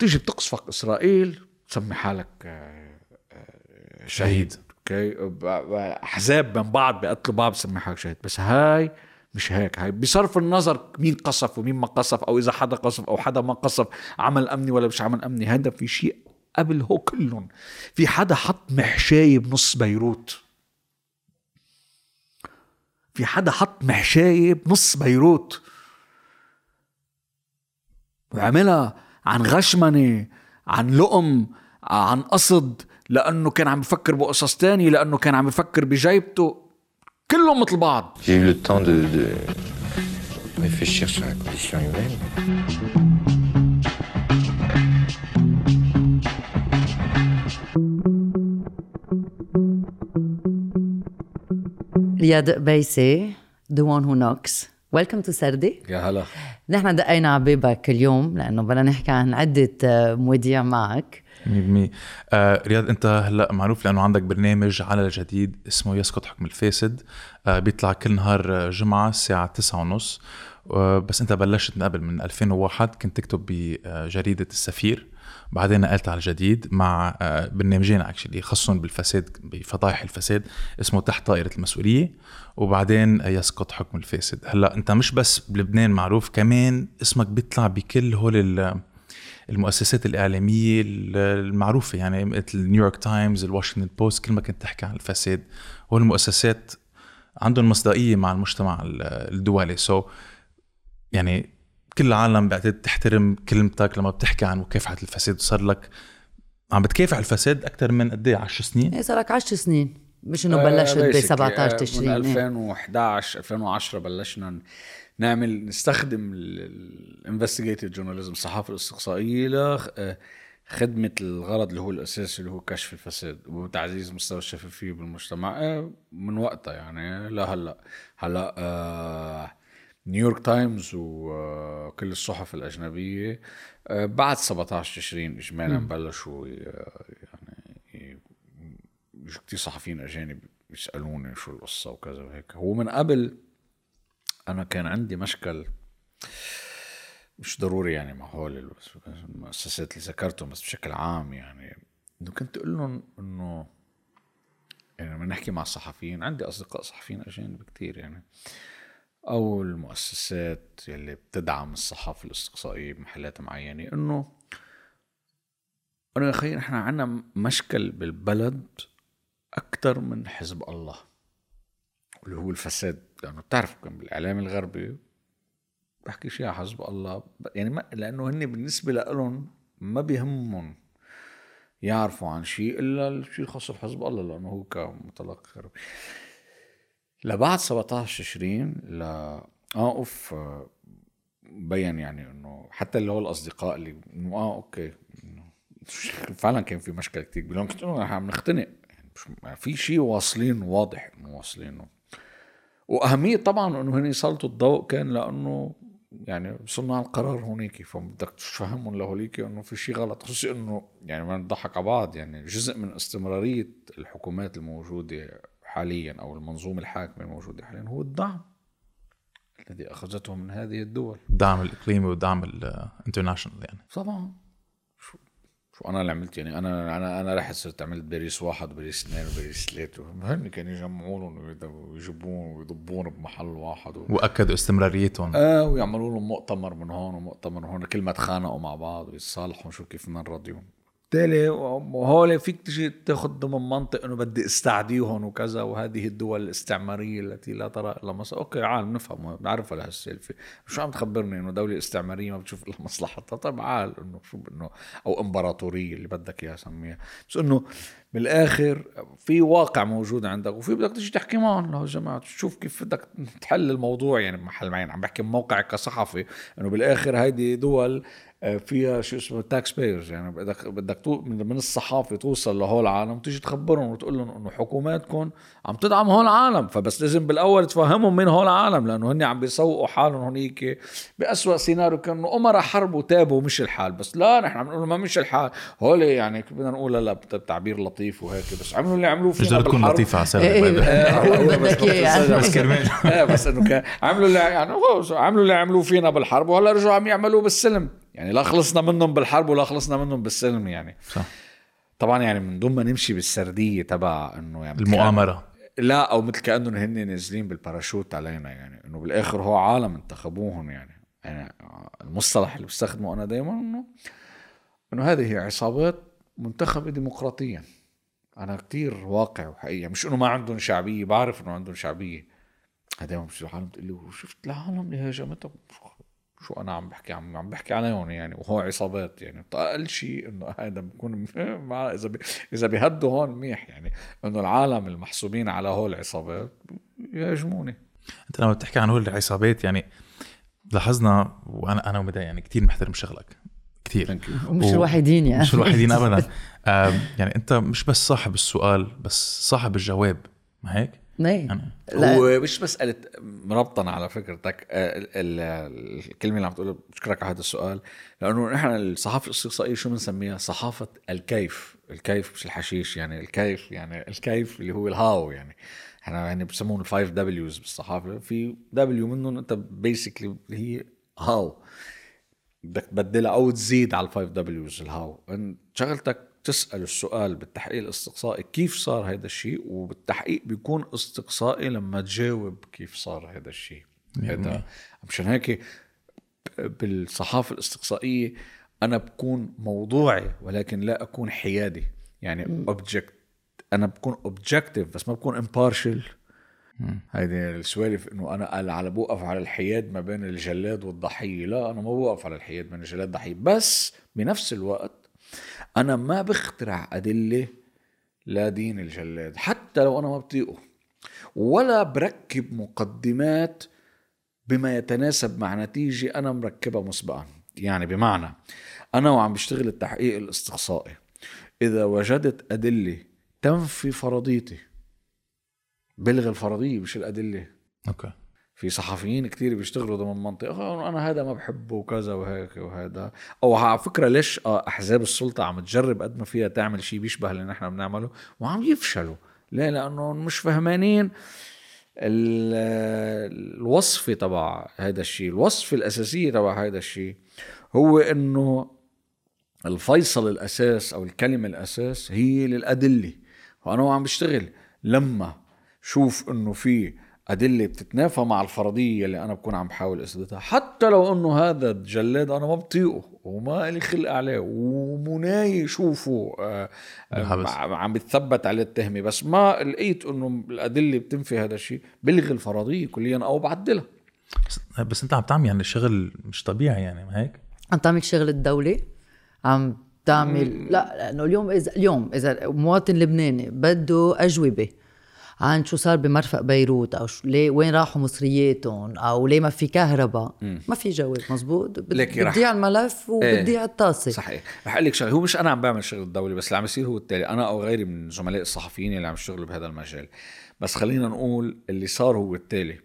تيجي بتقصفك إسرائيل تسمي حالك آه، آه، شهيد. أوكي؟ احزاب من بعض بيقتلوا بعض بسمي حالك شهيد. بس هاي مش هيك. هاي بصرف النظر مين قصف ومين ما قصف أو إذا حدا قصف أو حدا ما قصف عمل أمني ولا مش عمل أمني. هذا في شيء قبل هو كلهم. في حدا حط محشاية بنص بيروت. في حدا حط محشاية بنص بيروت. وعملها عن غشمنة عن لقم عن قصد لأنه كان عم بفكر بقصص تانية لأنه كان عم بفكر بجيبته. كلهم مثل بعض. J'ai eu le temps de, de réfléchir sur la condition humaine. رياض بيسي the one who knocks. Welcome to سردي يا هلا. نحن دقينا على بابك اليوم لأنه بدنا نحكي عن عدة آه، مواضيع معك. 100% آه رياض أنت هلأ معروف لأنه عندك برنامج على الجديد اسمه يسقط حكم الفاسد. آه بيطلع كل نهار آه، جمعة الساعة 9 ونص. آه بس أنت بلشت من قبل من 2001 كنت تكتب بجريدة السفير. بعدين نقلت على الجديد مع آه برنامجين اكشلي خصهم بالفساد بفضائح الفساد اسمه تحت طائرة المسؤولية وبعدين يسقط حكم الفاسد. هلأ انت مش بس بلبنان معروف كمان اسمك بيطلع بكل هول ال- المؤسسات الإعلامية المعروفة يعني مثل نيويورك تايمز الواشنطن بوست كل ما كنت تحكي عن الفساد هول المؤسسات عندهم مصداقية مع المجتمع ال- الدولي. so يعني كل العالم بعتقد تحترم كلمتك لما بتحكي عن مكافحة الفساد وصار لك. عم بتكافح الفساد أكثر من قد إيه؟ 10 سنين؟ إيه صار لك 10 سنين. مش إنه بلشت ب 17 من تشرين إيه. 2011 2010 بلشنا نعمل نستخدم ال investigative journalism الصحافه الاستقصائيه لخدمه الغرض اللي هو الاساسي اللي هو كشف الفساد وتعزيز مستوى الشفافية بالمجتمع. آه، من وقتها يعني لهلا هلأ آه، نيويورك تايمز وكل الصحف الأجنبية. آه، بعد 17 تشرين اجمالا بلشوا ي- يعني كتير صحفيين أجانب يسألوني شو القصة وكذا وهيك. هو من قبل أنا كان عندي مشكل مش ضروري يعني مع هول المؤسسات اللي ذكرتهم بس بشكل عام يعني. إنه كنت أقول لهم إنه يعني لما نحكي مع الصحفيين عندي أصدقاء صحفيين أجانب كتير يعني. أو المؤسسات يلي بتدعم الصحافه الاستقصائية بمحلات معينة إنه انه يا أخي نحن عندنا مشكل بالبلد أكثر من حزب الله اللي هو الفساد. لأنه بتعرف كان بالإعلام الغربي بحكي شيء على حزب الله يعني ما لأنه هن بالنسبة لهم ما بيهمهم يعرفوا عن شيء إلا الشيء الخاص بحزب الله لأنه هو كمتلقي غربي. لبعد 17 تشرين آه off, been يعني إنه حتى اللي هو الأصدقاء اللي آه أوكي فعلا كان في مشكلة كتير. كبيره كنت إنه عم نختنق يعني في شيء واصلين واضح إنه واصلينه. وأهمية طبعا إنه هن يسلطوا الضوء كان لأنه يعني صناع القرار هونيك فبدك تفهمهم لهوليك إنه في شيء غلط. خصوصي إنه يعني ما نضحك على بعض يعني جزء من استمرارية الحكومات الموجودة حاليا أو المنظومه الحاكمه الموجوده حاليا هو الدعم الذي اخذته من هذه الدول. الدعم الإقليمي والدعم ال international يعني. طبعا. شو شو أنا اللي عملت يعني؟ أنا أنا أنا رحت صرت عملت باريس واحد وباريس اثنين وباريس ثلاثة هن كانوا يجمعون ويجيبون ويضبون بمحل واحد و... وأكدوا استمراريتهم. آه ويعملوا لهم مؤتمر من هون ومؤتمر من هون كل ما تخانقوا مع بعض ويتصالحوا شو كيف بدنا نرضيهم. بالتالي وهول فيك تجي تاخذ ضمن منطق إنه بدي أستعديهم وكذا وهذه الدول الاستعمارية التي لا ترى إلا مصر أوكي عال نفهم بعرف لهالسالفه شو عم تخبرني إنه دولة استعمارية ما بتشوف إلا مصلحتها؟ طيب عال إنه شو إنه أو إمبراطورية اللي بدك إياها سميها. بس إنه بالآخر في واقع موجود عندك وفي بدك تيجي تحكي معهم. له جماعة تشوف كيف بدك تحل الموضوع. يعني بمحل معين عم بحكي موقعك كصحفي إنه بالآخر هيدي دول فيها شو اسمه tax payers يعني. بدك بدك تو من من الصحافة توصل لهول العالم تيجي تخبرهم وتقول لهم إنه حكوماتكم عم تدعم هول العالم. فبس لازم بالأول تفهمهم مين هول العالم لأنه هن عم بيسوقوا حالهم هنيك بأسوأ سيناريو كانوا امراء حرب وتابوا مش الحال. بس لا نحن عم نقول ما مش الحال. هول يعني بدنا نقول لا بتعبير لطيف وهيك. بس عملوا اللي عملوه فينا تقدر تكون. لطيفة على سبب إيه،. إيه، بس كرمال. إيه بس إنه عملوا اللي يعني عملوا اللي عملوه فينا بالحرب وهلا رجعوا عم يعملوه بالسلم. يعني لا خلصنا منهم بالحرب ولا خلصنا منهم بالسلم يعني. صح. طبعا يعني من دون ما نمشي بالسردية تبع إنه يعني المؤامرة. لا أو مثل كأنهم هن نازلين بالباراشوت علينا يعني. إنه بالآخر هو عالم انتخبوهم يعني. يعني المصطلح اللي بستخدمه أنا دائما انه إنه هذه هي عصابات منتخبة ديمقراطيا. أنا كتير واقع وحقيقه مش إنه ما عندهم شعبية بعرف إنه عندهم شعبية. دائما مش العالم تقول لي شفت العالم اللي هاجمتهم شو أنا عم بحكي عم عم بحكي عليهم يعني وهو عصابات يعني. أقل شيء إنه هذا بكون مع إذا بي إذا بيهدوا هون منيح يعني. إنه العالم المحسوبين على هول العصابات يهاجموني. أنت لما بتحكي عن هول العصابات يعني لاحظنا وأنا أنا ومدى يعني كثير محترم شغلك. كثير ومش و... الوحيدين يعني. مش الوحيدين ابدا. يعني أنت مش بس صاحب السؤال بس صاحب الجواب. ما هيك؟ نعم هو مش مسألة مربطنا على فكرتك الكلمة اللي عم تقولها بشكرك على هذا السؤال لأنه نحن الصحافة الاستقصائية شو بنسميها؟ صحافة الكيف. الكيف مش الحشيش يعني الكيف يعني الكيف اللي هو ال how يعني. إحنا يعني بسموهم ال five Ws بالصحافة. في W منهم أنت basically هي how. بدك تبدلها أو تزيد على ال five Ws ال how. شغلتك تسأل السؤال بالتحقيق الاستقصائي كيف صار هذا الشيء وبالتحقيق بيكون استقصائي لما تجاوب كيف صار هذا الشيء. هذا مشان هيك بالصحافة الاستقصائية أنا بكون موضوعي ولكن لا أكون حيادي. يعني object أنا بكون objective بس ما بكون impartial هيدي السوالف إنه أنا على بوقف على الحياد ما بين الجلاد والضحية. لا أنا ما بوقف على الحياد بين الجلاد والضحية. بس بنفس الوقت أنا ما بخترع أدلة لدين الجلاد حتى لو أنا ما بطيقه ولا بركب مقدمات بما يتناسب مع نتيجة أنا مركبها مسبقا. يعني بمعنى أنا وعم بشتغل التحقيق الاستقصائي إذا وجدت أدلة تنفي فرضيتي بلغ الفرضية مش الأدلة. أوكي. في صحفيين كتير بيشتغلوا ضمن منطقة أنا هذا ما بحبه وكذا وهيك وهذا. أو على فكرة ليش آه، أحزاب السلطة عم تجرب قد ما فيها تعمل شيء بيشبه اللي نحن بنعمله وعم يفشلوا. ليه؟ لأنه مش فهمانين الوصفة تبع هذا الشيء الوصفة الأساسية تبع هذا الشيء هو أنه الفيصل الأساس أو الكلمة الأساس هي للأدلة. وأنا وعم بشتغل لما شوف أنه في أدلة بتتنافى مع الفرضية اللي أنا بكون عم بحاول أثبتها حتى لو أنه هذا الجلاد أنا ما بطيقه وما لي خلق عليه ومناي شوفه آه، عم بتثبت عليه التهمة. بس ما لقيت أنه الأدلة بتنفي هذا الشيء بلغي الفرضية كليا أو بعدلها. بس أنت عم تعمل يعني شغل مش طبيعي يعني ما هيك؟ عم تعمل شغل الدولة عم تعمل لا لأنه اليوم اذا اليوم إذا مواطن لبناني بده أجوبة عن شو صار بمرفق بيروت أو شو ليه وين راحوا مصرياتهم أو ليه ما في كهرباء؟ ما في جواب مزبوط؟ بتضيع الملف وبتضيع إيه. الطاسة. صحيح. رح أقول لك شغلة هو مش أنا عم بعمل شغل الدولي بس اللي عم يصير هو التالي. أنا أو غيري من زملاء الصحفيين اللي عم يشتغلوا بهذا المجال. بس خلينا نقول اللي صار هو التالي.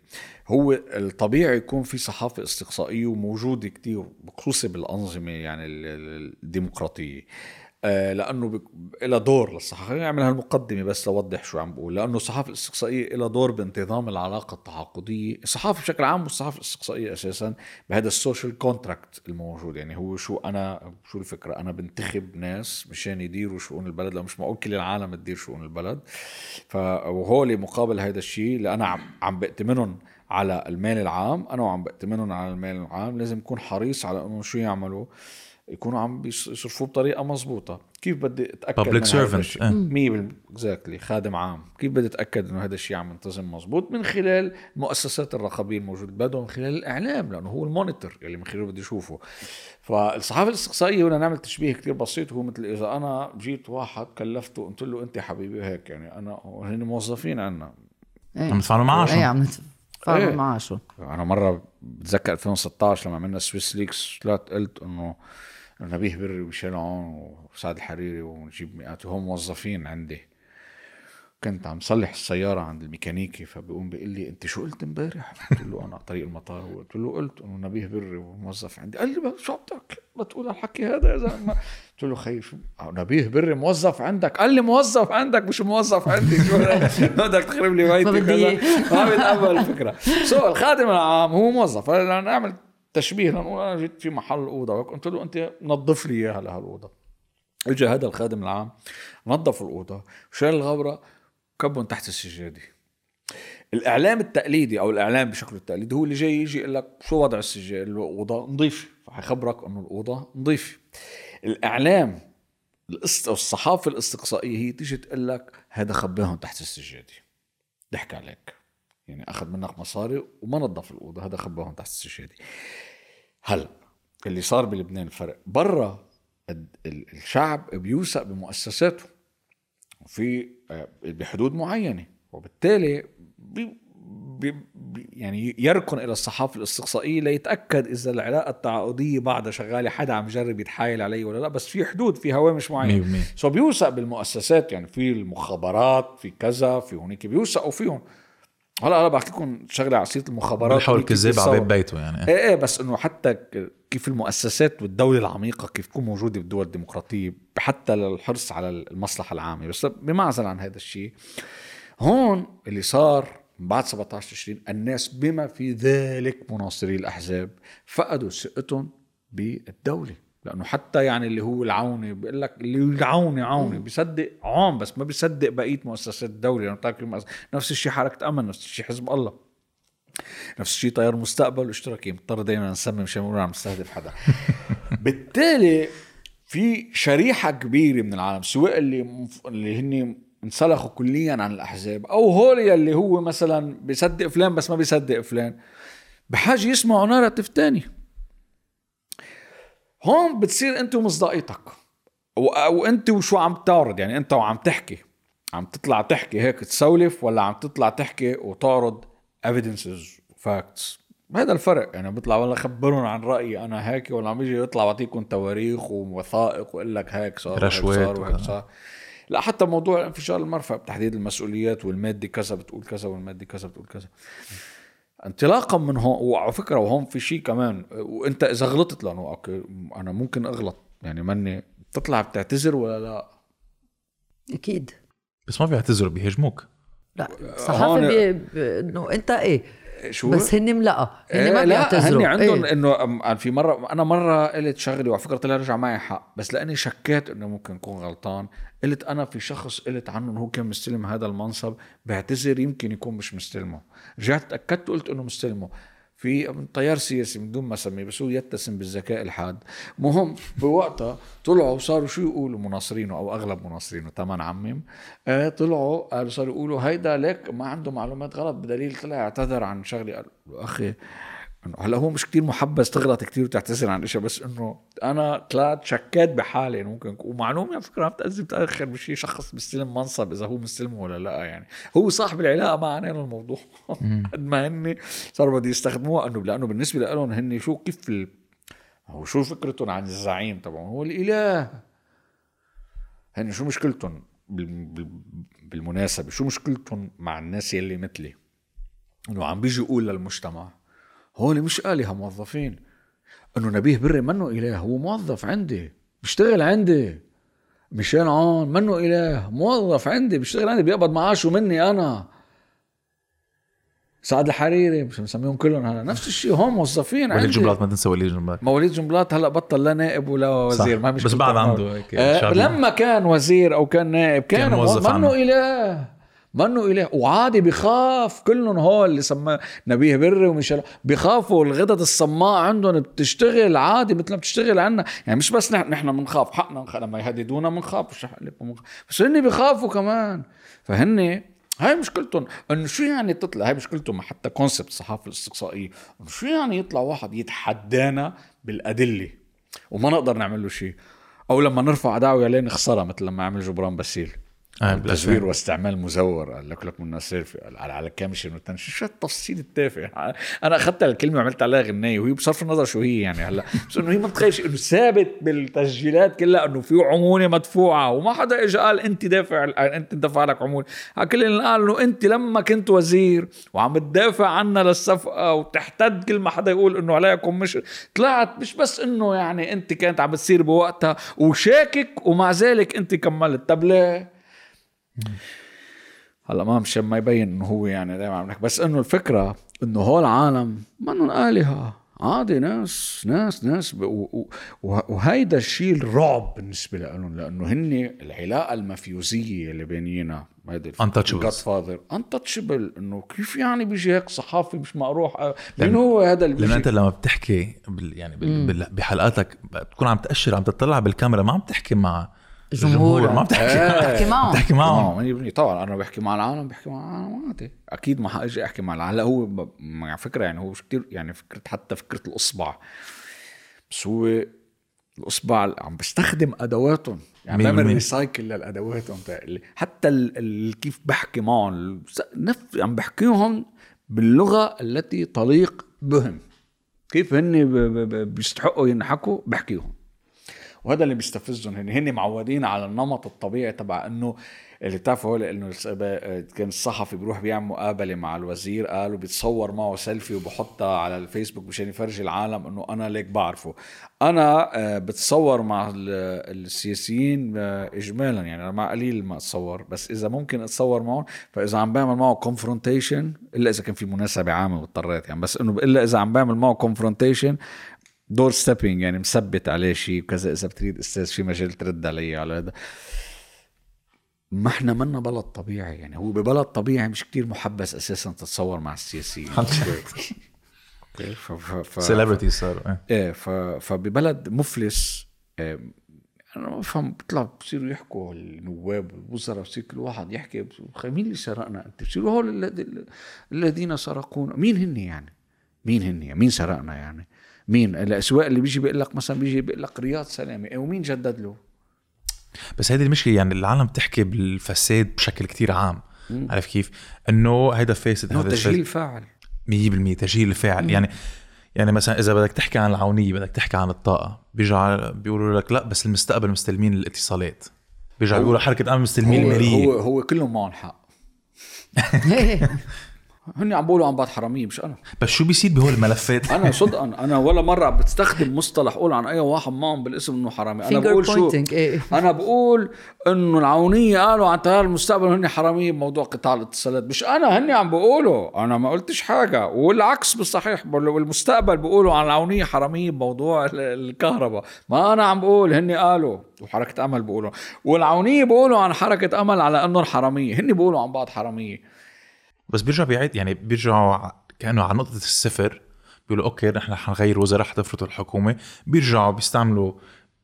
هو الطبيعي يكون في صحافة استقصائية وموجودة كتير بخصوص بالأنظمة يعني الديمقراطية. لأنه لها دور للصحافة. خليني اعمل هالمقدمة بس لوضح شو عم بقول. لأنه الصحافة الإستقصائية لها دور بانتظام العلاقة التعاقدية. الصحافة بشكل عام والصحافة الإستقصائية أساسا بهذا ال social contract الموجود. يعني هو شو أنا شو الفكرة؟ أنا بنتخب ناس مشان يديروا شؤون البلد. لو مش معقول كل العالم تدير شؤون البلد. فهول مقابل هذا الشيء أنا عم عم بأتمنهم على المال العام. أنا وعم بأتمنهم على المال العام. لازم اكون حريص على إنه شو يعملوا. يكونوا عم بيصرفوه بطريقة مزبوطه كيف بدي أتأكد Public من servant هذا exactly خادم عام. كيف بدي أتأكد إنه هذا الشيء عم ينتظم مزبوط من خلال المؤسسات الرقابيه الموجودة ببلده من خلال الإعلام لأنه هو ال monitor اللي من خلاله بدي اشوفه فالصحافة الاستقصائية هنا نعمل تشبيه كتير بسيط. هو مثل إذا أنا جيت واحد كلفته قلت له أنت حبيبي هيك يعني أنا هن موظفين عنا. إيه. عم تدفعوا معاشهم إيه عم تدفعوا إيه. معاشهم أنا مرة بتذكر 2016 لما عملنا Swiss Leaks طلعت قلت إنه نبيه بري وشلعون وسعد الحريري ونجيب ميقاتي هم موظفين عندي. كنت عم صلح السيارة عند الميكانيكي فبيقوم بيقول لي أنت شو قلت امبارح؟ قلت له على طريق المطار. قلت له قلت إنه نبيه بري وموظف عندي. قال لي شو بدك؟ ما تقول الحكي هذا يا زلمة. قلت له خي شو نبيه بري موظف عندك. قال لي موظف عندك مش موظف عندي. شو بدك تخرب لي بيتي ما بدي. ما بتقبل الفكرة. so الخادم العام هو موظف. هلا نعمل تشبيه لأنه أنا جيت في محل أوضة. قلت له أنت نظف لي إياها لهالأوضة. اجى هذا الخادم العام نظف الأوضة وشال الغبرة كبهم تحت السجادة. الإعلام التقليدي أو الإعلام بشكله التقليدي هو اللي جاي يجي يقول لك شو وضع السجادة؟ الأوضة نظيفه فحيخبرك إنه الأوضة نظيفه الإعلام الصحافة الاستقصائية هي تيجي تقول لك هذا خباهم تحت السجادة. ضحك عليك. يعني أخذ منك مصاري وما نظف الأوضة. هذا خباهم تحت السجاده هلا اللي صار بلبنان الفرق برا؟ ال- ال- الشعب بيوثق بمؤسساته وفي آه، بحدود معينة وبالتالي بي بي يعني يركن إلى الصحافة الاستقصائية ليتأكد إذا العلاقة التعاقدية بعدها شغالة حدا عم يجرب يتحايل علي ولا لا. بس في حدود في هوامش معينة. 100% so بيوثق بالمؤسسات يعني في المخابرات في كذا في هونيك بيوثقوا فيهم. هلا أنا بحكي لكم شغلة على سيره المخابرات هونيك كذاب على. باب بيته يعني. إيه إيه بس إنه حتى كيف المؤسسات والدولة العميقة كيف تكون موجودة بالدول الديمقراطية حتى للحرص على المصلحة العامة. بس بمعزل عن هذا الشيء هون اللي صار من بعد 17 تشرين الناس بما في ذلك مناصري الأحزاب فقدوا ثقتهم بالدولة. لأنه حتى يعني اللي هو العوني بيقول لك اللي العوني عوني بيصدق عون بس ما بيصدق بقية مؤسسات الدولة يعني نفس الشيء حركة امل نفس الشيء حزب الله. نفس الشيء تيار مستقبل واشتراكي. مضطر دائما نسمي مشان ما نقول عم نستهدف حدا. بالتالي في شريحة كبيرة من العالم سواء اللي مف... اللي هن انسلخوا كليا عن الأحزاب أو هول اللي هو مثلا بيصدق فلان بس ما بيصدق فلان بحاجة يسمعوا ناراتيف تاني. هون بتصير انت ومصداقيتك وانت وشو عم تعرض يعني انت وعم تحكي. عم تطلع تحكي هيك تسولف ولا عم تطلع تحكي وتعرض evidences facts. هذا الفرق يعني بيطلع والله خبرهم عن رأيي أنا هيك ولا عم يجي يطلع بعطيكم تواريخ ووثائق ويقول لك هيك صار رشوات صار وهيك. صار. لا حتى موضوع انفجار المرفأ بتحديد المسؤوليات والمادي كذا بتقول كذا والمادي كذا بتقول كذا. انطلاقا من هون وعلى فكرة وهون في شيء كمان وانت إذا غلطت لأنه أوكي أنا ممكن أغلط. يعني ماني بتطلع بتعتذر ولا لا؟ أكيد. بس ما بيعتذروا بيهاجموك. لا الصحافه هون- بي... ب- إنه أنت إيه؟ شو؟ بس هن ملقى. هن إيه ما لا بيعتذروا. هني عندهم إيه. إنه في مره أنا مرة قلت شغلي وعلى فكرة طلع رجع معي حق بس لأني شكيت إنه ممكن اكون غلطان. قلت أنا في شخص قلت عنه إنه هو كان مستلم هذا المنصب بعتذر يمكن يكون مش مستلمه. رجعت تاكدت وقلت إنه مستلمه. في طيار سياسي من دون ما أسميه بس هو يتسم بالذكاء الحاد. مهم بوقتها طلعوا وصاروا شو يقولوا مناصرينه أو أغلب مناصرينه تمام عمم. آه طلعوا قالوا صاروا يقولوا هيدا ليك ما عنده معلومات غلط بدليل طلع اعتذر عن شغله قال أخي إنه هلأ هو مش كتير محبس تغلط كتير وتعتذر عن إشياء بس إنه أنا طلعت شكيت بحالي إنه ممكن ومعلومه على فكرة عم تأذي بتأخر بشي شخص بيستلم منصب إذا هو مستلمه ولا لأ يعني. هو صاحب العلاقة ما عنينا الموضوع. قد ما هن صاروا بده يستخدموها إنه لأنه بالنسبة لهم هن شو كيف ال... هو شو فكرتهم عن الزعيم تبعهم؟ هو الإله. هن شو مشكلتهم بال... بال... بالمناسبة؟ شو مشكلتهم مع الناس يلي مثلي؟ إنه عم بيجي يقول للمجتمع هول مش آلهة موظفين. إنه نبيه بري منه إله هو موظف عندي بيشتغل عندي. مشان عون منه إله موظف عندي بيشتغل عندي بيقبض معاشه مني أنا. سعد الحريري مش مسميهم كلهم هلا نفس الشيء هم موظفين وليد عندي. جملات ما تنسى وليد جملات. مواليد جنبلاط هلا بطل لا نائب ولا وزير صح. ما مش بس بعد عنده هيك آه. لما كان وزير أو كان نائب كان, كان موظف منه. إله. منه اله وعادي بخاف كلهم هول اللي سماه نبيه بري وميشيل. بيخافوا الغدد الصماء عندهم بتشتغل عادي مثل ما بتشتغل عنا. يعني مش بس نحن نحن بنخاف حقنا. لما يهددونا بنخاف. مش. بس هن بيخافوا كمان. فهن هاي مشكلتهم. إنه شو يعني تطلع؟ هاي مشكلتهم حتى concept الصحافه الاستقصائية. شو يعني يطلع واحد يتحدانا بالأدلة؟ وما نقدر نعمل له شيء. أو لما نرفع دعوى عليه نخسرها مثل لما عمل جبران باسيل. آه، تزوير واستعمال مزور. قال لك لك من سيرفي على على شو التفصيل التافه؟ أنا أخذت الكلمة وعملت عليها غنايه وهي بصرف النظر شو هي يعني هلا. بس إنه هي ما بتخيل إنه ثابت بالتسجيلات كلها إنه في عمولة مدفوعة وما حدا اجى قال أنت دافع أنت دفع لك عمولة. كل اللي قال إنه أنت لما كنت وزير وعم تدافع عنا للصفقة وتحتد كل ما حدا يقول إنه عليكم مش طلعت مش بس إنه يعني أنت كانت عم بتصير بوقتها وشاكك ومع ذلك أنت كملت. طب ليه؟ هلا ما مشان ما يبين إنه هو يعني دائما عم نحكي. بس إنه الفكرة إنه هول العالم منهم آلهة. عادي ناس ناس ناس. وهيدا الشيء الرعب بالنسبة لهم لإنه هن العلاقة المفيوزية اللي بينينا هيدا Untouchables. جاد فاذر انتشبل إنه كيف يعني بيجي هيك صحافي مش مقروح؟ مين هو هذا اللي لأنه بيجي؟ أنت لما بتحكي بال يعني بال بحلقاتك بتكون عم تأشر عم تطلع بالكاميرا ما عم تحكي مع جمهور. ما بتحكي. بحكي معهم. بتحكي معهم. معهم 100% طبعا أنا بحكي مع العالم بحكي مع العالم عادي. أكيد ما حاجي أحكي مع العالم. هلا هو ب... على فكرة يعني هو مش كثير يعني فكرة حتى فكرة الإصبع. بس هو الإصبع عم بستخدم أدواتهم. يعني بعمل. recycle لأدواتهم تاعي. حتى ال... ال... كيف بحكي معهم. نف... عم بحكيهم باللغة التي تليق بهم. كيف هن ب... ب... ب... بيستحقوا ينحكوا؟ بحكيهم. وهذا اللي بيستفزهم. هن هن معودين على النمط الطبيعي تبع إنه اللي بتعرفوا هو إنه كان الصحفي بيروح بيعمل مقابلة مع الوزير قال وبيتصور معه سيلفي وبحطها على الفيسبوك مشان يفرجي العالم إنه أنا ليك بعرفه. أنا آه، بتصور مع ال- السياسيين آه، اجمالا. يعني أنا مع قليل ما أتصور بس إذا ممكن أتصور معهم فإذا عم بعمل معه confrontation إلا إذا كان في مناسبة عامة واضطريت يعني. بس إنه إلا إذا عم بعمل معه confrontation door-stepping يعني مثبت عليه شيء وكذا إذا بتريد إستاذ في مجال ترد علي على هذا. ما إحنا منا بلد طبيعي يعني هو ببلد طبيعي مش كتير محبس أساسا تتصور مع السياسيين. سيلبرتي صاروا إيه. إيه ف... فببلد مفلس إيه أنا ما بفهم بيطلع بصيروا يحكوا النواب والوزراء بصير كل واحد يحكي مين اللي سرقنا أنت؟ بصيروا هول الذي- الذين سرقونا مين هن يعني؟ مين هن يعني؟ مين سرقنا يعني؟ مين؟ الأسواق اللي بيجي بيقول لك مثلا بيجي بيقول لك رياض سلامة. ومين جدد له؟ بس هيدي المشكلة يعني العالم بتحكي بالفساد بشكل كتير عام. عارف كيف؟ إنه هيدا فاسد هذا تجهيل فاعل. 100% تسجيل الفاعل. يعني يعني مثلا إذا بدك تحكي عن العونية بدك تحكي عن الطاقة بيرجع بيقولوا لك لا بس المستقبل مستلمين الاتصالات. بيرجع بيقولوا حركة أمن مستلمين هو الماليه هو هو كلهم معهم حق. هن عم بيقولوا عن بعض حرامية مش أنا. بس شو بيصير بهول الملفات؟ أنا صدقا أنا ولا مرة بستخدم مصطلح أقول عن أي واحد معهم بالاسم إنه حرامي. أنا بقول شو إيه. أنا بقول إنه العونية قالوا عن تيار المستقبل هن حرامية بموضوع قطاع الاتصالات. مش أنا هن عم بقولوا. أنا ما قلتش حاجة. والعكس بالصحيح والمستقبل بيقولوا عن العونية حرامية بموضوع ال- الكهرباء. ما أنا عم بقول هن قالوا. وحركة أمل بيقولوا والعونية بيقولوا عن حركة أمل على إنهم حرامية. هن بيقولوا عن بعض حرامية. بس بيرجع بيعيد يعني بيرجعوا كأنه على نقطة الصفر بيقولوا أوكي نحن حنغير وزراء حتفرضوا الحكومة بيرجعوا بيستعملوا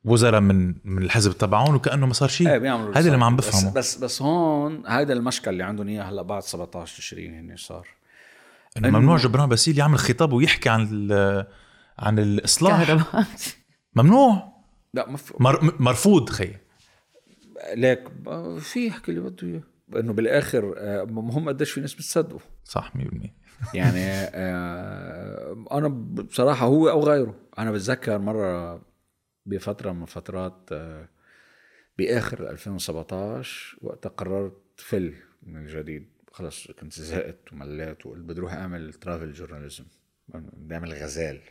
وزراء من من الحزب تبعهم وكأنه ما صار شيء. بيعملوا هذا اللي ما عم بس بفهمه. بس بس هون هذا المشكل اللي عندهم اياه هلأ بعد 17 تشرين هن صار. إنه ممنوع جبران باسيل يعمل خطاب ويحكي عن ال- عن الإصلاح. لا ممنوع مر مرفوض خي. ليك في يحكي اللي بده إياه. انه بالاخر آه، مهم قديش في ناس بتصدقوا. صح 100% يعني آه، أنا بصراحة هو أو غيره. أنا بتذكر مرة بفترة من الفترات آه، بآخر 2017 وقتها قررت فل من الجديد. خلص كنت زهقت ومليت وقلت بدي أروح اعمل ترافل جورناليزم بدي اعمل غزال.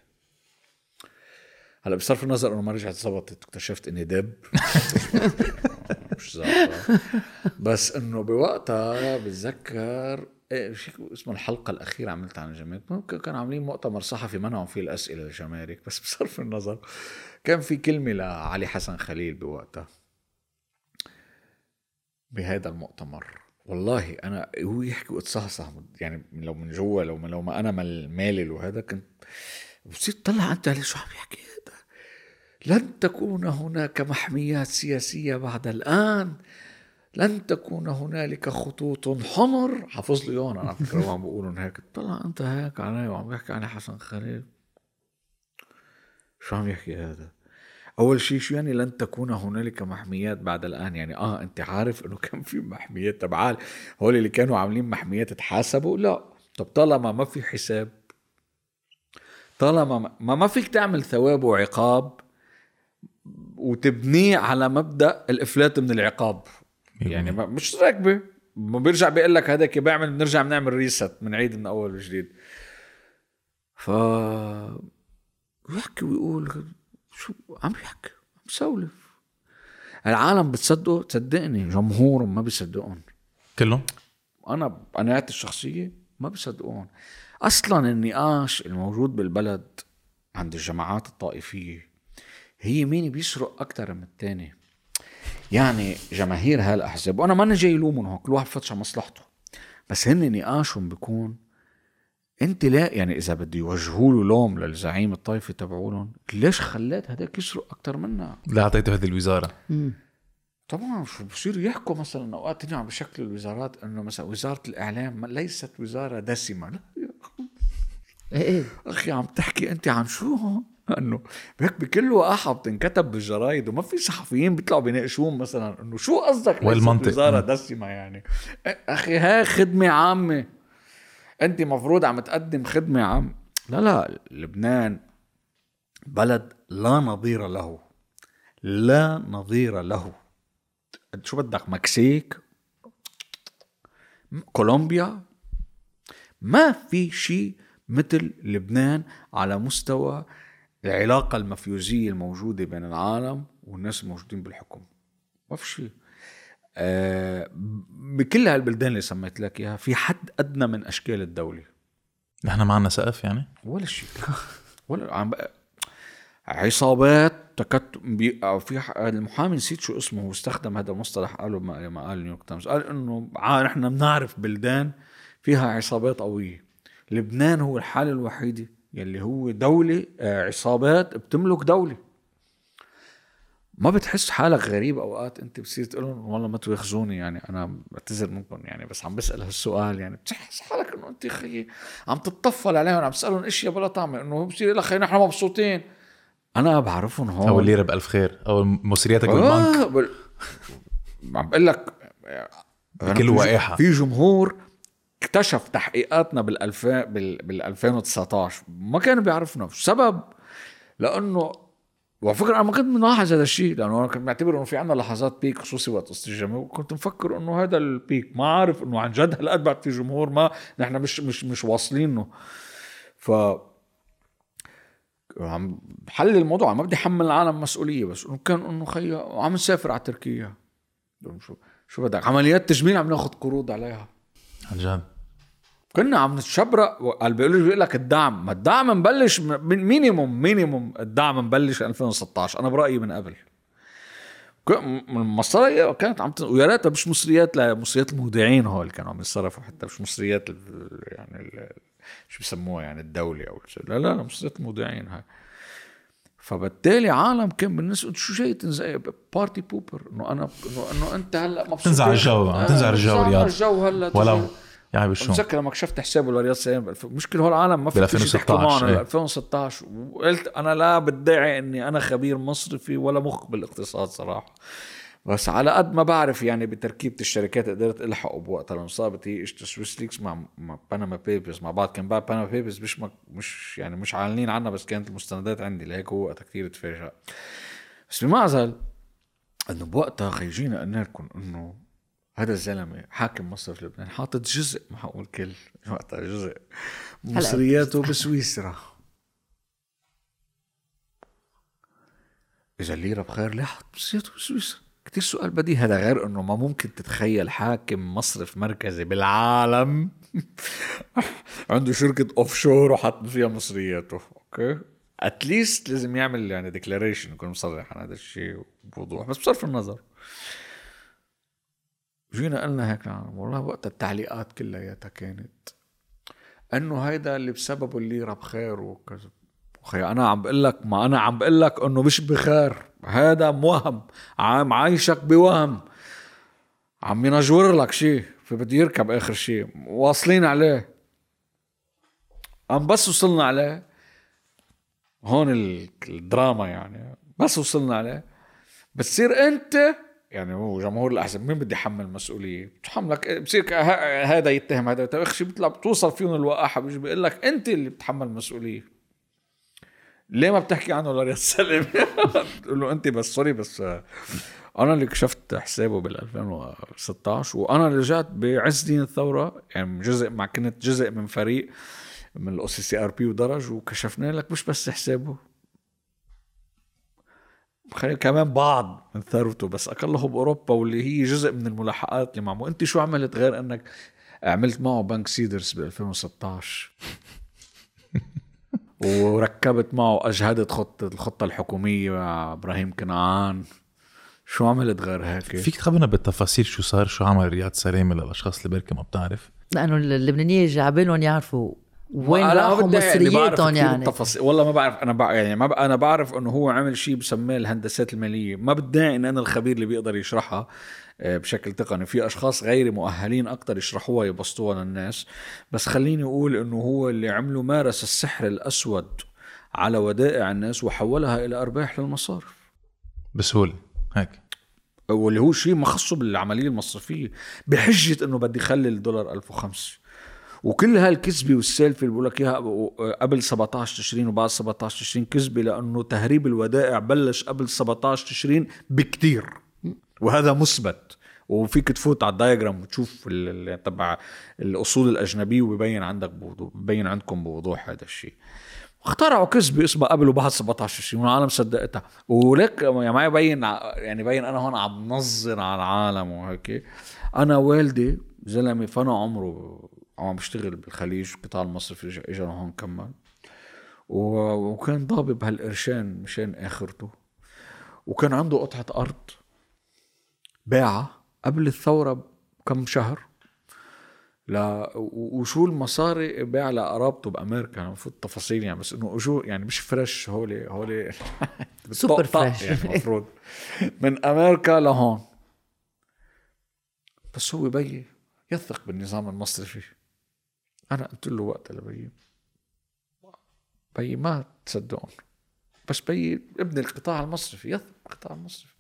هلا بصرف النظر انه ما رجعت ظبطت اكتشفت اني دب. مش ظابطه بس إنه بوقتها بتذكر إيه شيء اسمه الحلقة الأخيرة عملتها عن الجمارك ممكن كانوا عاملين مؤتمر صحفي منعوا فيه الأسئلة للجمارك بس بصرف النظر. كان في كلمة لعلي حسن خليل بوقتها. بهذا المؤتمر. والله أنا هو يحكي وتصحصح يعني لو من جوا لو لو ما أنا مال- مالل وهذا كنت بتصير تطلع أنت شو عم يحكي هذا؟ لن تكون هناك محميات سياسية بعد الآن. لن تكون هنالك خطوط حمر. حافظ لي اياهم أنا فكرة وعم بقولهم هيك. طلع أنت هيك علي وعم يحكي علي حسن خليل. شو عم يحكي هذا؟ أول شيء شو يعني لن تكون هنالك محميات بعد الآن؟ يعني آه أنت عارف إنه كان في محميات تبعال هول اللي كانوا عاملين محميات تحاسبوا؟ لا. طب طالما ما في حساب طالما ما- ما ما فيك تعمل ثواب وعقاب وتبنيه على مبدأ الإفلات من العقاب. يعني ما مش راكبة. ما بيرجع بيقول لك هذاك بعمل بنرجع بنعمل ريست بنعيد من أول وجديد. ف ويحكي ويقول شو عم يحكي؟ عم يسولف. العالم بتصدقه؟ تصدقني جمهورهم ما بيصدقون كلهم؟ أنا قناعتي الشخصية ما بصدقون أصلا النقاش الموجود بالبلد عند الجماعات الطائفية هي مين بيسرق أكثر من الثاني يعني جماهير هالأحزاب وأنا ما أنا جاي لومهم هون كل واحد فتش على مصلحته. بس هن نقاشهم بيكون أنت لا يعني إذا بده يوجهوا له لوم للزعيم الطائفي تبعولهم ليش خليت هداك يسرق أكثر منا لا أعطيته هذه الوزارة. طبعا شو بصيروا يحكوا مثلا أوقات عم بشكل الوزارات إنه مثلا وزارة الإعلام ليست وزارة دسمة. لا يا إيه إيه. أخي عم تحكي أنت عن شو هون؟ إنه بكل وقاحه بتنكتب بالجرايد وما في صحفيين بيطلعوا بيناقشوهم مثلا إنه شو قصدك؟ والمنطق. وزارة. دسمة يعني. أخي هاي خدمة عامة. أنت مفروض عم تقدم خدمة عامه لا لا لبنان بلد لا نظير له. لا نظير له. شو بدك؟ مكسيك؟ كولومبيا؟ ما في شيء مثل لبنان على مستوى العلاقة المفيوزية الموجودة بين العالم والناس الموجودين بالحكم. ما في شيء. آه بكل هالبلدان اللي سميت لك إياها في حد أدنى من أشكال الدولة؟ نحن معنا سقف يعني؟ ولا شيء. ولا عم بق... عصابات تكتم بي... أو في ح- المحامي نسيت شو اسمه هو استخدم هذا المصطلح قاله ما ما قال نيويورك تايمز. قال إنه نحن بنعرف بلدان فيها عصابات قوية. لبنان هو الحالة الوحيدة يلي هو دولة آه، عصابات بتملك دولة. ما بتحس حالك غريب أوقات أنت بتصير تقول لهم والله ما تواخذوني يعني أنا بعتذر منكم يعني بس عم بسأل هالسؤال يعني بتحس حالك إنه أنت خيي عم تتطفل عليهم عم تسألهم إشياء بلا طعمة إنه بصير لك خي نحن مبسوطين. أنا بعرفهم هون. أو الليره بالف خير أو مصرياتك بالبنك. آه بال... عم بقول لك بكل في- وقاحة. في جمهور اكتشف تحقيقاتنا بال بال بال 2019 ما كان بيعرفنا السبب لأنه وعلى فكرة أنا ما كنت ملاحظ هذا الشيء لأنه أنا كنت معتبر إنه في عنا لحظات peak خصوصي وقت قصه الجمهور وكنت مفكر إنه هذا ال peak ما عارف إنه عن جد هالقد بعد في جمهور ما نحن مش مش مش واصلينه ف عم بحلل الموضوع. ما بدي أحمل العالم مسؤولية بس إنه كان إنه خيا عم نسافر على تركيا. شو شو بدك؟ عمليات تجميل عم ناخذ قروض عليها. عن جد كنا عم نتشبرق قال بيقول لك الدعم. ما الدعم مبلش من minimum minimum الدعم مبلش 2016 أنا برأيي من قبل. المصاري كانت عم ت... ويا ريتها مش مصريات لمصريات المودعين هول كانوا عم يتصرفوا حتى مش مصريات ال... يعني ال... شو بسموها يعني الدولة أو لا لا لا مصريات المودعين هاي. فبالتالي عالم كان بالنسبة شو جاي تنزع بارتي بوبر إنه أنا انه إنه أنت هلأ مبسوط تنزع الجو، عم تنزع الجو تنزع رياض. الجو هلأ ولو يعني بالشو متذكر لما كشفت حسابه لرياض سلام بالف- مشكلة هو العالم ما في بال شيء تحكوا 2016 معهم إيه. 2016 وقلت أنا لا بدعي إني أنا خبير مصرفي ولا مخ بالإقتصاد صراحة. بس على قد ما بعرف يعني بتركيبة الشركات قدرت الحق بوقتها لما صابت هي اجت Swiss Leaks مع مع Panama Papers مع بعض. كان بعد Panama Papers مش مش يعني مش معلنين عنها بس كانت المستندات عندي. لهيك هو وقتها كثير تفاجأ. بس بمعزل إنه بوقتها خي جينا قلنا لكم إنه هذا الزلمة حاكم مصرف لبنان حاطط جزء ما حقول كل وقتها جزء مصرياته بسويسرا. إذا الليره بخير ليه حط مصرياته بسويسرا؟ كتير سؤال بديهي. هذا غير إنه ما ممكن تتخيل حاكم مصرف مركزي بالعالم عنده شركة offshore وحط فيها مصرياته. أوكي؟ at least لازم يعمل يعني declaration يكون مصرح عن هذا الشيء بوضوح بس بصرف النظر. جينا قلنا هيك نعم والله وقت التعليقات كلياتها كانت إنه هيدا اللي بسببه الليره بخير وكذا. أخي أنا عم بقول لك ما أنا عم بقول لك إنه مش بخير. هذا موهم. عم عايشك بوهم. عم ينجور لك شيء فبده يركب آخر شيء واصلين عليه. عم بس وصلنا عليه. هون ال- الدراما يعني. بس وصلنا عليه. بتصير أنت يعني هو جمهور الأحزاب مين بده يحمل مسؤولية؟ بتحملك بصير هذا يتهم هذا اخر شيء بيطلع بتوصل فيهم الوقاحة بيجي بيقول لك أنت اللي بتحمل مسؤولية. ليه ما بتحكي عنه لرياض سلامة؟ بتقول له أنت بس sorry بس آه، أنا اللي كشفت حسابه بال 2016 وأنا رجعت بعز دين الثورة يعني جزء مع كنت جزء من فريق من ال OCCRP ودرج وكشفنا لك مش بس حسابه. كمان بعض من ثروته بس أقله بأوروبا واللي هي جزء من الملاحقات اللي معه أنت شو عملت غير إنك عملت معه بنك سيدرز ب 2016 وركبت معه أجهدت خطه الخطة الحكومية مع إبراهيم كنعان. شو عملت غير هيك؟ فيك تخبرنا بالتفاصيل شو صار؟ شو عمل رياض سلامه للأشخاص اللي بركي ما بتعرف؟ لأنه اللبنانية جعبالهم يعرفوا وين راحوا بدي يعني مصرياتهم يعني. التفاصيل. والله ما بعرف أنا بع... يعني ما ب... أنا بعرف إنه هو عمل شيء بسميه الهندسات المالية. ما بدعي إن أنا الخبير اللي بيقدر يشرحها. بشكل تقني. في أشخاص غير مؤهلين أكتر يشرحوها يبسطوها للناس. بس خليني أقول إنه هو اللي عمله مارس السحر الأسود على ودائع الناس وحولها إلى أرباح للمصارف. بسهولة. هيك. واللي هو شيء ما خصه بالعملية المصرفية. بحجة إنه بدي خلي الدولار 1005 وكل هالكذبة والسالفه اللي بقول لك إياها قبل 17 تشرين وبعد 17 تشرين كذبة لأنه تهريب الودائع بلش قبل 17 تشرين بكتير. وهذا مثبت. وفيك تفوت على الدايجرام وتشوف تبع الأصول الأجنبية وبيبين عندك بوضوح ببين عندكم بوضوح هذا الشيء. اخترعوا كذبه اسمها قبل وبعد 17 تشرين والعالم صدقتها. ولك ما يبين ع- يعني بين أنا هون عم نظر على العالم وهيك. أنا والدي زلمة فانا عمره عم بيشتغل بالخليج القطاع المصرفي اجى لهون كمل وكان ضابب هالقرشين مشان آخرته. وكان عنده قطعة أرض. باعها قبل الثورة بكم شهر. لا وشو المصاري؟ باع لقرابته بأمريكا. المفروض تفاصيل يعني بس إنه شو يعني مش fresh هولي هولي. super fresh. يعني المفروض. من أمريكا لهون. بس هو بيي يثق بالنظام المصرفي. أنا قلت له وقتها لبيي بيي ما تصدقون بس بيي ابن القطاع المصرفي يثق بالقطاع المصرفي.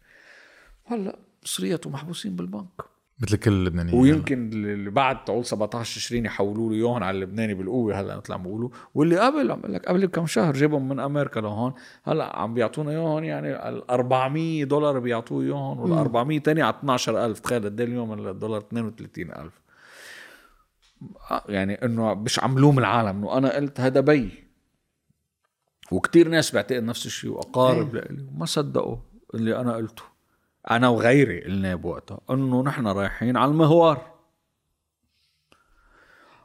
هلأ مصريته محبوسين بالبنك. مثل كل اللبنانيين. ويمكن اللي بعد تعول 17 تشرين يحولوا له اياهم على اللبناني بالقوة هلا مثل عم بيقولوا. واللي قبل عم بقول لك قبل بكم شهر جابهم من أمريكا لهون هلا عم بيعطونا اياهم يعني ال 400 دولار بيعطوه اياهم وال 400 تاني على 12000 تخيل قد إيه اليوم الدولار 32000 آه، يعني إنه مش عم لوم العالم. إنه أنا قلت هذا بي. وكتير ناس بعتقد نفس الشيء وأقارب لإلي وما صدقوا اللي أنا قلته. أنا وغيري قلنا بوقتها إنه نحن رايحين على المهوار.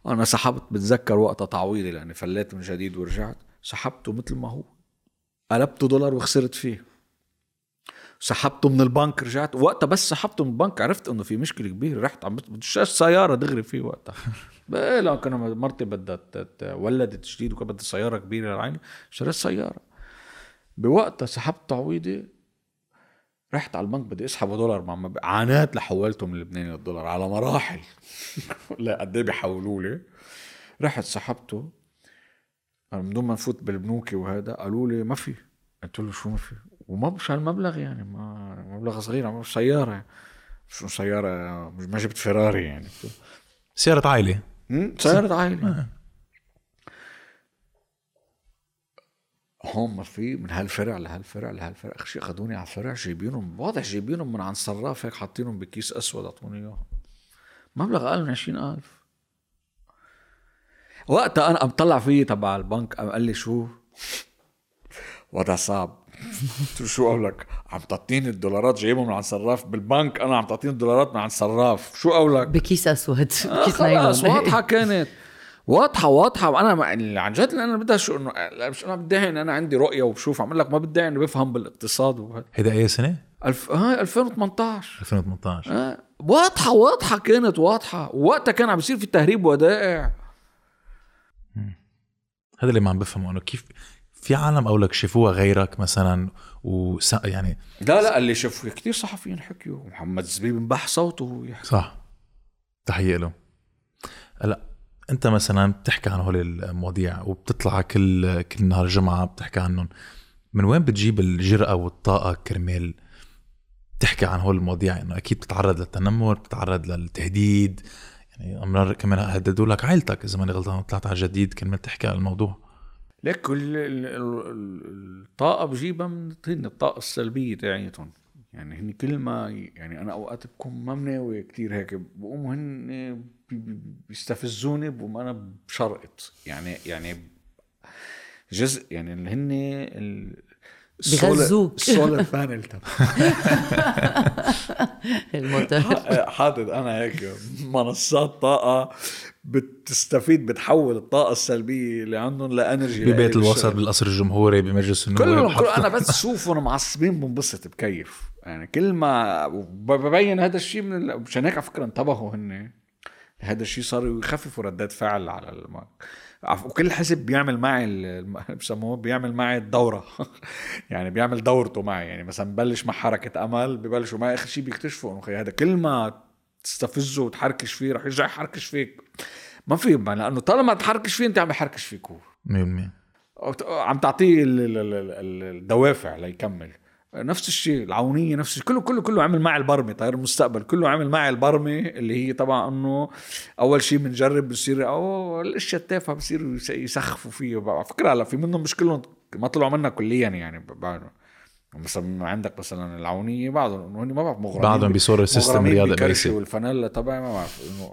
أنا سحبت بتذكر وقتها تعويضي لأني فليت من جديد ورجعت سحبته مثل ما هو. قلبته دولار وخسرت فيه. سحبته من البنك رجعت. وقتها بس سحبته من البنك عرفت إنه في مشكلة كبيرة رحت عم بديش سيارة دغري فيه وقتها. لا كان مرتي بدها ولدت جديد وكان بدها سيارة كبيرة لعيني اشتريت سيارة. بوقتها سحبت تعويضي رحت على البنك بدي اسحبه دولار مع. عانات لحولته من لبنان للدولار على مراحل. لا قد إيه بيحولوا لي؟ رحت سحبته. من دون ما نفوت بالبنوك وهذا قالوا لي ما في. قلت له شو ما في؟ وما مش هالمبلغ يعني ما مبلغ صغير عم سيارة. شو سيارة؟ ما جبت فيراري يعني. سيارة عائلة؟ مم، سيارة هون ما في من هالفرع لهالفرع لهالفرع. اخر شيء أخذوني على الفرع جايبينهم واضح جايبينهم من عند صراف هيك حاطينهم بكيس أسود أعطوني إياهم. مبلغ أقل من 20000 وقتها أنا قام طلع فيي تبع البنك قام قال لي شو؟ وضع صعب. شو قولك عم تعطيني الدولارات جايبهم من عند صراف. بالبنك أنا عم تعطيني الدولارات من عند صراف. شو قولك بكيس أسود بكيس خلاص نايلون. واضحة كانت. واضحة واضحة. وأنا ما- عن جد اللي أنا بدي شو انه مش أنا بدي إن أنا عندي رؤية وبشوف عم لك ما بدي إنه بفهم بالاقتصاد وهذا هيدا أي سنة؟ الف... هاي 2018 2018 آه. واضحة واضحة كانت واضحة. وقتها كان عم بيصير في تهريب ودائع. هذا اللي ما عم بفهمه إنه كيف في عالم اولك شافوها غيرك مثلا؟ وس... يعني لا لا اللي شوف كثير صحفيين حكيوا. محمد زبيب انبح صوته يحكي صح. تحية له. هلا انت مثلا بتحكي عن هول المواضيع وبتطلع كل كل نهار جمعة بتحكي عنهم من وين بتجيب الجرأة والطاقة كرمال تحكي عن هول المواضيع؟ إنه أكيد بتتعرض للتنمر بتتعرض للتهديد يعني أمرار كمان هددوا لك عائلتك إذا ماني غلطان طلعت على جديد كرمال تحكي عن الموضوع. لك ال- الطاقة بجيبها من الطاقة السلبية تاعيتهم. يعني هن كل ما يعني أنا أوقات بكون ما مناوي كتير هيك بقوموا هن بيستفزوني بقوم أنا بشرقط يعني يعني جزء يعني اللي هن ال- بغزوك. ال solar panel تبع الموتور حاطط أنا هيك منصات طاقة بتستفيد بتحول الطاقة السلبية اللي عندهم ل energy ببيت الوسط. بالقصر الجمهوري بمجلس النواب كلهم كل أنا بس شوفهم معصبين بنبسط بكيف يعني كل ما ببين هذا الشيء من. مشان هيك على فكرة انتبهوا هن هذا الشيء صاروا يخففوا ردات فعل على الم... عف- وكل حزب بيعمل معي بسموه بيعمل معي الدورة. يعني بيعمل دورته معي. يعني مثلا ببلش مع حركة أمل ببلشوا معي آخر شيء بيكتشفوا إنه هذا كل ما تستفزه وتحركش فيه رح يرجع يحركش فيك. ما في لأنه طالما تحركش فيه أنت عم يحركش فيك هو. 100% عم تعطيه ال- ال- ال- ال- الدوافع ليكمل. نفس الشيء العونية نفس الشيء كله كله كله عمل معي البرمه طير المستقبل كله عمل معي البرمه اللي هي طبعا إنه أول شيء بنجرب بصير أو الأشياء التافهة بصيروا يس- يسخفوا فيه. على فكرة هلا في منهم مش كلهم ما طلعوا منها كليا يعني بعدهم مثلا عندك مثلا العونية بعضهم هن ما بعرف مغرمين بعضهم بيصور السيستم بالكرشة امريكي والفانيلا تبعي ما بعرف انه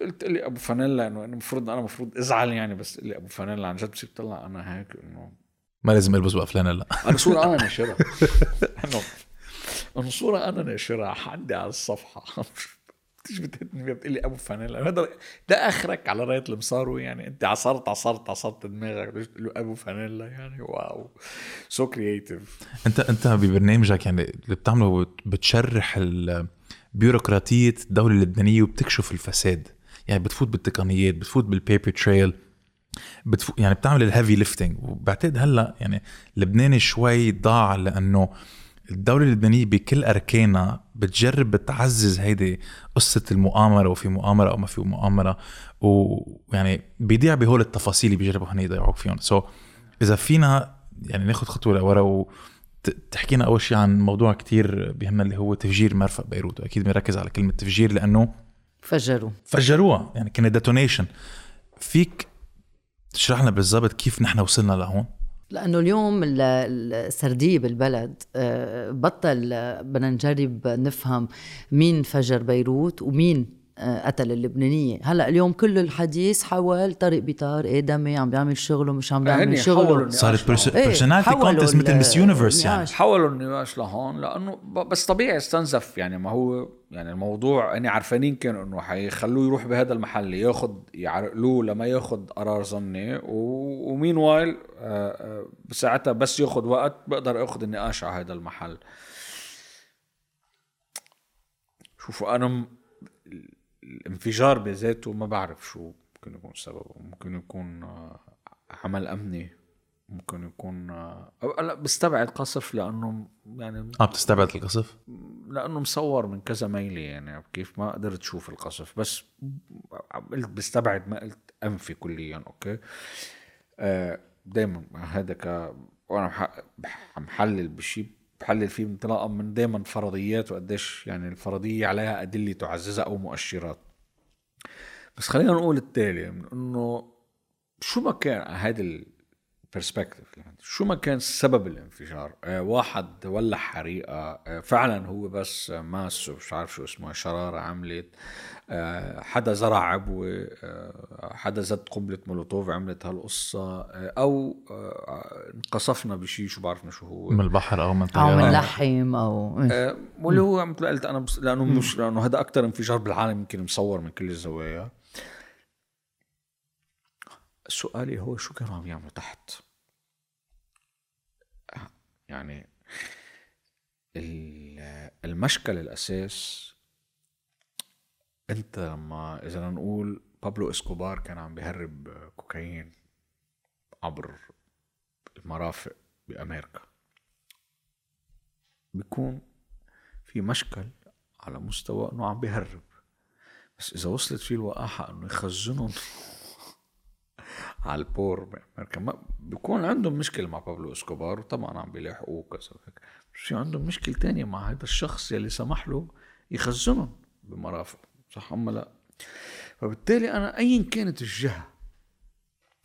قلت لي؟ أبو فانيلا انه المفروض أنا المفروض أزعل يعني بس لي أبو فانيلا عن جد بصير طلع أنا هيك إنه ما لازم ألبس بقى فلانة أنا صورة أنا ناشرها صورة أنا ناشرها عندي على الصفحة. بتيجي بتهتني فيها بتقول لي أبو فانيلا. هذا ده آخرك على رأية المصارو يعني. أنت عصرت عصرت عصرت دماغك. ليش تقول له أبو فانيلا يعني. wow. so creative أنت أنت ببرنامجك يعني اللي بتعمله بت- بتشرح ال- بيروقراطية الدولة اللبنانية وبتكشف الفساد. يعني بتفوت بالتقنيات بتفوت بال paper trail بتفوت يعني بتعمل ال heavy lifting وبعتقد هلأ يعني لبنان شوي ضاع لأنه الدولة اللبنانية بكل أركانها بتجرب بتعزز هيدي قصة المؤامرة وفي مؤامرة أو ما في مؤامرة. ويعني بيضيع بهول التفاصيل اللي بيجربوا هن يضيعوك فيهم. so so, إذا فينا يعني ناخد خطوة لورا وتحكينا أول شيء عن موضوع كتير بيهمنا اللي هو تفجير مرفأ بيروت. وأكيد بنركز على كلمة تفجير لأنه فجروا فجروها. يعني كانت detonation فيك تشرح لنا بالضبط كيف نحن وصلنا لهون؟ لأنه اليوم ال- السردية بالبلد آه، بطل آه، بدنا نجرب نفهم مين فجر بيروت ومين قتل اللبنانية. هلأ اليوم كل الحديث حول طارق بيطار ادمي عم بيعمل شغله مش عم بيعمل شغله صارت. إيه، personality حولوا contest مثل Miss Universe يعني. النقاش. حولوا النقاش لهون لأنه بس طبيعي استنزف يعني ما هو يعني الموضوع أني عارفانين كانوا إنه حيخلوه يروح بهذا المحل ياخذ يعرقلوه لما ياخذ قرار ظني. و meanwhile آه، آه، بساعتها بس ياخذ وقت بقدر اخذ النقاش على هذا المحل. شوفوا أنا الانفجار بذاته ما بعرف شو ممكن يكون سببه. ممكن يكون آه، عمل أمني. ممكن يكون آه، لا بستبعد قصف لأنه يعني آه بتستبعد القصف؟ لأنه مصور من كذا ميلي يعني كيف ما قدرت أشوف القصف. بس قلت بستبعد ما قلت أنفي كليا أوكي؟ دائما هذا ك وأنا عم حلل بشيء بحلل فيه انطلاقا من دائما فرضيات وقديش يعني الفرضية عليها ادله تعززها أو مؤشرات بس خلينا نقول التالي إنه شو ما كان هذا ال perspective يعني شو ما كان سبب الانفجار؟ آه واحد ولع حريقة آه فعلا هو بس آه، ماس مش عارف شو اسمه شرارة عملت آه حدا زرع عبوة آه حدا زد قنبلة مولوتوف عملت هالقصة آه أو آه انقصفنا بشيء شو بعرفنا شو هو. من البحر أو من أو من لحم أو آه، واللي هو مثل ما قلت أنا بس لأنه مش لأنه هذا أكثر انفجار بالعالم يمكن مصور من كل الزوايا. سؤالي هو شو كانوا عم يعملوا تحت؟ يعني ال- المشكل الأساس أنت لما بدنا نقول بابلو إسكوبار كان عم بيهرب كوكايين عبر المرافق بأمريكا. بيكون في مشكل على مستوى إنه عم بيهرب. بس إذا وصلت فيه الوقاحة إنه يخزنهم على البور ما بيكون عندهم مشكلة مع بابلو إسكوبار وطبعا عم بيلاحقوه كذا وهيك. في عندهم مشكلة تانية مع هذا الشخص يلي سمح له يخزنهم بمرافق صح أم لا؟ فبالتالي أنا ايا كانت الجهة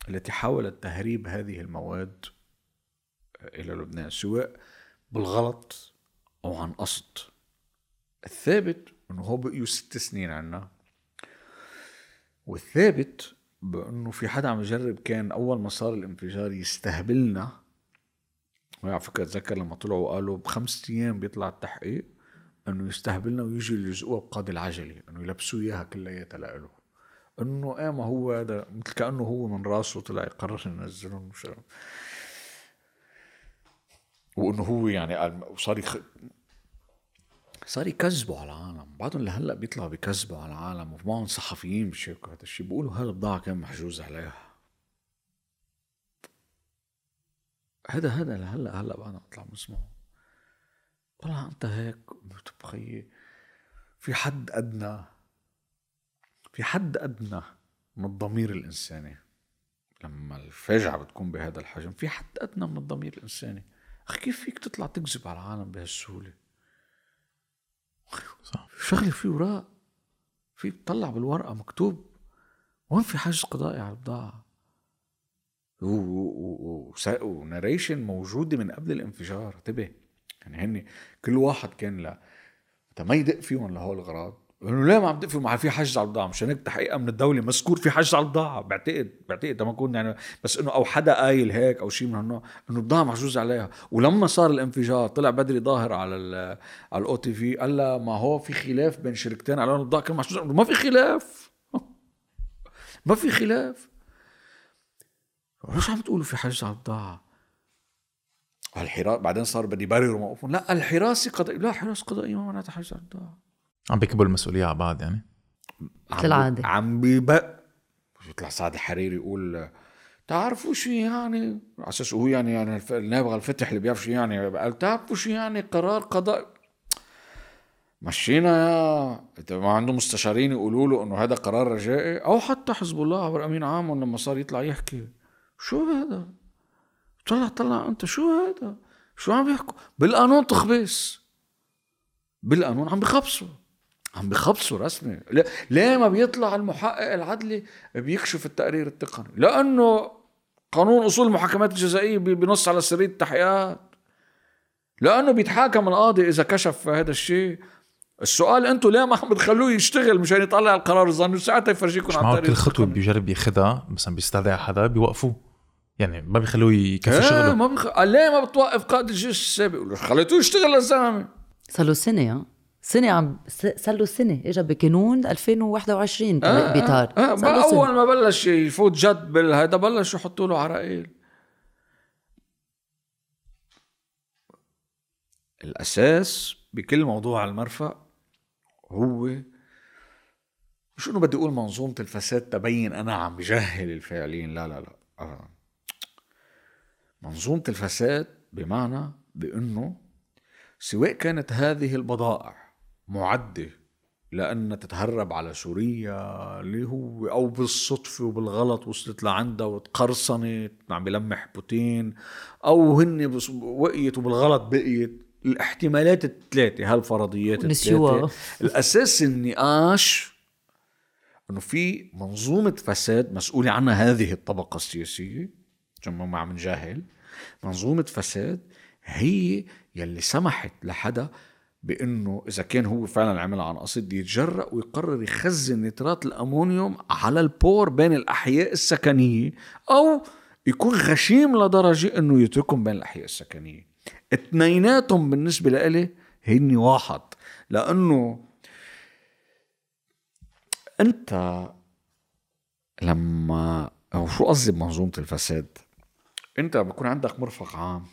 التي حاولت تهريب هذه المواد إلى لبنان سواء بالغلط أو عن قصد. الثابت إنه هو بقيوا ست سنين عنا والثابت بأنه في حدا عم يجرب كان أول ما صار الانفجار يستهبلنا. وعلى فكرة أتذكر لما طلعوا قالوا بخمس أيام بيطلع التحقيق إنه يستهبلنا ويجي يلزقوها بقاضي العجله إنه يلبسوه إياها كلياتها لإله. إنه إيه ما هو هذا؟ مثل كأنه هو من راسه طلع يقرر ينزلهم وإنه هو يعني قال وصار يخ... صار يكذبوا على العالم. بعضهم لهلأ بيطلعوا بيكذبوا على العالم ومعهم صحفيين بيشاركوا هذا الشيء بيقولوا هذا البضاعة كان محجوز عليها. هذا هذا لهلا هلأ بعدنا بطلع بنسمعه طلع أنت هيك بخيي في حد ادنى في حد أدنى من الضمير الإنساني. لما الفاجعه بتكون بهذا الحجم في حد أدنى من الضمير الإنساني. أخي كيف فيك تطلع تكذب على العالم بهالسهولة؟ صح. شغله في وراء في تطلع بالورقة مكتوب وين في حجز قضائي على البضاعة؟ وناريشن موجوده من قبل الانفجار. انتبه يعني هن كل واحد كان لا ما يدق فيهم لهول الاغراض انه ليه ما عم تقفوا؟ مع في حجز على البضاعه مشان هيك تحقيقها من الدولة مذكور في حجز على البضاعه بعتقد بعتقد ما كون يعني بس إنه أو حدا قايل هيك أو شيء من هالنوع إنه البضاعه محجوز عليها. ولما صار الانفجار طلع بدري ظاهر على على الاو تي في قال ما هو في خلاف بين شركتين. على البضاعه كان محجوز ما في خلاف. ما في خلاف. ليش عم تقولوا في حجز على البضاعه الحراسه بعدين صار بدي برر موقفهم. لا الحراسة قضائيه لا حراسه قضائية ما معناتها حجز على البضاعه عم بيكبوا المسؤولية على بعض يعني. مثل العادة. عم بيبق يطلع سعد الحريري يقول تعرفوا شو يعني؟ على أساس هو يعني يعني النابغه الفتح اللي بيعرف شو يعني. قال تعرفوا شو يعني قرار قضاء؟ مشينا يا انت ما عنده مستشارين يقولوا له إنه هذا قرار رجائي أو حتى حزب الله عبر امين عامهم لما صار يطلع يحكي. شو هذا؟ طلع طلع أنت شو هذا؟ شو عم يحكوا بالقانون تخبيص. بالقانون عم بخبصوا. عم بخبصوا رسمي. ليه- ما بيطلع المحقق العدلي بيكشف التقرير التقني؟ لأنه قانون أصول المحاكمات الجزائية بنص على سرية التحقيقات. لأنه بيتحاكم القاضي إذا كشف هذا الشيء. السؤال أنتم ليه ما عم بتخلوه يشتغل مشان يطلع القرار؟ الظني وساعتها يفرجيكم على التقرير كل خطوة. بيجرب ياخذها مثلا بيستدعي حدا بيوقفوه. يعني ما بيخلوه يكفي إيه شغله. ما بخ... قال ليه ما بتوقف قائد الجيش السابق؟ خليتوه يشتغل للزلمة. صار له سنة سنة عم صار له سنة اجى بقانون 2021 آه، بيطار آه، ما سنة. أول ما بلش يفوت جد بالهيدا بلشوا يحطوا له عراقيل الأساس بكل موضوع المرفأ هو مش انه بدي أقول منظومة الفساد تبين أنا عم بجهل الفاعلين لا لا لا أبداً. منظومة الفساد بمعنى بأنه سواء كانت هذه البضائع معدة لأن تتهرب على سوريا اللي هو أو بالصدفة وبالغلط وصلت لعندها وتقرصنت عم بلمح بوتين أو هن وقيت وبالغلط بقيت. الاحتمالات الثلاثة هالفرضيات. الثلاثة الأساس النقاش إنه في منظومة فساد مسؤولة عنها هذه الطبقة السياسية عشان ما عم نجاهل. منظومة فساد هي يلي سمحت لحدا بأنه إذا كان هو فعلا عملها عن قصد يتجرأ ويقرر يخزن نترات الأمونيوم على البور بين الأحياء السكنية أو يكون غشيم لدرجة إنه يتركهم بين الأحياء السكنية. اثنيناتهم بالنسبة لإلي هن واحد لأنه أنت لما أو شو قصدي بمنظومة الفساد؟ أنت بكون عندك مرفق عام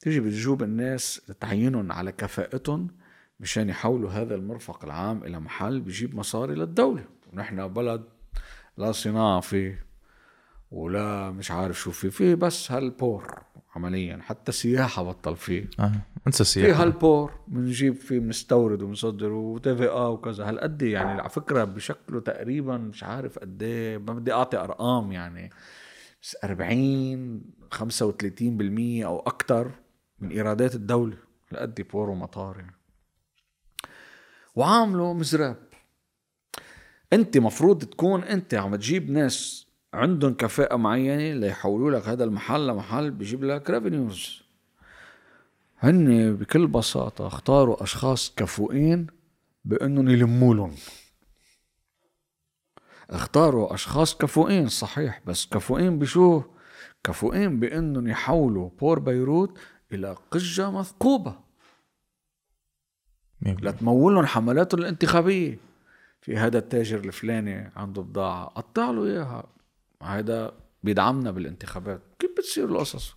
تيجي بتجوب الناس تعينهم على كفاءتهم مشان يحولوا هذا المرفق العام إلى محل بيجيب مصاري للدولة. ونحن بلد لا صناعه فيه ولا مش عارف شو فيه فيه بس هالبور عمليا حتى سياحة بطل فيه آه. انسى في السياحه هالبور بنجيب فيه بنستورد وبنصدر وتي في آه وكذا. هالقد يعني على فكرة بشكله تقريبا مش عارف قد إيه ما بدي أعطي أرقام يعني بس 40 35% أو أكثر من إيرادات الدولة. هالقد بور ومطار يعني. وعامله مزراب انت مفروض تكون انت عم تجيب ناس عندهم كفاءة معينة ليحولوا لك هذا المحل لمحل بيجيب لك revenues هن بكل بساطة اختاروا أشخاص كفؤين بأنهم يلموا لهم اختاروا أشخاص كفؤين صحيح بس كفؤين بشو؟ كفؤين بأنهم يحولوا بور بيروت إلى قجة مثقوبة. لتمول لهم حملاتهم الانتخابية. في هذا التاجر الفلاني عنده بضاعة. قطع له إياها. هذا بيدعمنا بالانتخابات. كيف بتصير القصص؟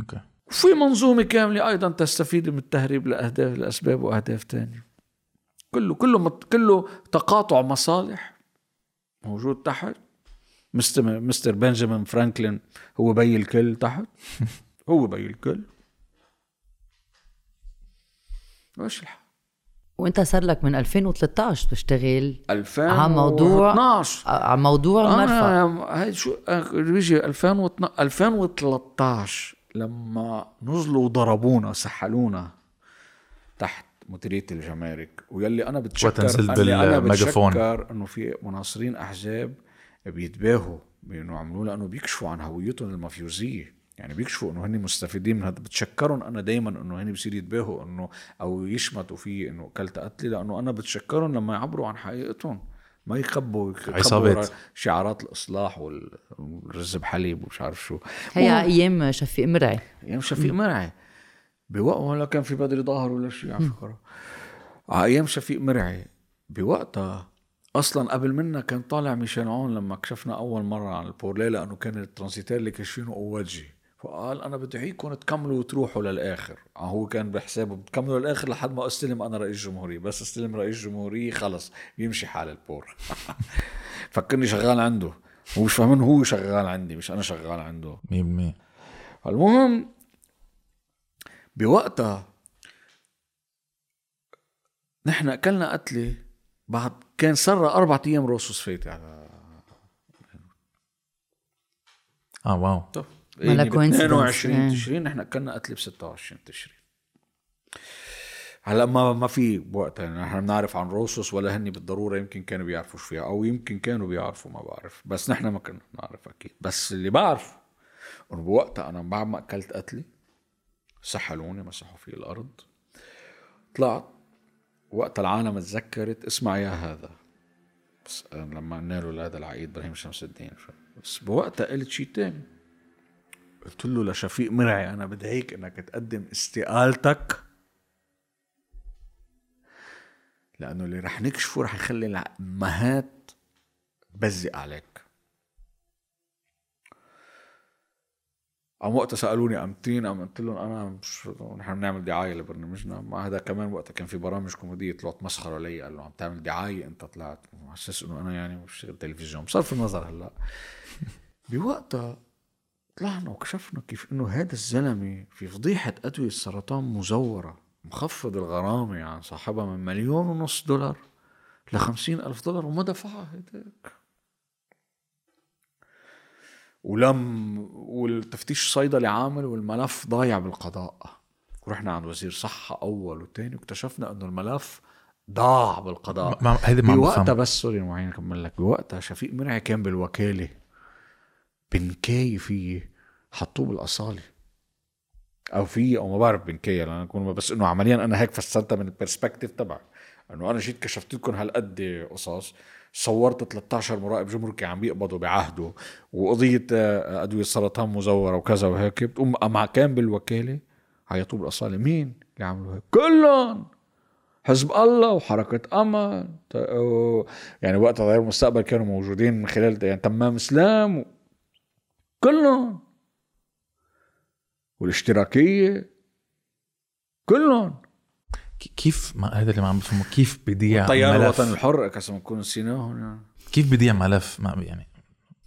okay. وفي منظومة كاملة أيضا تستفيد من التهريب لأهداف لأسباب وأهداف تانية. كله كله مت كله تقاطع مصالح موجود تحت. mister mister بنجامين فرانكلين هو بي الكل تحت. هو بي الكل. إيش الحال وانت صار لك من 2013 تشتغل 2012 على موضوع على موضوع المرفأ. أنا هاي شو بيجي 2012 2013 لما نزلوا وضربونا سحلونا تحت مديرية الجمارك ويلي أنا بتشكر وقت نزلت قال لي أنا. بتشكر إنه في مناصرين أحزاب بيتباهوا بإنه عملوا لأنه بيكشفوا عن هويتهم المافيوزية. يعني بيكشفوا إنه هن مستفيدين من هذا بتشكرهم أنا دائما إنه هن بصير يتباهوا إنه أو يشمتوا في إنه كلت قتلي لأنه أنا بتشكرهم لما يعبروا عن حقيقتهم ما يخبوا عصابات. شعارات الإصلاح وال- والرز بحليب ومش عارف شو. هي على أيام شفيق مرعي. أيام شفيق مرعي. بوقت ولا كان في بدري ظهر ولا شيء على فكرة. على أيام شفيق مرعي. بوقتها أصلا قبل منا كان طالع ميشيل عون لما كشفنا أول مرة عن البورليه لأنه كان الترانزيتير اللي كاشفينه قواتجي فقال أنا بدي إياكم تكملوا وتروحوا للآخر. آه هو كان بحسابه بتكملوا للآخر لحد ما أستلم أنا رئيس جمهورية. بس أستلم رئيس جمهورية خلص بيمشي حال البور. فكرني شغال عنده. هو مش فاهمين هو شغال عندي مش أنا شغال عنده. 100% المهم بوقتها نحن أكلنا قتلة بعد كان صار أربعة أيام روسوس فايتة على آه واو. طب. ب coincidence. 22 إيه. تشرين نحن اكلنا قتله ب 26 تشرين. هلا ما ما في بوقتها يعني نحن بنعرف عن روسوس ولا هني بالضرورة يمكن كانوا بيعرفوا شو فيها أو يمكن كانوا بيعرفوا ما بعرف. بس نحن ما كنا بنعرف أكيد. بس اللي بعرفه إنه بوقتها أنا بعد ما أكلت قتلي سحلوني مسحوا في الأرض. طلعت وقت العالم تذكرت اسمع يا هذا. بس لما قلنا له هذا العقيد إبراهيم شمس الدين بس بوقتها قلت شيء تاني. قلت له لشفيق مرعي أنا بدي هيك إنك تقدم استقالتك. لأنه اللي رح نكشفه رح يخلي الامهات بزق عليك. عم وقتها سألوني امتين قام قلت لهم أنا مش نحن بنعمل دعاية لبرنامجنا. ما هذا كمان وقتها كان في برامج كوميدية طلعت مسخرة علي قال له عم تعمل دعاية؟ أنت طلعت. على أساس إنه أنا يعني بشتغل تلفزيون. بصرف النظر هلأ. بوقتها طلعنا وكشفنا كيف إنه هذا الزلمة في فضيحة أدوية السرطان مزورة مخفض الغرامة عن صاحبها من مليون ونص دولار ل ألف دولار وما دفعها هيك. ولم والتفتيش الصيدلي عامل والملف ضايع بالقضاء. ورحنا عند وزير صحة أول وتاني واكتشفنا إنه الملف ضاع بالقضاء. ما- هيدي ما بوقتها بس سوري معين أكمل لك. بوقتها شفيق مرعي كان بالوكالة. بنكاي فيه حطوه بالأصالة. أو فيه أو ما بعرف بنكاية لأن أكون بس إنه عمليا أنا هيك فسرتها من البرسبكتيف تبعي. إنه أنا جيت كشفت لكم هالقد قصص صورت 13 مراقب جمركي عم بيقبضوا بعهده وقضية آه، أدوية سرطان مزورة وكذا وهيك بتقوم مع كان بالوكالة عيطوه بالأصالة. مين؟ اللي عملوا هيك. كلهم! حزب الله وحركة أمل يعني وقت غير المستقبل كانوا موجودين من خلال يعني تمام إسلام. كلهم والاشتراكية كلهم كيف ما هذا اللي ما عم بفهمه كيف بيضيع طيار ملف؟ الوطن الحر قسما نكون نسيناهم يعني كيف بيضيع ملف؟ ما يعني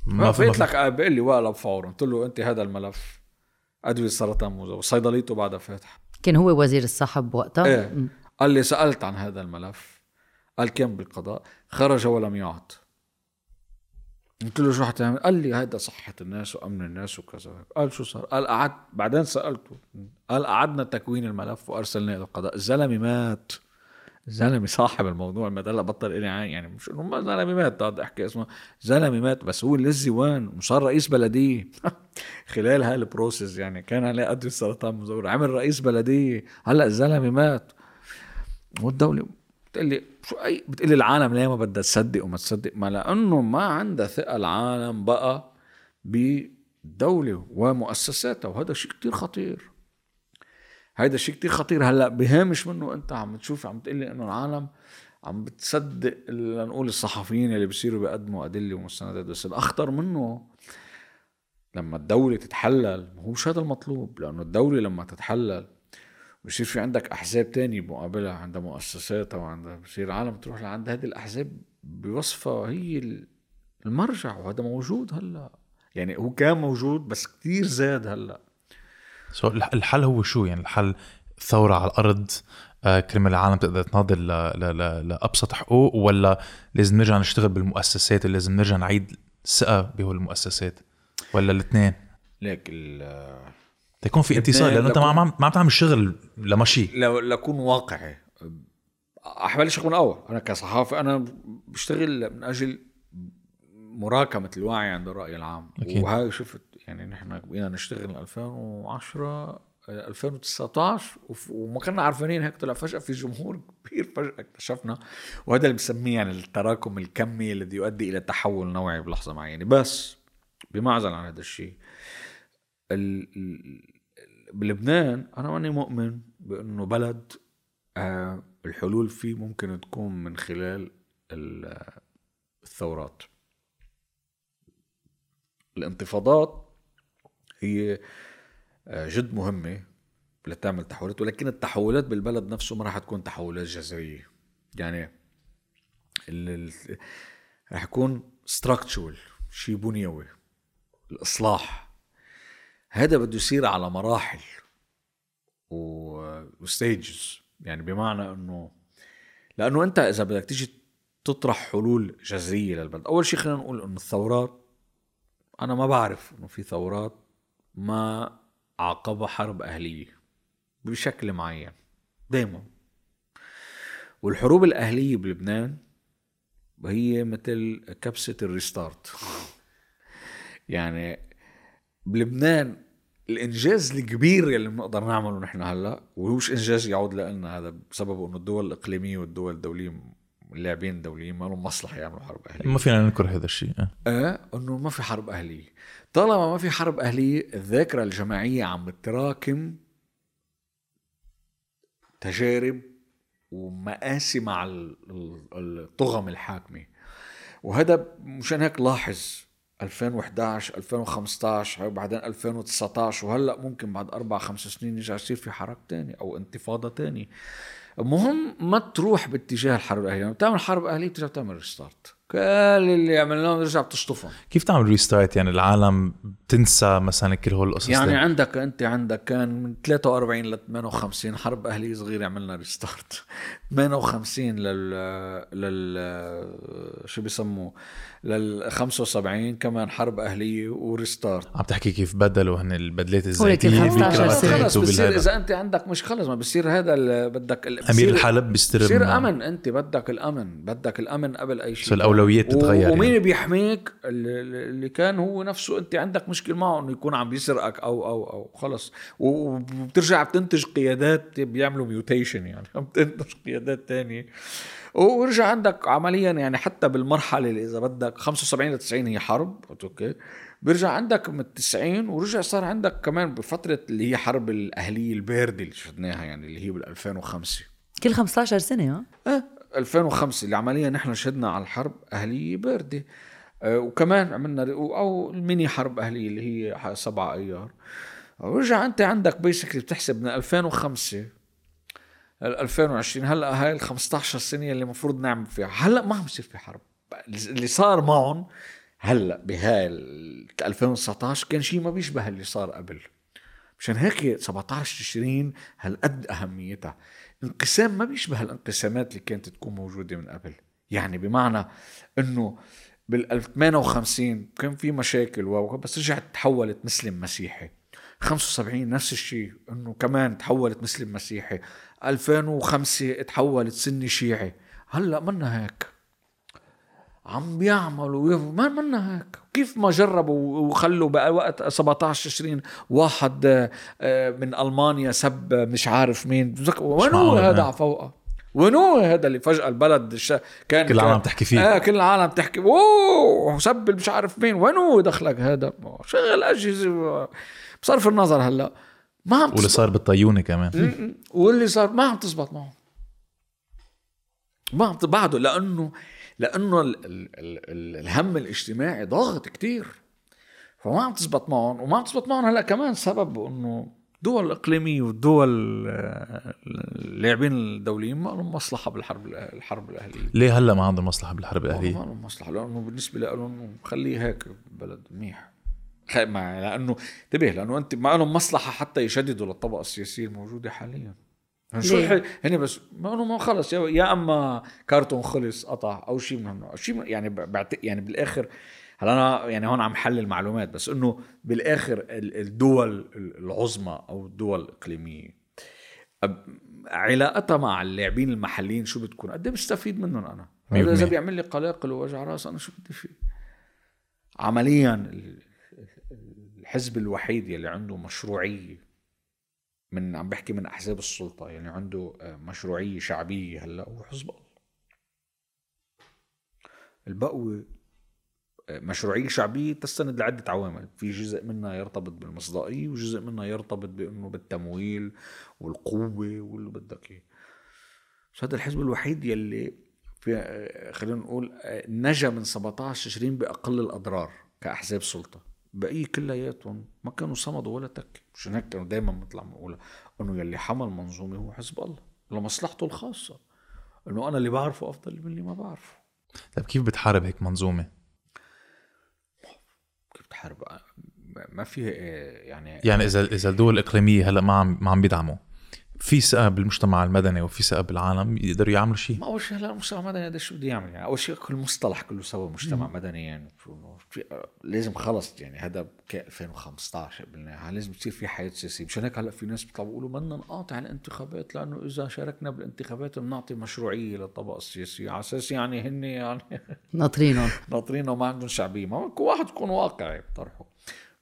ما فيت ما- لك بيقول لي وقلب فورا. قلت له أنت هذا الملف. أدوية سرطان مزور صيدليته بعدها فاتحة. كان هو وزير الصحة بوقتها؟ إيه. قال لي سألت عن هذا الملف. قال كان بالقضاء؟ خرج ولم يعط قلت له شو حتعمل؟ قال لي هذا صحة الناس وأمن الناس وكذا. قال شو صار؟ قال قعدت بعدين سألته. قال قعدنا تكوين الملف وأرسلناه إلى القضاء. الزلمة مات. الزلمة صاحب الموضوع. ما هلا بطل إلي عين. يعني مش إنه ما زلمة مات. هذا أحكي اسمه. زلمة مات بس هو اللي وين؟ وصار رئيس بلدية خلال هال process يعني كان عليه أدوية سرطان مزور عمل رئيس بلدية هلأ الزلمة مات. والدولة بتقول لي شو اي بتقول لي العالم ليه ما بدها تصدق وما تصدق؟ ما لأنه ما عندها ثقة العالم بقى بالدولة ومؤسساتها وهذا شيء كتير خطير. هيدا الشيء كتير خطير. هلأ بهامش منه أنت عم تشوف عم تقلي إنه العالم عم بتصدق لنقول الصحفيين اللي بصيروا بيقدموا أدلة ومستندات بس الأخطر منه لما الدولة تتحلل هو مش هذا المطلوب لأنه الدولة لما تتحلل بصير في عندك أحزاب تانية مقابلها عندها مؤسساتها وعندها بصير العالم تروح لعند هذه الأحزاب بوصفها هي المرجع وهذا موجود هلأ. يعني هو كان موجود بس كتير زاد هلأ. سو الحل هو شو؟ يعني الحل ثورة على الأرض آه، كرمال العالم تقدر تناضل ل- ل- ل- لأبسط حقوق ولا لازم نرجع نشتغل بالمؤسسات اللي لازم نرجع نعيد الثقة بهول المؤسسات؟ ولا الاثنين ليك ال- تكون في اتصال لأنه أنت ما عم ما عم تعمل شغل لمشي. لو لأكون واقعي. أحبلش من الأول أنا كصحافي أنا بشتغل من أجل مراكمة الوعي عند الرأي العام. أكيد. وهاي شفت يعني نحن بقينا نشتغل 2010 آه، 2019 وف- وما كنا عارفين هيك طلع فجأة في جمهور كبير فجأة اكتشفنا. وهذا اللي بسميه يعني التراكم الكمي الذي يؤدي إلى تحول نوعي بلحظة معينة. بس بمعزل عن هذا الشيء ال- ال- بلبنان أنا ماني مؤمن بأنه بلد آه، الحلول فيه ممكن تكون من خلال ال- الثورات. الانتفاضات هي آه، جد مهمة لتعمل تحولات ولكن التحولات بالبلد نفسه ما راح تكون تحولات جذرية. يعني راح يكون structural شيء بنيوي الإصلاح. هذا بده يصير على مراحل. وستيجز يعني بمعنى إنه لأنه أنت إذا بدك تيجي تطرح حلول جذرية للبلد أول شيء خلينا نقول إنه الثورات أنا ما بعرف إنه في ثورات ما عاقبها حرب أهلية بشكل معين دائما والحروب الأهلية بلبنان هي مثل كبسة الريستارت. يعني بلبنان الإنجاز الكبير يلي بنقدر نعمله نحن هلأ وهوش إنجاز يعود لنا هذا بسبب إنه الدول الإقليمية والدول الدولية اللاعبين الدوليين ما لهم مصلحة يعملوا حرب أهلية. ما فينا ننكر هذا الشيء آه. إيه إنه ما في حرب أهلية. طالما ما في حرب أهلية الذاكرة الجماعية عم بتراكم تجارب ومآسي مع ال- ال- الطغم الحاكمة. وهذا مشان هيك لاحظ 2011 2015 وبعدين 2019 وهلأ ممكن بعد أربع خمس سنين يرجع يصير في حرب تاني أو انتفاضة تاني المهم ما تروح باتجاه الحرب الأهلية. لما بتعمل حرب أهلية بترجع تعمل restart كل اللي عملناه بترجع بتشطفهم. كيف تعمل restart يعني العالم بتنسى مثلا كل هول القصص يعني دي؟ عندك أنت عندك كان من 43 ل 58 حرب أهلية صغيرة عملنا restart 58 لل لل شو بيسموه؟ لل 75 كمان حرب أهلية و restart عم تحكي كيف بدلوا هن البدلات الزيتيه لكن 15 بالكرافات سنة. خلص. بصير. إذا أنت عندك مش خلص ما بصير هذا بدك أمير الحرب بيستلم بصير أمن أنت بدك الأمن بدك الأمن قبل أي شيء. so الأولويات تتغير ومين يعني. بيحميك؟ اللي اللي كان هو نفسه أنت عندك مشكل معه إنه يكون عم بيسرقك أو أو أو خلص. وبترجع بتنتج قيادات بيعملوا mutation يعني عم تنتج قيادات تانية. ورجع عندك عمليا يعني حتى بالمرحلة اللي إذا بدك 75 ل 90 هي حرب okay؟ بيرجع عندك من 90 ورجع صار عندك كمان بفترة اللي هي حرب الأهلية الباردة اللي شفناها يعني اللي هي بال 2005 كل 15 سنة ها؟ آه 2005 اللي عمليا نحن شهدنا على الحرب أهلية باردة. آه وكمان عملنا أو الميني حرب أهلية اللي هي ح- سبعة أيار. ورجع أنت عندك بيسكلي بتحسب من 2005 ل 2020 هلأ هاي ال 15 سنة اللي المفروض نعمل فيها. هلأ ما عم يصير في حرب. اللي صار معهم هلأ بهاي ال 2019 كان شيء ما بيشبه اللي صار قبل. مشان هيك 17 تشرين هالقد أهميتها. انقسام ما بيشبه الانقسامات اللي كانت تكون موجودة من قبل. يعني بمعنى إنه بال 58 كان في مشاكل و بس رجعت تحولت مسلم مسيحي. 75 نفس الشيء إنه كمان تحولت مسلم مسيحي. 2005 تحولت سني شيعي. هلأ منا هيك. عم بيعملوا ما منا هيك. كيف ما جربوا وخلوا بقى وقت 17 20 واحد آه، آه، من ألمانيا سب مش عارف مين. وين هو هذا آه. على فوقه وين هو هذا اللي فجأة البلد الش... كان كل العالم تحكي فيه. آه كل العالم تحكي. أوه سب مش عارف مين. وين هو دخلك هذا؟ شغل أجهزة. بصرف النظر هلا. ما عم واللي صار بالطيونة كمان. واللي صار ما عم تزبط معهم. ما عم بعده لأنه لأنه ال ال ال ال الهم الاجتماعي ضاغط كتير. فما عم تزبط معهم وما عم تزبط معهم هلأ كمان سبب إنه الدول الاقليميه والدول آه، اللاعبين الدوليين ما لهم مصلحة بالحرب الحرب الأهلية. ليه هلأ ما عندهم مصلحة بالحرب ما الأهلية؟ لهم مصلحة لأنه بالنسبة لهم خليه هيك بلد منيح. مع لأنه انتبه لأنه أنت ما لهم مصلحة حتى يشددوا للطبقة السياسية الموجودة حاليا. شو ليه؟ الحل؟ هن بس ما انه ما خلص يا, يا أما كارتون خلص قطع أو شيء من شيء يعني بعت يعني بالآخر هلا أنا يعني هون عم حلل معلومات بس إنه بالآخر ال- الدول العظمى أو الدول الإقليمية علاقتها مع اللاعبين المحليين شو بتكون؟ قد إيه بستفيد منهم أنا؟ إذا. بيعمل لي قلاقل ووجع راس أنا شو بدي فيه؟ عمليا ال- الحزب الوحيد يلي عنده مشروعية من عم بحكي من أحزاب السلطة يعني عنده آه، مشروعية شعبية هلأ هو حزب الله. البقوة آه، مشروعية شعبية تستند لعدة عوامل في جزء منها يرتبط بالمصداقية وجزء منها يرتبط بأنه بالتمويل والقوة واللي بدك إياه. بس هذا الحزب الوحيد يلي في آه، خلينا نقول نجا من 17 تشرين بأقل الأضرار كأحزاب سلطة. بقية كلياتهم ما كانوا صمدوا ولا تك. مشان هيك كانوا دايما بنطلع بنقول انه يلي حمل منظومة هو حزب الله. لمصلحته الخاصة. إنه أنا اللي بعرفه أفضل من اللي ما بعرفه. طيب كيف بتحارب هيك منظومة؟ كيف تحارب ما فيها آه، يعني يعني اذا إذا الدول الإقليمية هلأ ما عم ما عم بيدعموا؟ في ثقة بالمجتمع المدني وفي ثقة بالعالم يقدروا يعملوا شيء؟ ما اول شيء هلا المجتمع المدني هذا شو بده يعمل يعني؟ أول شيء كل مصطلح كله سوا مجتمع مدني يعني شو إنه في- لازم خلص يعني هذا ك 2015 قلنا لازم تصير في حياة سياسية. مشان هيك هلا في ناس بيطلعوا بيقولوا بدنا نقاطع الانتخابات لأنه إذا شاركنا بالانتخابات بنعطي مشروعية للطبقة السياسية على أساس يعني هن يعني ناطرينهم. ناطرين وما عندهم شعبية. ما كل واحد يكون واقعي بطرحه.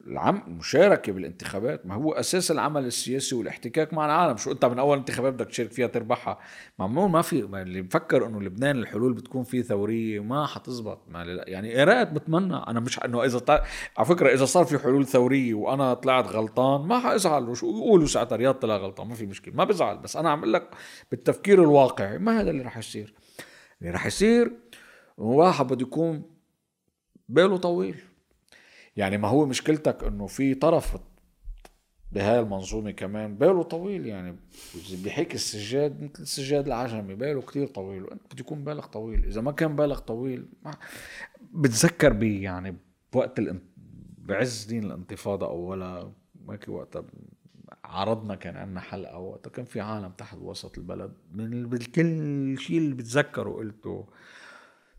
العم المشاركة بالانتخابات. ما هو أساس العمل السياسي والاحتكاك مع العالم. شو أنت من أول انتخابات بدك تشارك فيها تربحها؟ ممنوع ما في ما اللي مفكر إنه لبنان الحلول بتكون فيه ثورية ما حتزبط. ما يعني ريت بتمنى. أنا مش إنه إذا طلع على فكرة إذا صار في حلول ثورية وأنا طلعت غلطان ما حأزعل. وشو يقولوا ساعتها؟ رياض طلع غلطان. ما في مشكلة. ما بزعل. بس أنا عم أقول لك بالتفكير الواقعي. ما هذا اللي رح يصير. اللي رح يصير واحد بده يكون باله طويل. يعني ما هو مشكلتك إنه في طرف بهاي المنظومة كمان باله طويل يعني بيحكي السجاد مثل السجاد العجمي باله كتير طويل وإنت بده يكون بالك طويل إذا ما كان بالك طويل ما بتذكر بي يعني بوقت الان... بعز دين الانتفاضة اولا هيك وقتها عرضنا كان عندنا حلقة وقتها كان في عالم تحت وسط البلد من بالكل شيء اللي بتذكره قلته.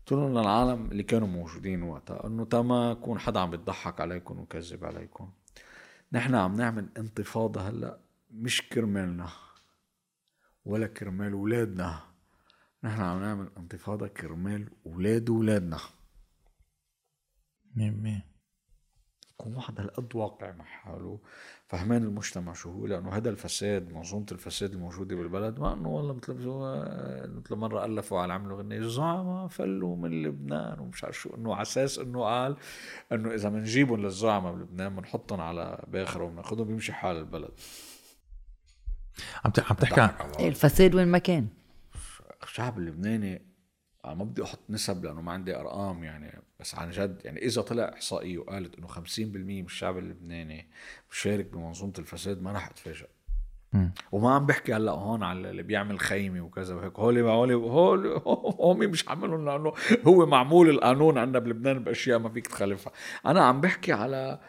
قلت لهم للعالم اللي كانوا موجودين وقتها إنه تما يكون حدا عم بيضحك عليكم وكذب عليكم. نحن عم نعمل انتفاضة هلأ مش كرمالنا ولا كرمال ولادنا. نحن عم نعمل انتفاضة كرمال ولاد ولادنا. مية بالمية. يكون واحد هالقد واقع مع حاله. فهمان المجتمع شو هو؟ لأنه هذا الفساد منظومة الفساد الموجودة بالبلد ما إنه والله مثل ما- مثل مرة ألفوا على عملوا غنية الزعماء فلوا من لبنان ومش عارف شو إنه على أساس إنه قال إنه إذا بنجيبهم للزعماء بلبنان بنحطهم على باخرة وبناخذهم بيمشي حال البلد. عم عم تحكي عن الفساد وين ما كان. الشعب اللبناني ما بدي أحط نسب لأنه ما عندي أرقام يعني بس عن جد يعني إذا طلع إحصائية وقالت إنه 50% من الشعب اللبناني بيشارك بمنظومة الفساد ما راح أتفاجئ. وما عم بحكي هلأ هون على اللي بيعمل خيمة وكذا وهيك. هول هول هول هم مش عاملهم لأنه هو معمول القانون عندنا بلبنان بأشياء ما فيك تخالفها. أنا عم بحكي على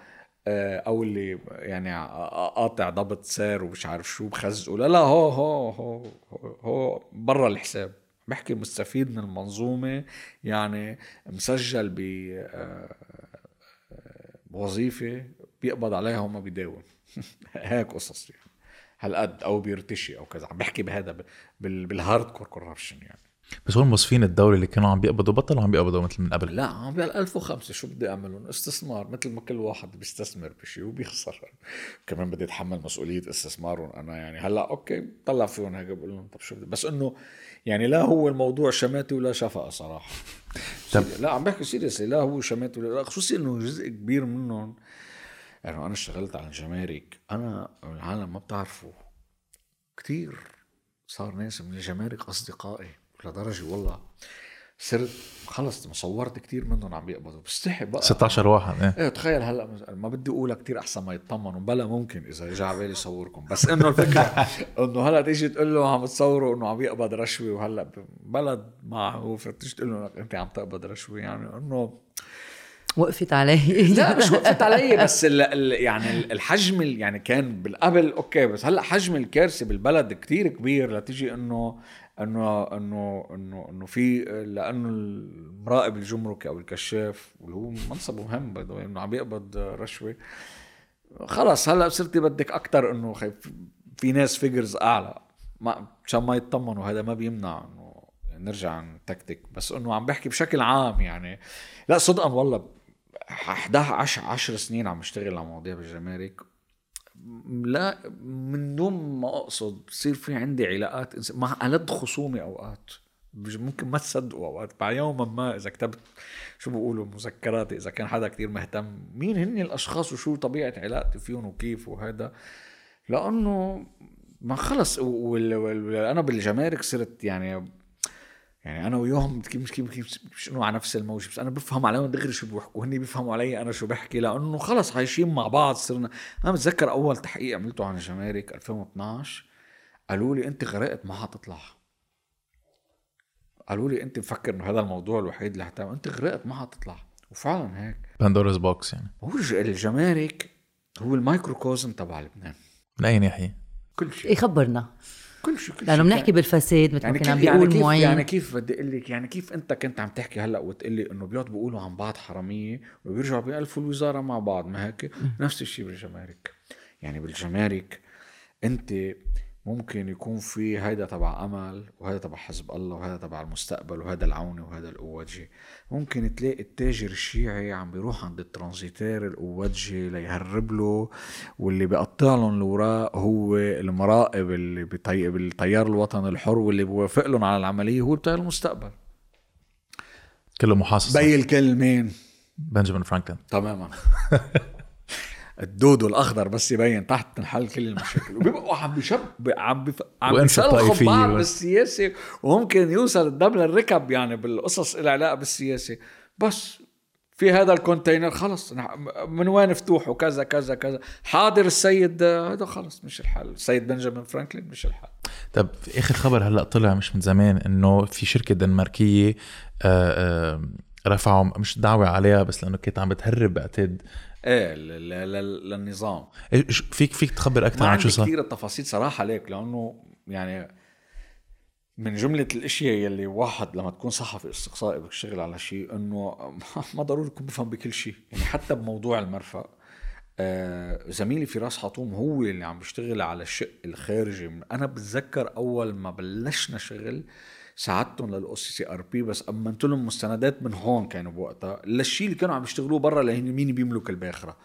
آه، أو اللي يعني قاطع ضبط سير ومش عارف شو بخزقوا لا لا هو هو هو, هو برا الحساب. بحكي مستفيد من المنظومة يعني مسجل ب آه، آه، بوظيفة بيقبض عليها وما بيداوم. هيك قصص يعني. هالقد أو بيرتشي أو كذا. عم بحكي بهذا بال hard core corruption يعني. بس هول موظفين الدولة اللي كانوا عم بيقبضوا بطلوا عم بيقبضوا مثل من قبل. لا عم بال 1005 شو بدي أعملهم؟ استثمار. مثل ما كل واحد بيستثمر بشيء وبيخسر. كمان بدي أتحمل مسؤولية استثمارهم أنا يعني. هلأ أوكي طلع فيهم هيك بقول لهم طب شو بدي؟ بس إنه يعني لا هو الموضوع شماتي ولا شفقة صراحة. طب- لا عم بحكي سيريسلي لا هو شماتي ولا لا خصوصي إنه جزء كبير منهم. يعني أنا اشتغلت على الجمارك أنا العالم ما بتعرفوا كتير صار ناس من الجمارك أصدقائي لدرجة والله. صرت خلص صورت كتير منهم عم بيقبضوا بستحي بقى. 16 واحد إيه. إيه تخيل هلأ ما بدي أقولها كتير أحسن ما يطمنوا بلا ممكن إذا اجى على بالي صوركم بس إنه الفكرة إنه هلأ تيجي تقول له عم تصوروا إنه عم يقبض رشوة وهلأ بلد معروف تيجي تقول له أنت عم تقبض رشوة يعني إنه وقفت علي. لا مش وقفت علي بس ال ال يعني الحجم ال- يعني كان بالقبل أوكي بس هلأ حجم الكارثة بالبلد كتير كبير لتيجي إنه إنه إنه إنه إنه في لأنه المراقب الجمركي أو الكشاف واللي هو منصبه مهم way، إنه عم يقبض رشوة. خلص هلأ صرتي بدك أكثر إنه في ناس فيجرز أعلى. ما عشان ما يطمنوا هذا ما بيمنع إنه نرجع نتكتك. بس إنه عم بحكي بشكل عام يعني. لا صدقا والله 11 10 سنين عم بشتغل على مواضيع بالجمارك. لا من دون ما أقصد بصير في عندي علاقات إنس- مع ألد خصومي أوقات ممكن ما تصدقوا أوقات بعد يوما ما إذا كتبت شو بيقولوا مذكراتي إذا كان حدا كتير مهتم مين هن الأشخاص وشو طبيعة علاقتي فيهم وكيف وهذا لأنه ما خلص. وال... أنا بالجمارك صرت يعني يعني أنا وياهم مش كيف كيف مش إنه على نفس الموجة بس أنا بفهم عليهم دغري شو بيحكوا هن بيفهموا علي أنا شو بحكي لأنه خلص عايشين مع بعض صرنا أنا بتذكر أول تحقيق عملته عن الجمارك 2012 قالوا لي أنت غرقت ما حتطلع. قالوا لي أنت مفكر إنه هذا الموضوع الوحيد اللي حتعمل أنت غرقت ما حتطلع. وفعلا هيك. Pandora's box يعني. هو الج- الجمارك هو microcosm تبع لبنان. من اي ناحيه كل شيء. يخبرنا. كل شيء كل لأنه شيء. بنحكي بالفساد مثل ما يعني كنا كيف عم يعني بيقول كيف معين يعني كيف بدي أقول لك يعني كيف أنت كنت عم تحكي هلأ وتقول لي إنه بيقعدوا بيقولوا عن بعض حرامية وبيرجعوا بيألفوا الوزارة مع بعض ما هيك؟ نفس الشيء بالجمارك. يعني بالجمارك أنت ممكن يكون في هيدا تبع أمل وهذا تبع حزب الله وهذا تبع المستقبل وهذا العوني وهذا القواتجي ممكن تلاقي التاجر الشيعي عم بيروح عند transitaire القواتجي ليهرب له واللي بيقطع لهم الاوراق هو المراقب اللي بطي... بالتيار الوطني الحر واللي بيوافق لهم على العملية هو بتاع المستقبل. كله محاصص بالكل مين بنجامين فرانكلين. تماما. الدودو الأخضر بس يبين تحت تنحل كل المشاكل. وبيبقوا عم بيشب عم بف... عم بيشلخوا بعض بالسياسة. وممكن يوصل الدم للركب يعني بالقصص اللي علاقة بالسياسة. بس في هذا ال container خلص. من وين فتوح وكذا كذا كذا. حاضر السيد هذا خلص مش الحل. السيد بنجامين فرانكلين مش الحل. طب آخر خبر هلأ طلع مش من زمان إنه في شركة دنماركية آه، آه، رفعوا مش دعوة عليها بس لأنه كانت عم بتهرب بعتقد إيه للنظام. إيش- فيك فيك تخبر أكثر عن شو صار؟ كثير التفاصيل صراحة ليك لأنه يعني من جملة الإشياء يلي واحد لما تكون صحفي استقصائي بدك تشتغل على شيء إنه ما ضروري يكون بفهم بكل شيء. يعني حتى بموضوع المرفأ آه زميلي فراس حطوم هو اللي عم بيشتغل على الشق الخارجي. أنا بتذكر أول ما بلشنا شغل ساعدتهم لل OCCRP بس أمنت لهم مستندات من هون كانوا بوقتها. للشيء اللي كانوا عم يشتغلوه برا لهن مين بيملك الباخرة؟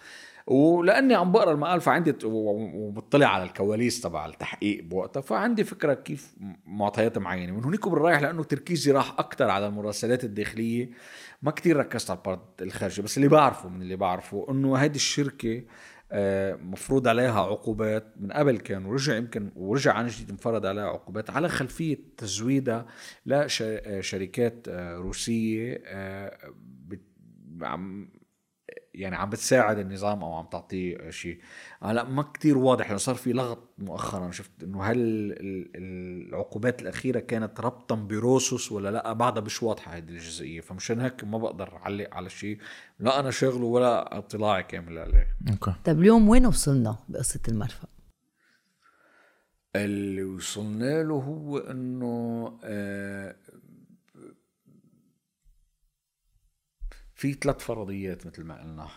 ولأني عم بقرأ المقال فعندي ت- و- وبطلع على الكواليس تبع التحقيق بوقتها. فعندي فكرة كيف معطيات معينه من هونيك بالرايح لأنه تركيزي راح أكثر على المراسلات الداخلية. ما كتير ركزت على ال part الخارجي بس اللي بعرفه من اللي بعرفه إنه هذه الشركة مفروض عليها عقوبات من قبل كان ورجع يمكن ورجع عن جديد انفرض عليها عقوبات على خلفية تزويدها لشركات آه، بت- عم يعني عم بتساعد النظام أو عم تعطيه شيء. هلا ما كتير واضح لأنه صار في لغط مؤخرا. شفت إنه هل ال- العقوبات الأخيرة كانت ربطا بروسوس ولا لا؟ بعدها مش واضحة هذه الجزئية. فمشان هيك ما بقدر أعلق على شيء. لا أنا شغله ولا اطلاعي كامل عليه. أوكي. طيب اليوم وين وصلنا بقصة المرفأ؟ اللي وصلنا له هو إنه آه، في ثلاث فرضيات مثل ما قلنا.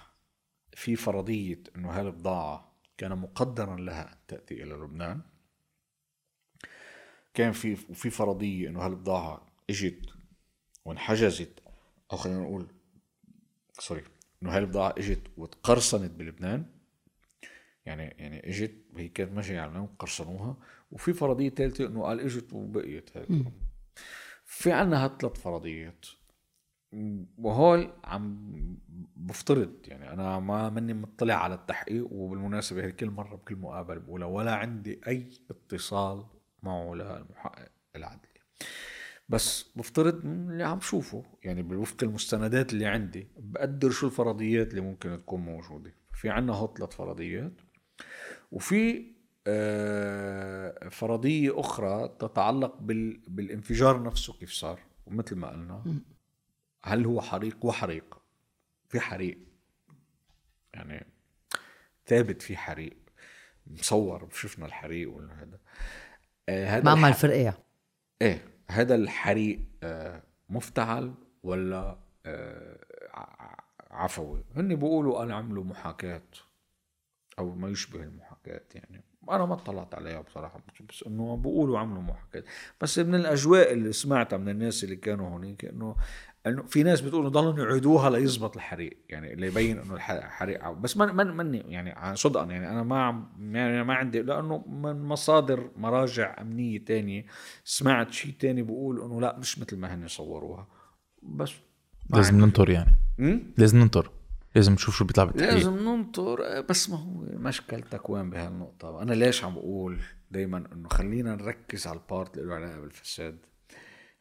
في فرضية إنه هالبضاعة كان مقدرا لها ان تأتي إلى لبنان. كان في وفي فرضية إنه هالبضاعة إجت وانحجزت أو خلينا نقول سوري إنه هالبضاعة إجت وتقرصنت بلبنان. يعني يعني إجت هي كانت ماشية على لبنان وقرصنوها. وفي فرضية ثالثة إنه قال إجت وبقيت هيك. في عنا هالثلاث فرضيات. وهول عم بفترض يعني أنا ما مني مطلع على التحقيق وبالمناسبة هي كل مرة بكل مقابلة بقولها ولا عندي أي اتصال معه للمحقق العدلي بس بفترض اللي عم شوفه يعني بوفق المستندات اللي عندي بقدر شو الفرضيات اللي ممكن تكون موجودة. في عنا هطلة فرضيات وفي آه، فرضية أخرى تتعلق بال... بالانفجار نفسه كيف صار ومثل ما قلنا. هل هو حريق؟ وحريق في حريق. يعني ثابت في حريق. مصور شفنا الحريق ولا هذا. آه هذا معمل فرقيع إيه. هذا الحريق آه مفتعل ولا آه عفوي؟ هن بيقولوا أنا عملوا محاكاة أو ما يشبه المحاكاة يعني. أنا ما اطلعت عليها بصراحة بس إنه بيقولوا عملوا محاكاة. بس من الأجواء اللي سمعتها من الناس اللي كانوا هونيك إنه انه في ناس بتقول إنه ضلوا يعيدوها ليزبط الحريق يعني اللي يبين إنه الح- الحريق بس من من مني يعني عن صدقا يعني أنا ما عم- يعني ما عندي لأنه من مصادر مراجع أمنية تانية سمعت شيء تاني بقول إنه لا مش مثل ما هن صوروها. بس لازم. ننطر يعني؟ لازم ننطر. لازم نشوف شو بيطلع بالتحقيق. لازم ننطر بس ما هو مشكلتك وين بهالنقطة؟ أنا ليش عم بقول دايما إنه خلينا نركز على البارت اللي له علاقة بالفساد؟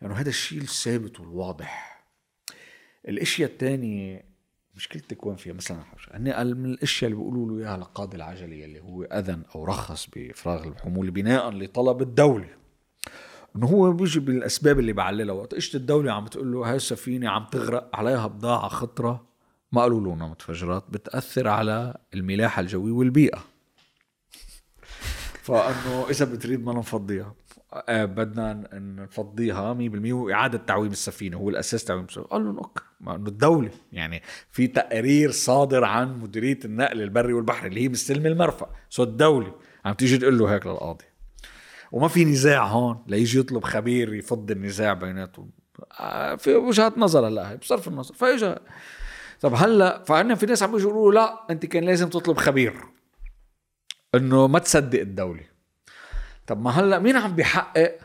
لأنه يعني هذا الشيء الثابت والواضح. الاشياء الثانية مشكلتك وين فيها مثلا هني من الأشياء اللي بيقولوا له إياها لقاضي العجلي اللي هو أذن أو رخص بافراغ الحمول بناء لطلب الدولة. إنه هو بيجي بالأسباب اللي بعللها. وقت إجت الدولة عم تقول له هاي السفينه عم تغرق عليها بضاعة خطرة ما قالوا له انها متفجرات بتأثر على الملاحة الجوية والبيئة. فإنه إذا بتريد ما نفضيها بدنا ن- نفضيها 100% وإعادة تعويم السفينة. هو الأساس تعويم السفينة. قال له okay ما إنه الدولة. يعني في تقرير صادر عن مديرية النقل البري والبحري اللي هي مستلمه المرفأ. so الدولة عم تيجي تقول له هيك للقاضي. وما في نزاع هون ليجي يطلب خبير يفض النزاع بيناتهم. آه، في وجهات نظر هلا بصرف النظر. فإجا طب هلأ فعنا في ناس عم يقولوا لا أنت كان لازم تطلب خبير. إنه ما تصدق الدولة. طب ما هلا مين عم بيحقق؟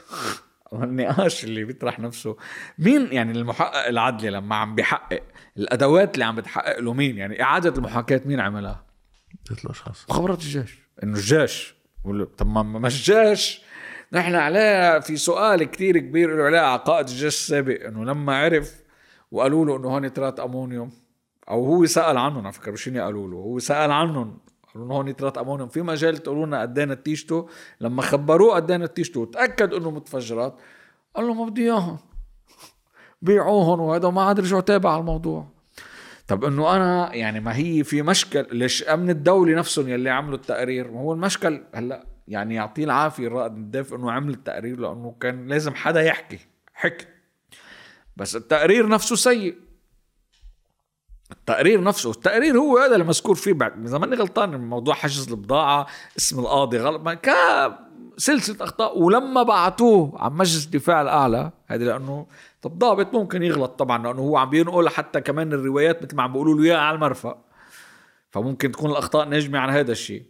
النقاش اللي بيطرح نفسه. مين يعني المحقق العدلي لما عم بيحقق؟ الأدوات اللي عم بتحقق له مين؟ يعني إعادة المحاكاة مين عملها؟ ثلاث اشخاص مخابرات الجيش. إنه الجيش. طب ما ما الجيش. نحن عليه في سؤال كتير كبير له علاقه على قائد الجيش السابق إنه لما عرف وقالوا له إنه هون نترات أمونيوم أو هو سأل عنهم على فكرة مش قالوا له هو سأل عنهم قالوا هون نترات أمونيوم. في مجال تقولوا لنا قد إيه نتيجته لما خبروه قد إيه نتيجته وتاكد إنه متفجرات. قال له ما بدي إياهم. بيعوهم وهذا وما عاد رجعوا تابع على الموضوع. طب إنه أنا يعني ما هي في مشكل ليش أمن الدولي نفسهم يلي عملوا التقرير؟ ما هو المشكل هلأ يعني يعطيه العافية الرائد الدافع إنه عمل التقرير لأنه كان لازم حدا يحكي حكي. بس التقرير نفسه سيء. التقرير نفسه التقرير هو هذا اللي مذكور فيه بعد. إذا ماني غلطان موضوع حجز البضاعة اسم القاضي غلط كان سلسله أخطاء. ولما بعتوه على مجلس الدفاع الأعلى هذه لأنه طب ضابط ممكن يغلط طبعا لأنه هو عم بينقل حتى كمان الروايات مثل ما عم بيقولوا له إياها على المرفأ. فممكن تكون الأخطاء ناجمة عن هذا الشيء.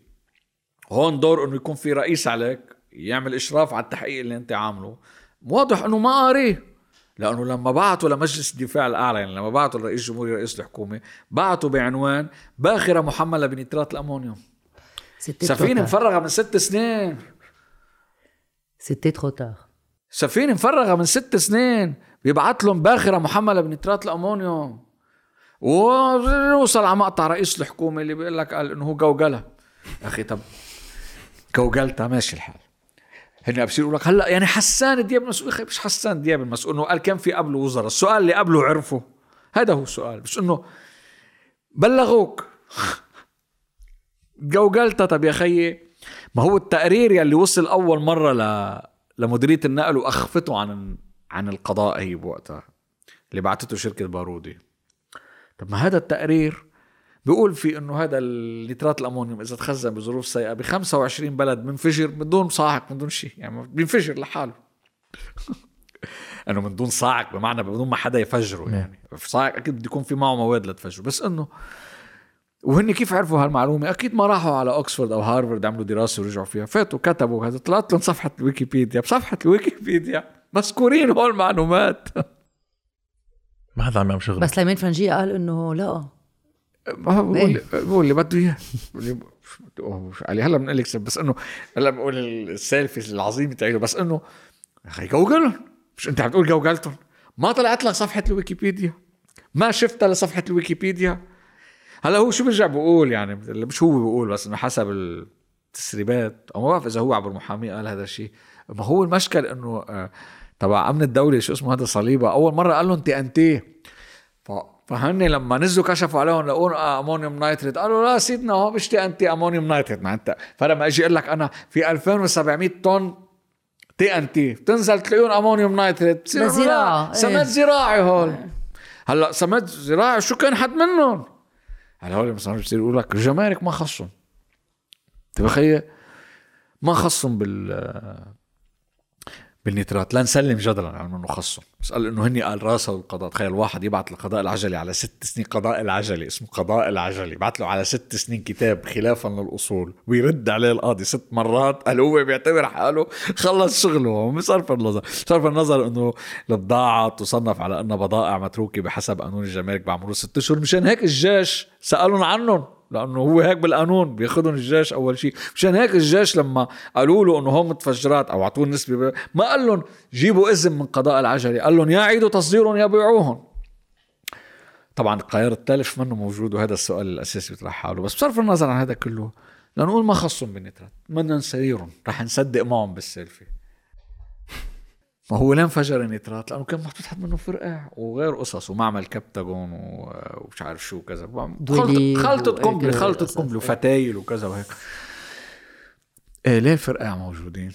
هون دور إنه يكون في رئيس عليك يعمل إشراف على التحقيق اللي أنت عامله. واضح إنه ما قاريه. لأنه لما بعتوا لمجلس الدفاع الأعلى يعني لما بعتوا لرئيس الجمهوريه رئيس الحكومة بعتوا بعنوان باخرة محمله بنترات الأمونيوم. سفينه. مفرغه من ست سنين. ستة تروتار سفينه مفرغه من ست سنين. بيبعت لهم باخرة محمله بنترات الأمونيوم. ونوصل على مقطع رئيس الحكومة اللي بيقول لك قال إنه هو جوجلها. أخي طب جوجلتها ماشي الحال. هن بصير يقول لك. هلأ يعني حسان دياب المسؤول يا أخي مش حسان دياب المسؤول إنه قال كان في قبله وزراء. السؤال اللي قبله عرفه. هذا هو السؤال. بس إنه بلغوك. جوجلتها طب يا خيي ما هو التقرير يلي وصل أول مرة ل... لمديرية النقل وأخفته عن عن القضاء هي بوقتها اللي بعتته شركة بارودي. طب ما هذا التقرير بيقول في إنه هذا النترات الأمونيوم إذا تخزن بظروف سيئة ب 25 بلد بنفجر من دون صاعق من دون شيء يعني بينفجر لحاله. إنه من دون صاعق بمعنى بدون ما حدا يفجره يعني. صاعق أكيد بده يكون في معه مواد لتفجره. بس إنه وهن كيف عرفوا هالمعلومة؟ أكيد ما راحوا على اوكسفورد أو هارفارد عملوا دراسة ورجعوا فيها فاتوا كتبوا هذا طلعت لهم صفحة الويكيبيديا. بصفحه الويكيبيديا مذكورين هول المعلومات. ما حدا عم يعمل شغل. بس سليمان فرنجيه قال إنه لا. ما هو بقول إيه. بقول اللي بده إياه. علي هلا بنقول لك بس إنه هلا بقول السيلفي العظيم تاعيله بس إنه يا أخي جوجل مش أنت عم تقول جوجلتهم ما طلعت لك صفحة الويكيبيديا. ما شفتها لصفحة الويكيبيديا. هلا هو شو برجع بقول يعني؟ مش هو بقول بس إنه حسب التسريبات. أو ما بعرف إذا هو عبر محامي قال هذا الشيء. ما هو المشكل إنه آه، تبع أمن الدولة شو اسمه هذا صليبة أول مرة قال لهم TNT. فهن لما نزلوا كشفوا عليهم لقوا آه ammonium nitrate. قالوا لا سيدنا هو مش TNT ammonium nitrate. ما أنت فلما أجي أقول لك أنا في 2700 طن TNT بتنزل تلاقيهم ammonium nitrate. سماد إيه. زراعي هول. هلا سماد زراعي شو كان حد منهم؟ هلا هول مثلا بصير يقول لك الجمارك ما خصهم. تبخيل ما خصهم بال بالنيترات. لا نسلم جدلا على إنه خصهم بس قال إنه هني قال راسه القضاء. تخيل واحد يبعث لقضاء العجلي على ست سنين. قضاء العجلي اسمه قضاء العجلي بعت له على ست سنين كتاب خلافا للأصول. ويرد عليه القاضي ست مرات. قال هو بيعتبر حاله خلص شغله. بصرف النظر. صرف النظر إنه البضاعه تصنف على إنها بضائع متروكة بحسب قانون الجمارك بعمره ست اشهر مشان هيك الجيش سألهم عنهم. لأنه هو هيك بالقانون بياخذهم الجيش أول شيء. مشان هيك الجيش لما قالوا له إنه هم متفجرات أو اعطوه نسبة ما قال لهم جيبوا إذن من قضاء العجلي قال لهم يا عيدوا تصديرهم يا بيعوهم. طبعا القيار التالف منه موجود وهذا السؤال الأساسي بيطرح حاله. بس بصرف النظر عن هذا كله لنقول ما خصهم بالنترات بدنا نسيرهم رح نصدق معهم بالسيلفي. ما هو ليه انفجر النترات لأنه كان محطوط حد منه فرقع وغير قصص ومعمل كبتاجون ومش عارف شو كذا قنبلة خلطة قصص. قنبلة وفتايل وكذا وهيك. إيه ليه الفرقع موجودين؟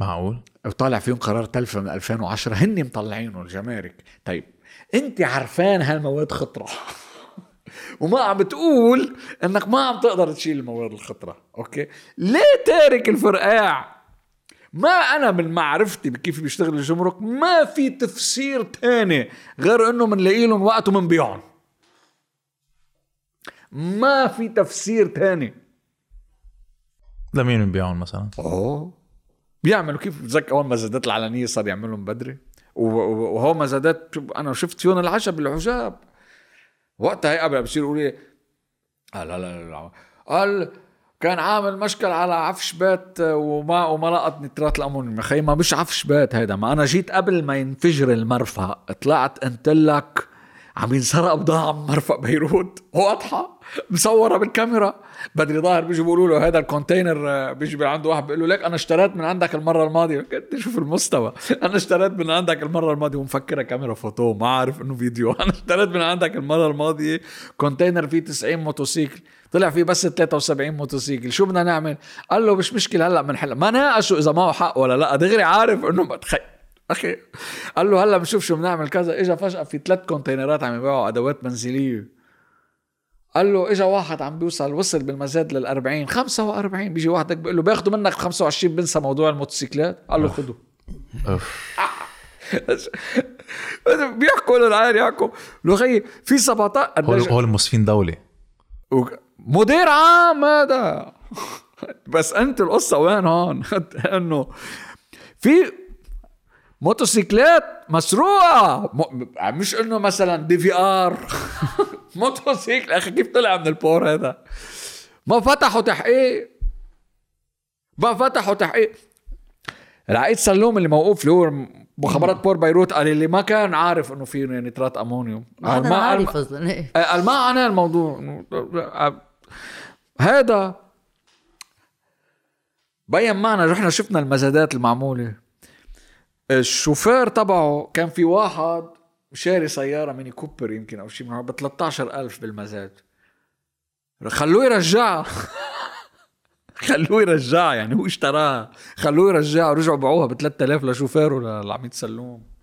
معقول؟ وطالع فيهم قرار تلفة من 2010 هن مطلعينه الجمارك. طيب أنت عرفان هالمواد خطرة. وما عم بتقول إنك ما عم تقدر تشيل المواد الخطرة okay؟ ليه تارك الفرقاع؟ ما أنا من معرفتي بكيف بيشتغل الجمرك ما في تفسير تاني غير انه بنلاقي لهم وقت وبنبيعهم ما في تفسير تاني لمين بيبيعون مثلا اوه بيعملوا كيف بتذكر اول ما زادات العلنيه صار يعملهم بدري وهو ما زادات شوف، أنا شفت فيهم العجب العجاب وقتها هي قبل بصير يقول لي آه لا لا لا, لا. قال كان عامل مشكل على عفش بيت وما وما لقط نترات الأمونيوم. يا ما مش عفش بيت هيدا. ما أنا جيت قبل ما ينفجر المرفأ طلعت قلت لك عم ينسرق بضاعة من مرفأ بيروت. واضحة. مصورة بالكاميرا. بدري ظاهر بيجي بيقولوا له هذا ال container آه، بيجي عنده واحد بيقول له ليك أنا اشتريت من عندك المرة الماضية. قلت شوف المستوى؟ أنا اشتريت من عندك المرة الماضية. ومفكرها كاميرا فوتو ما عارف إنه فيديو. أنا اشتريت من عندك المرة الماضية container فيه 90 موتوسيكل. طلع فيه بس 73 موتوسيكل. شو بدنا نعمل؟ قال له مش مشكلة هلأ بنحل ما ناقشوا إذا معه حق ولا لأ. دغري عارف إنه بتخيل أخي قال له هلأ بنشوف شو بنعمل كذا. اجى فجأة في ثلاث containerات عم يبيعوا أدوات منزليه قال له اجى واحد عم بيوصل وصل بالمزاد لل 40 45 بيجي واحد بيقول له بياخذوا منك 25 بنسى موضوع الموتوسيكلات. قال له خذوا بيحكوا للعيال يحكوا. له خيي في 17 هول هول موظفين دولة. و- مدير عام هذا. بس أنت القصة وين هون؟ إنه في موتوسيكلات مسروقة. م- مش إنه مثلا دي في آر. موتوسيكل. أخي كيف طلع من البور هذا؟ ما فتحوا تحقيق. ما فتحوا تحقيق. العقيد سلوم اللي موقوف اللي هو مخابرات port بيروت قال اللي ما كان عارف إنه في نترات أمونيوم. هذا ما- عارف أصلا إيه. قال ما عناه الموضوع. هذا بين معنا رحنا شفنا المزادات المعمولة. الشوفير تبعه كان في واحد شاري سيارة ميني كوبر يمكن أو شيء من ب 13000 بالمزاد. خلوه يرجعها خلوه يرجعها يعني هو اشتراها. خلوه يرجعها ورجعوا باعوها ب 3000 لشوفيره للعميد سلوم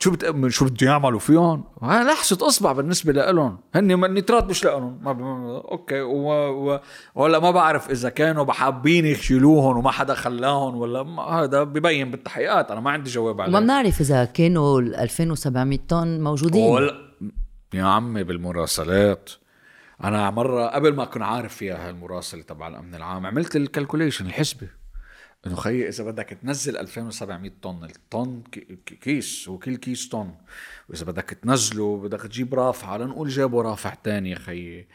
شو بت... شو بده يعملوا فيهم؟ ها لحسة أصبع بالنسبة لهم، هن النترات مش لهم، ما ب... أوكي و... و... ولا ما بعرف إذا كانوا حابين يشيلوهم وما حدا خلاهم ولا ما... هذا ببين بالتحقيقات. أنا ما عندي جواب عليه. وما بنعرف إذا كانوا ال 2700 طن موجودين. ولا يا عمي بالمراسلات. أنا مرة قبل ما أكون عارف فيها هالمراسلة تبع الأمن العام عملت ال calculation الحسبة. انه خيي اذا بدك تنزل 2700 طن الطن كيس وكل كيس طن. وإذا بدك تنزله بدك تجيب رافعة لنقول جابوا رافع تاني يا خيي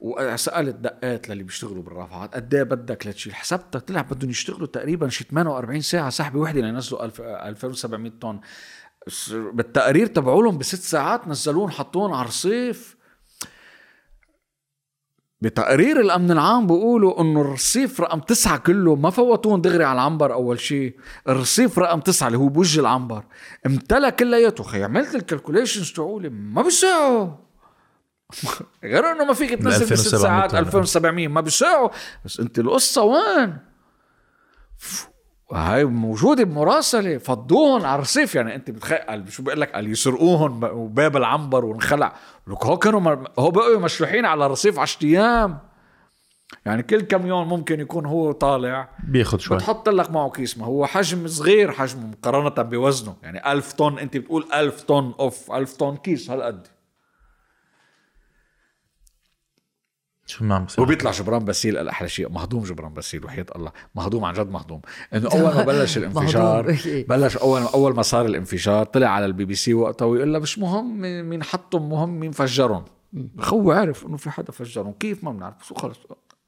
وسالت دقات للي بيشتغلوا بالرافعات قد إيه بدك لتشيل؟ حسبتها طلع بدهم يشتغلوا تقريبا شي 48 ساعة سحبه وحدة لينزلوا 1000 2700 طن. بالتقرير تبعولهم بست ساعات نزلوهم حطوهم على الرصيف. بتقرير الأمن العام بيقولوا إنه الرصيف رقم تسعة كله ما فوتوهم دغري على العنبر أول شيء الرصيف رقم تسعة اللي هو بوجه العنبر. امتلى كلياته. خي عملت ال calculations تبعولي ما بيساعوا. غير إنه ما فيك تنزل بست 2700 ساعات طن. 2700 ما بيساعوا. بس أنت القصة وين؟ هاي موجوده بمراسله فضوهم على الرصيف. يعني أنت بتخيل شو بقول لك؟ قال يسرقوهم وباب العنبر وانخلع. لك هو كانوا مر... هو بقوا مشلوحين على الرصيف 10 أيام. يعني كل كميون ممكن يكون هو طالع. بياخد شوي. بتحط لك معه كيس. ما هو حجم صغير حجمه مقارنة بوزنه. يعني ألف طن أنت بتقول ألف طن أوف ألف طن كيس هالقد. شو ما عم بصير وبيطلع جبران باسيل الأحلى شيء. مهضوم جبران باسيل وحياة الله. مهضوم عن جد مهضوم. إنه أول ما بلش الانفجار مهضوم. بلش أول أول ما صار الانفجار طلع على البي بي سي وقتها ويقول لها مش مهم مين حطهم مهم مين فجرهم. هو عرف إنه في حدا فجرهم. كيف ما بنعرف؟ خلص.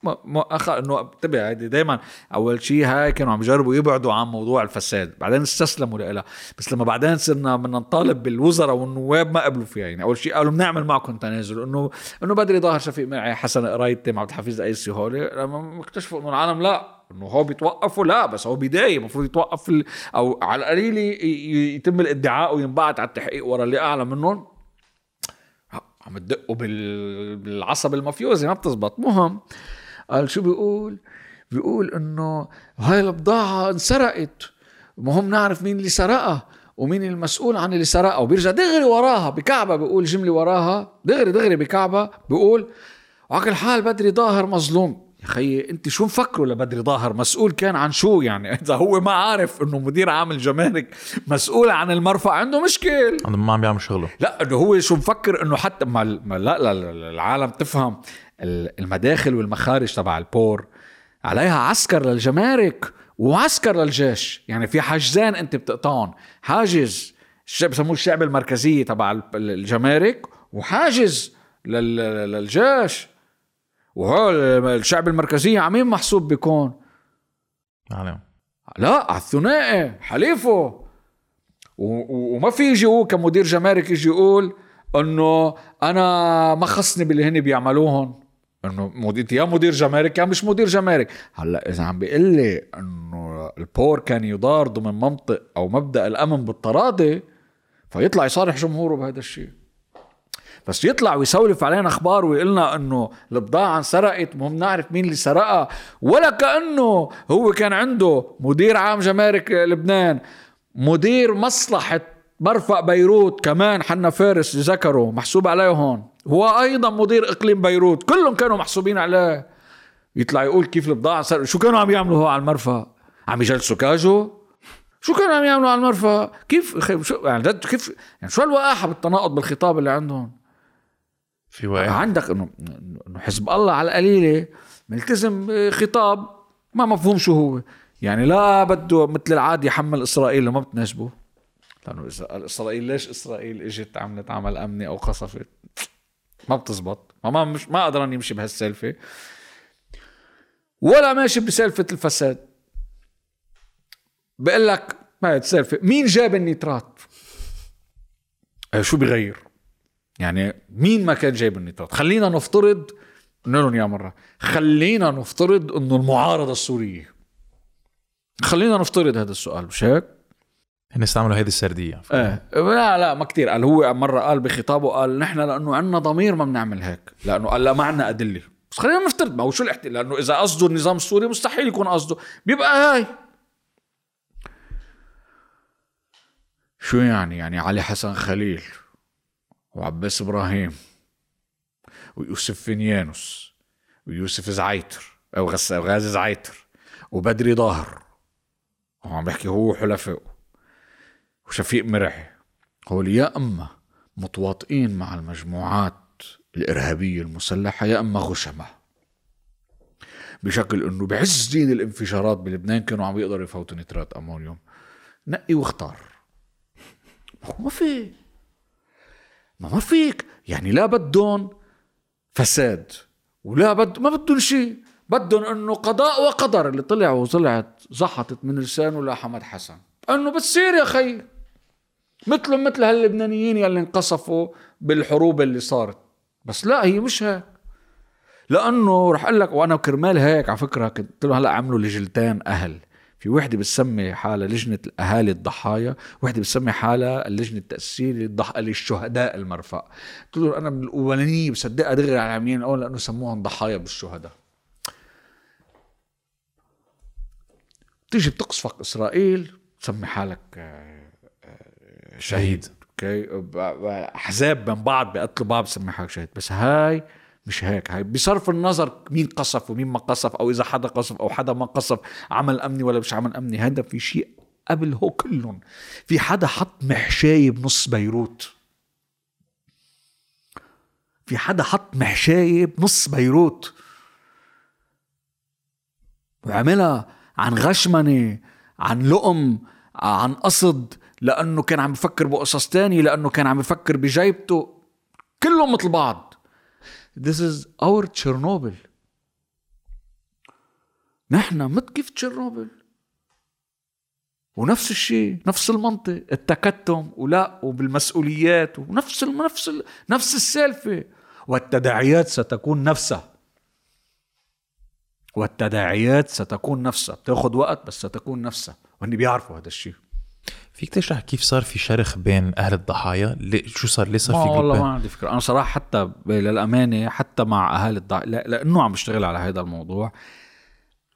أخ... إنه انتبه هيدي دائما أول شيء هاي كانوا عم يجربوا يبعدوا عن موضوع الفساد بعدين استسلموا لها بس لما بعدين صرنا بدنا نطالب بالوزراء والنواب ما قبلوا فيها يعني أول شيء قالوا بنعمل معكم تنازل انه إنه بدري ظاهر شفيق مرعي حسن قريطم عبد الحفيظ القيسي هولي لما اكتشفوا إنه العالم لا إنه هو بيتوقفوا لا بس هو بداية المفروض يتوقف ال... أو على القليل يتم الادعاء وينبعت على التحقيق ورا اللي اعلى منهم. عم تدقوا بال... بالعصب المافيوزي ما بتزبط. مهم. قال شو بيقول؟ بيقول إنه هاي البضاعة انسرقت. مهم نعرف مين اللي سرقها ومين المسؤول عن اللي سرقها. وبيرجع دغري وراها بكعبها بيقول جملة وراها؟ دغري دغري بكعبها بيقول وعلى كل حال بدري ظاهر مظلوم. يا خيي أنت شو مفكروا لبدري ظاهر؟ مسؤول كان عن شو يعني؟ إذا هو ما عارف إنه مدير عام الجمارك مسؤول عن المرفأ عنده مشكل. عم ما عم بيعمل شغله. لا إنه هو شو مفكر إنه حتى ما ما لا, لا, لا العالم تفهم. المداخل والمخارج تبع البور عليها عسكر للجمارك وعسكر للجيش. يعني في حاجزين انت بتقطعهم. حاجز بسموه الشعب المركزية تبع ال- الجمارك وحاجز لل- للجيش. وهو الشعب المركزية عمين محسوب بيكون. عليهم لا على الثنائي حليفه. وما في يجي هو كمدير جمارك يجي يقول إنه أنا ما خصني باللي هن بيعملوهم إنه مدير يا مدير جمارك يا مش مدير جمارك. هلأ إذا عم بيقول لي إنه البور كان يدار ضمن منطق أو مبدأ الأمن بالتراضي فيطلع يصارح جمهوره بهذا الشيء. بس يطلع ويسولف علينا أخبار ويقلنا إنه البضاعه انسرقت مهم نعرف مين اللي سرقها ولا كأنه هو كان عنده مدير عام جمارك لبنان مدير مصلحة مرفأ بيروت كمان حنا فارس ذكروا محسوب عليه هون. هو أيضا مدير إقليم بيروت كلهم كانوا محسوبين عليه. يطلع يقول كيف البضاعه انسرقت شو كانوا عم يعملوا هو على المرفأ؟ عم يجلسوا كاجو؟ شو كانوا عم يعملوا على المرفأ؟ كيف شو يعني جد كيف يعني شو الوقاحه بالتناقض بالخطاب اللي عندهم؟ في وقت عندك انه إنه حزب الله على القليلة ملتزم بخطاب ما مفهوم شو هو. يعني لا بده مثل العادي يحمل إسرائيل لما بتناسبه. لأنه اذا قال إسرائيل ليش إسرائيل إجت عملت عمل أمني أو قصفت ما بتزبط. ما ما مش ما قدران يمشي بهالسالفه ولا ماشي بسالفه الفساد. بقول لك ما السالفه مين جاب النيترات؟ شو بغير؟ يعني مين ما كان جايب النيترات؟ خلينا نفترض لهم يا مرة خلينا نفترض إنه المعارضة السورية. خلينا نفترض هذا السؤال مش هيك؟ هن استعملوا هيدي السردية. إيه. لا لا ما كتير. قال هو مرة قال بخطابه قال نحن لأنه عندنا ضمير ما بنعمل هيك. لأنه قال لا ما عندنا أدلة. بس خلينا نفترض ما هو شو الاحتلال لأنه إذا قصده النظام السوري مستحيل يكون قصده. بيبقى هاي. شو يعني؟ يعني علي حسن خليل وعباس إبراهيم ويوسف فينيانوس ويوسف زعيتر أو غازي زعيتر وبدري ظاهر. هو عم بحكي هو وحلفائه وشفيق مرعي هول يا اما متواطئين مع المجموعات الإرهابية المسلحة يا اما غشمة. بشكل إنه بعز دين الانفجارات بلبنان كانوا عم يقدروا يفوتوا نترات أمونيوم. نقي واختار. ما في ما ما فيك. يعني لا بدهم فساد ولا بد ما بدهم شيء. بدهم إنه قضاء وقدر اللي طلع وطلعت زحطت من لسانه لحمد حسن. إنه بتصير يا خي. مثلهم مثل هاللبنانيين يلي انقصفوا بالحروب اللي صارت. بس لا هي مش هيك. لأنه رح أقول لك وأنا كرمال هيك على فكرة كنت له هلأ عملوا لجلتين أهل. في وحدة بتسمي حالها لجنة الأهالي الضحايا وحدة بتسمي حالها اللجنة التاسيسيه للضح... للشهداء المرفأ. قلت له أنا من الأولانية بصدقها دغري على العميين اول لأنه سموهم ضحايا بالشهداء. بتيجي بتقصفك إسرائيل تسمي حالك شهيد. أوكي. احزاب من بعض بيقتلوا بعض بسمي حالك شهيد. بس هاي مش هيك. هاي بصرف النظر مين قصف ومين ما قصف أو إذا حدا قصف أو حدا ما قصف عمل أمني ولا مش عمل أمني. هذا في شيء قبل هو كلهم. في حدا حط محشاية بنص بيروت. في حدا حط محشاية بنص بيروت. وعملها عن غشمنة عن لقم عن قصد لأنه كان عم يفكر بقصص تانية لأنه كان عم يفكر بجيبته. كلهم مثل بعض. This is our تشيرنوبل نحن مثل كيف تشيرنوبل. ونفس الشيء نفس المنطق. التكتم ولا وبالمسؤوليات ونفس ال نفس ال نفس السالفة. والتداعيات ستكون نفسها. والتداعيات ستكون نفسها. بتاخذ وقت بس ستكون نفسها. وهن بيعرفوا هذا الشيء. فيك تشرح كيف صار في شرخ بين أهل الضحايا؟ شو صار؟ ليه صار في والله جروب ما عندي فكرة. أنا صراحة حتى للأمانة حتى مع اهالي الضع لا لأنه عم بشتغل على هذا الموضوع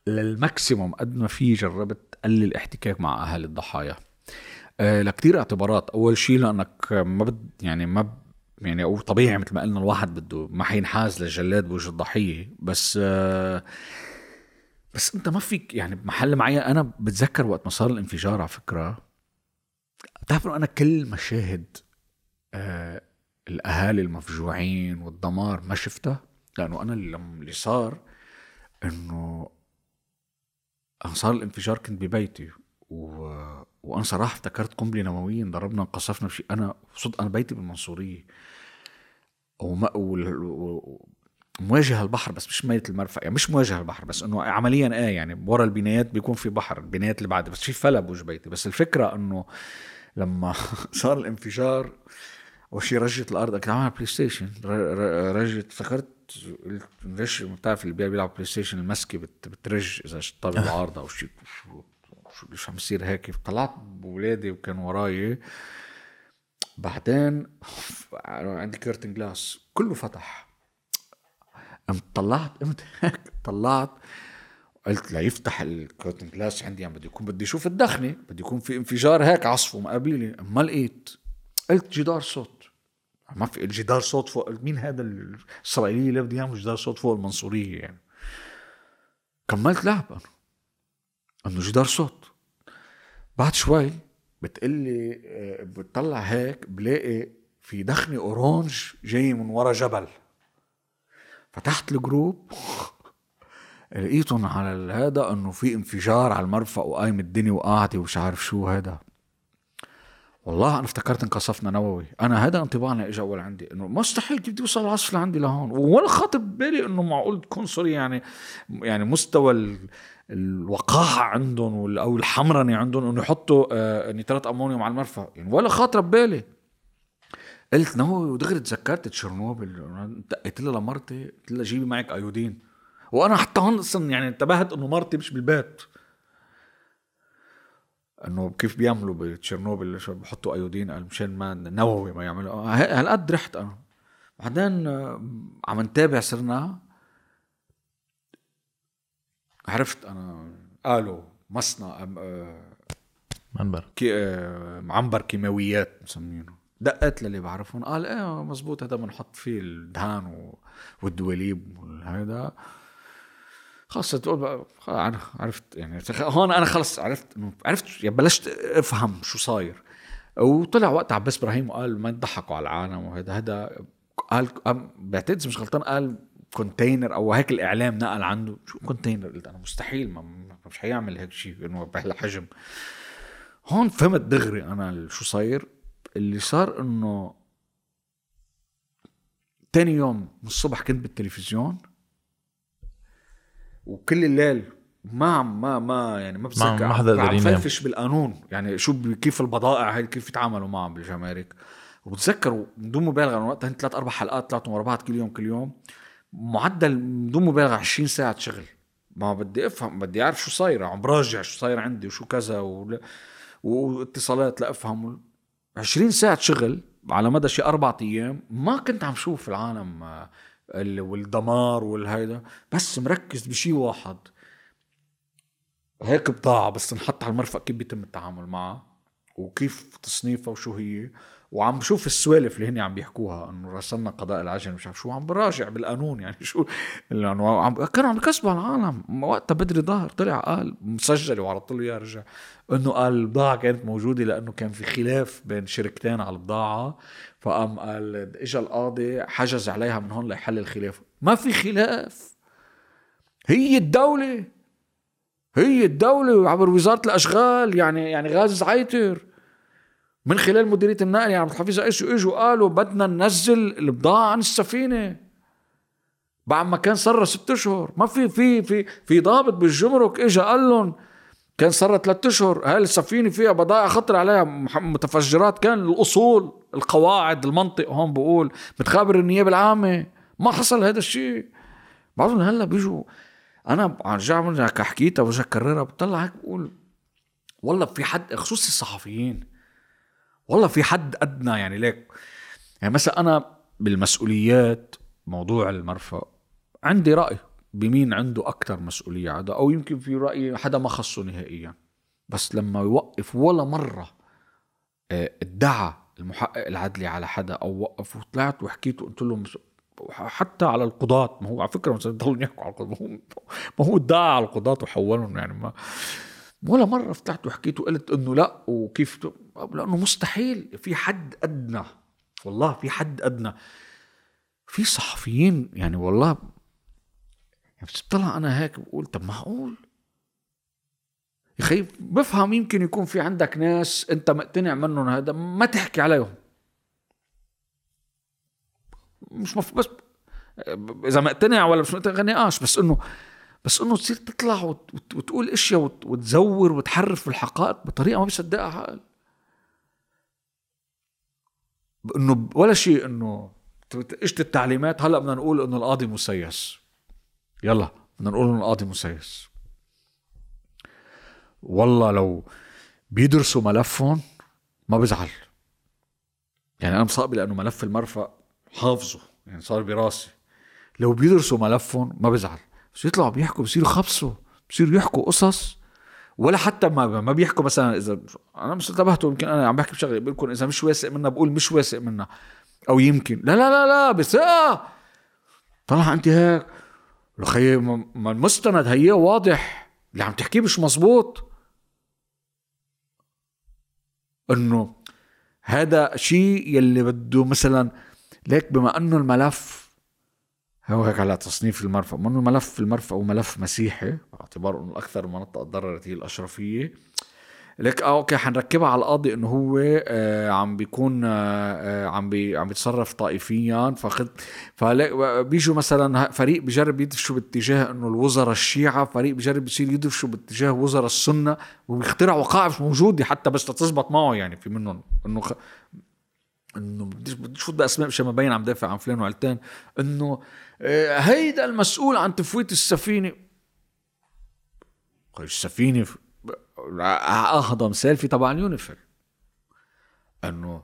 للماكسيموم قد ما في جربت قلل الاحتكاك مع اهالي الضحايا. آه لكتير اعتبارات. أول شيء لأنك ما بد يعني ما ب- يعني أو طبيعي مثل ما قلنا الواحد بده ما حينحاز للجلاد بوجه الضحية. بس آه بس أنت ما فيك يعني بمحل معين أنا بتذكر وقت ما صار الانفجار على فكرة بتعرف انه أنا كل مشاهد آه الأهالي المفجوعين والدمار ما شفتها؟ لأنه أنا اللي صار إنه صار الانفجار كنت ببيتي و... وأنا صراحة افتكرت قنبلة نووية ضربنا انقصفنا بشيء. أنا صدق أنا بيتي بالمنصورية. وما وال... مواجهه البحر بس مش مية المرفأ يعني مش مواجهه البحر بس إنه عمليا إيه يعني ورا البنايات بيكون في بحر البنايات اللي بعد بس في فلأ بوجه بيتي بس الفكرة إنه لما صار الانفجار اول شيء رجت الأرض كنت عامل PlayStation رجت قلت رج بتعرف اللي بي- بيلعب PlayStation المسكه بت بترج إذا طابق العارضه أو شيء شو شو ليش عم يصير هيك؟ طلعت بولادي وكانوا وراي. بعدين عندي curtain glass كله فتح. قمت طلعت قمت هيك طلعت. قلت ليفتح ال curtain glass عندي عم بدي يكون بدي أشوف الدخنة بدي يكون في انفجار هيك عصفه مقابلي ما لقيت قلت جدار صوت. ما في الجدار صوت فوق مين هذا الإسرائيلي اللي بده يعمل جدار صوت فوق المنصورية يعني. كملت لعب أنا إنه جدار صوت. بعد شوي بتقلي آه، بتطلع هيك بلاقي في دخنة orange جاي من ورا جبل. فتحت ال group لقيتهم على هذا إنه في انفجار على المرفأ وقايم الدنيا وقاعدة ومش عارف شو هذا. والله أنا افتكرت انقصفنا نووي. أنا هذا انطباعنا اجى أول عندي إنه مستحيل كيف بدي يوصل العصف لعندي لهون. ولا خاطر ببالي إنه معقول تكون سوريا يعني يعني مستوى ال- الوقاحة عندهم أو الحمرنة عندهم إنه يحطوا آه، نيترات أمونيوم على المرفأ. يعني ولا خاطره ببالي. قلت نووي ودغري تذكرت تشيرنوبل. دقيت لها لمرتي قلت لها جيبي معك أيودين. وأنا حتى هون أصلا يعني انتبهت إنه مرتي مش بالبيت. إنه كيف بيعملوا بتشيرنوبل؟ شو بحطوا أيودين؟ مشان ما نووي ما يعملوا. آه، هالقد رحت أنا. بعدين آه، عم نتابع صرنا. عرفت أنا قالوا مصنع أم- آه، منبر كي معبر كيماويات مسمينه. دقت للي بعرفهم. قال إيه مزبوط هذا بنحط فيه الدهان والدواليب وهذا خلص تقول عرفت يعني هون أنا خلص عرفت انه عرفت يعني بلشت أفهم شو صاير. وطلع وقت عباس إبراهيم وقال ما يضحكوا على العالم وهذا هذا قال بعتقد مش غلطان قال container أو هيك الإعلام نقل عنده. شو container قلت أنا مستحيل ما- مش حيعمل هيك شيء إنه بهالحجم هون فهمت دغري أنا شو صاير. اللي صار إنه تاني يوم من الصبح كنت بالتلفزيون وكل الليل ما عم ما ما يعني ما بتذكر. ما حدا قدر ينام. بالقانون. يعني شو كيف البضائع هاي كيف يتعاملوا معهم بالجمارك. وبتذكر بدون مبالغة أنا وقتها هن ثلاث أربع حلقات طلعتهم ورا بعض كل يوم كل يوم. معدل بدون مبالغة 20 ساعة شغل ما بدي أفهم بدي أعرف شو صاير عم براجع شو صاير عندي وشو كذا ولا- واتصالات لافهم 20 ساعة شغل على مدى شي أربعة أيام ما كنت عم شوف العالم آه، ال- والدمار والهيدا بس مركز بشي واحد. هيك بضاعة بس تنحط على المرفق كيف بيتم التعامل معها وكيف تصنيفها وشو هي. وعم بشوف السوالف اللي هن عم بيحكوها إنه رسلنا قضاء العجل مش عارف شو عم براجع بالقانون يعني شو لأنه عم كانوا عم يكسبوا العالم وقتها بدري ظهر طلع قال مسجل وعرضت له اياه رجع إنه قال البضاعة كانت موجودة لأنه كان في خلاف بين شركتين على البضاعة. فقام قال اجى القاضي حجز عليها من هون ليحل الخلاف. ما في خلاف. هي الدولة هي الدولة عبر وزارة الأشغال يعني يعني غاز زعيتر من خلال مديرية النقل يعني الحفيظ إيش إجوا قالوا بدنا ننزل البضاعة عن السفينة. بعد ما كان صار ست أشهر. ما في في في في ضابط بالجمرك اجى قال لهم كان صار ثلاث أشهر. هاي السفينة فيها بضائع خطر عليها. متفجرات كان الأصول القواعد المنطق. هون بقول بتخابر النيابة العامة. ما حصل هذا الشيء. بعضهم هلأ بيجوا. أنا من هيك حكيتها برجع كررها بطلع هيك بقول والله في حد خصوصي الصحفيين. والله في حد أدنى يعني ليك. يعني مثلا أنا بالمسؤوليات موضوع المرفأ عندي رأي بمين عنده أكثر مسؤولية عدا أو يمكن في رأي حدا ما خصه نهائيا. بس لما يوقف ولا مرة آه، ادعى المحقق العدلي على حدا أو وقف وطلعت وحكيت وقلت لهم حتى على القضاة ما هو على فكرة مثلا ضلوا يحكوا على القضاة ما هو ادعى على القضاة وحولهم يعني ما ولا مرة فتحت وحكيت وقلت إنه لأ وكيف لأنه مستحيل. في حد أدنى والله في حد أدنى. في صحفيين يعني والله يعني بس بطلع أنا هيك بقول طب معقول؟ يا أخي بفهم يمكن يكون في عندك ناس أنت مقتنع منهم هذا ما تحكي عليهم. مش مف... بس إذا مقتنع ولا مش مقتنع نقاش بس إنه بس إنه تصير تطلع وت... وت... وتقول إشياء وت... وتزور وتحرف الحقائق بطريقة ما بيصدقها عقل إنه ولا شيء إنه إجت التعليمات هلأ بدنا نقول إنه القاضي مسيس. يلا بدنا نقول إنه القاضي مسيس. والله لو بيدرسوا ملفهم ما بزعل. يعني أنا مصابي لأنه ملف المرفأ حافظه يعني صار براسي. لو بيدرسوا ملفهم ما بزعل. بس يطلعوا بيحكوا بصيروا خبصوا بصيروا يحكوا قصص. ولا حتى ما ما بيحكوا مثلا اذا أنا مش انتبهتوا يمكن أنا عم بحكي بشغله بقول لكم إذا مش واثق منها بقول مش واثق منها أو يمكن. لا لا لا لا بثقه طلع انت هيك ما ما المستند هي واضح. اللي عم تحكيه مش مزبوط إنه هذا شيء يلي بده مثلا ليك بما إنه الملف هو هيك على تصنيف المرفأ. انه ملف المرفأ وملف مسيحي باعتبار إنه أكثر المناطق تضررت هي الأشرفية. لك آه okay حنركبها على القاضي إنه هو آه عم بيكون آه آه عم بي عم بيتصرف طائفيا. فخد فلا بيجوا مثلا فريق بجرب يدفشوا باتجاه إنه الوزراء الشيعة فريق بجرب يصير يدفشوا باتجاه وزراء السنة وبيخترع وقائع مش موجودة حتى بس تزبط معه يعني في منهم. إنه خ... إنه بديش فوت باسماء مشان ما بين عم دافع عن فلان وعلتان. إنه هيدا المسؤول عن تفويت السفينة. السفينة ف- أهضم مثال في تبع اليونيفيل. انه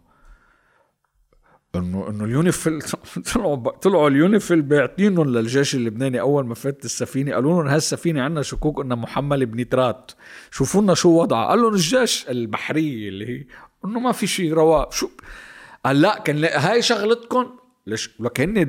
انه إنه اليونيفيل طلعوا طلعوا اليونيفيل باعطينهم للجيش اللبناني أول ما فاتت السفينة. قالوا لهم هالسفينه عندنا شكوك إنها محمله بنيترات شوفوا لنا شو وضعها. قال لهم الجيش البحرية اللي هي إنه ما في شيء رواق. شو قال لا كان هاي شغلتكم ليش؟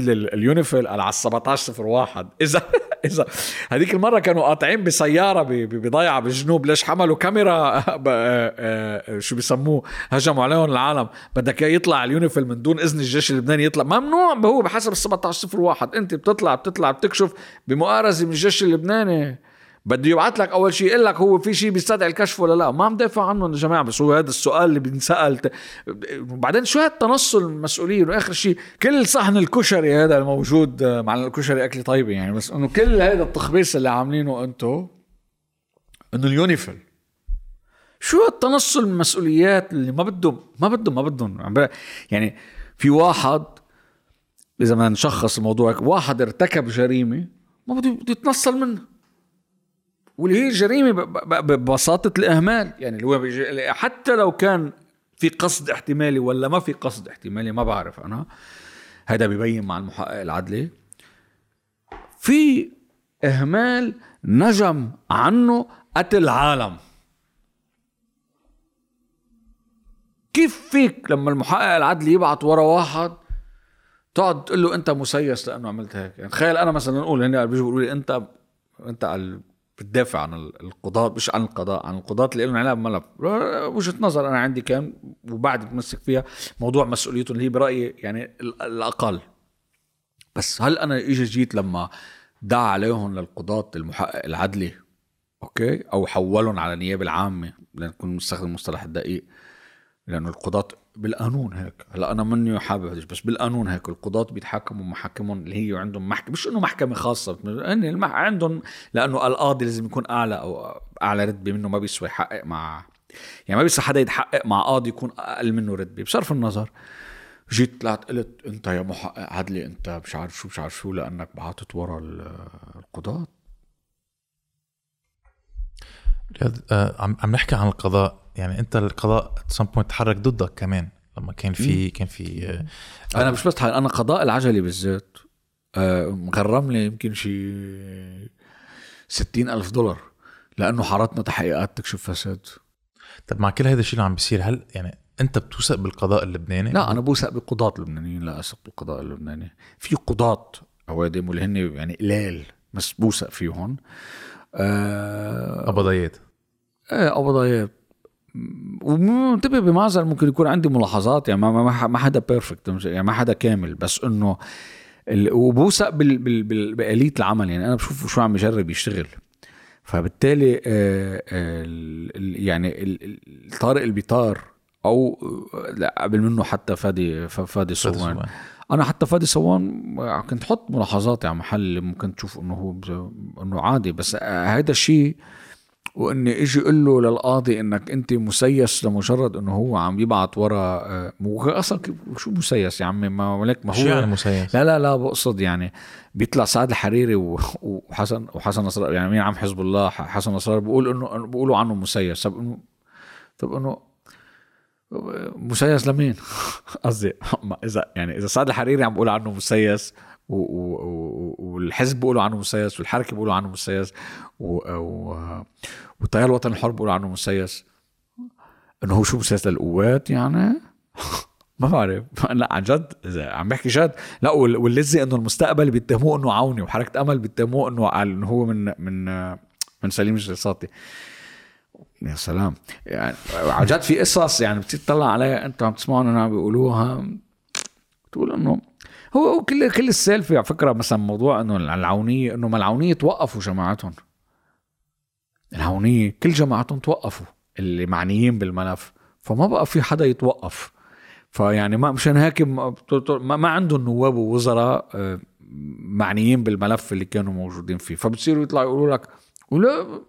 ال- اليونيفيل على 17 01 اذا إذا هذيك المرة كانوا قاطعين بسيارة بضيعة بالجنوب ليش حملوا كاميرا؟ آه، آه، شو بيسموه؟ هجموا عليهم العالم. بدك يطلع اليونيفيل من دون إذن الجيش اللبناني يطلع. ممنوع هو بحسب ال 17 01 أنت بتطلع بتطلع بتكشف بمؤازرة من الجيش اللبناني. بده يبعث لك أول شيء يقول لك هو في شيء بيستدعي الكشف ولا لا؟ ما عم دافع عنه يا جماعة بس هو هذا السؤال اللي بينسأل ت- وبعدين شو هالتنصل من المسؤولين؟ وآخر شيء كل صحن الكشري هذا الموجود آه، مع الكشري اكله طيبة يعني بس إنه كل هذا التخبيص اللي عاملينه أنتو إنه اليونيفل شو التنصل من المسؤوليات اللي ما بدهم ما بدهم ما بدهم؟ بق- يعني في واحد إذا بدنا نشخص الموضوع واحد ارتكب جريمة ما بده بده يتنصل منها. واللي هي ب- ببساطة الإهمال. يعني اللي هو حتى لو كان في قصد احتمالي ولا ما في قصد احتمالي ما بعرف أنا. هذا ببين مع المحقق العدلي في إهمال نجم عنه قتل عالم كيف فيك لما المحقق العدلي يبعت ورا واحد تقعد تقول له أنت مسيس لأنه عملت هيك؟ يعني تخيل أنا مثلا نقول هن بيجوا بيقولوا لي انت أنت بتدافع عن القضاة مش عن القضاء عن القضاة اللي لهم علاقة بملف وجهة نظر أنا عندي كان وبعد بتمسك فيها موضوع مسؤوليته اللي هي برأيي يعني ال- الأقل. بس هل أنا إجي جيت لما دعا عليهم للقضاة المحقق العدلي أوكي أو حولهم على النيابة العامة لنكون مستخدم المصطلح الدقيق لأنه القضاة بالقانون هيك. هلا أنا مني حابب هذا بس بالقانون هيك القضاة بيتحكموا محاكمهم اللي هي عندهم محكمة مش إنه محكمة خاصة هن المح... عندهم لأنه القاضي لازم يكون أعلى أو أعلى رتبة منه ما بيسوى يحقق مع يعني ما بيصير حدا يتحقق مع قاضي يكون أقل منه رتبة بصرف النظر. جيت طلعت قلت أنت يا محقق عدلي أنت مش عارف شو مش عارف شو لأنك بعتت ورا ال- القضاة. آه، عم عم نحكي عن القضاء. يعني انت القضاء some point تحرك ضدك كمان. لما كان في كان في آه، أنا مش بس أنا قضاء العجلي بالذات. آه، مغرملي يمكن شي ستين ألف دولار لأنه حارتنا تحقيقات تكشف فساد. طب مع كل هذا الشيء اللي عم بيصير هل يعني أنت بتوثق بالقضاء اللبناني؟ لا أنا بوثق بقضاة اللبنانيين لا أثق بالقضاء اللبناني. في قضاة أوادم واللي هن يعني قلال بس بوثق فيهم. آه قبضيات إيه قبضايات ومنتبه بمعزل ممكن يكون عندي ملاحظات يعني ما ما حدا بيرفكت يعني ما حدا كامل بس إنه وبوثق بآلية العمل يعني أنا بشوف شو عم يجرب يشتغل فبالتالي آه، آه، يعني طارق البيطار أو آه، قبل منه حتى فادي فادي صوان. أنا حتى فادي صوان كنت حط ملاحظات على محل ممكن تشوف إنه هو إنه عادي بس آه، هيدا الشيء وإني إجي أقول له للقاضي إنك أنت مسيس لمجرد إنه هو عم يبعت ورا آه، مو أصلا شو مسيس يا عمي ما لك ما شو يعني هو مسيس؟ لا لا لا بقصد يعني بيطلع سعد الحريري وحسن وحسن نصر يعني مين عم حزب الله حسن نصر بيقول انه بيقولوا عنه مسيس طب انه طب إنه مسيس لمين؟ قصدي اذا يعني إذا سعد الحريري عم بيقول عنه مسيس والحزب بيقولوا عنه مسيس والحركة بيقولوا عنه مسيس. والتيار الوطني الحر بيقولوا عنه مسيس. إنه هو شو مسيس للقوات يعني؟ ما بعرف. لا عن جد عم بحكي جد. لا وال- واللزي إنه المستقبل بيتهموه إنه عوني وحركة أمل بيتهموه إنه على- إنه هو من من من سليم الجلساتي يا سلام. يعني عن جد في قصص يعني بتطلع عليها انت عم تسمعهم أنا عم بيقولوها. تقول إنه هو كل كل السالفه على فكرة مثلا موضوع إنه العونيه إنه ما العونية توقفوا جماعتهم. العونيه كل جماعتهم توقفوا اللي معنيين بالملف فما بقى في حدا يتوقف. فيعني ما مشان هيك ما, ما ما عندهم نواب ووزراء آه، معنيين بالملف اللي كانوا موجودين فيه. فبتصيروا يطلعوا يقولوا لك ولا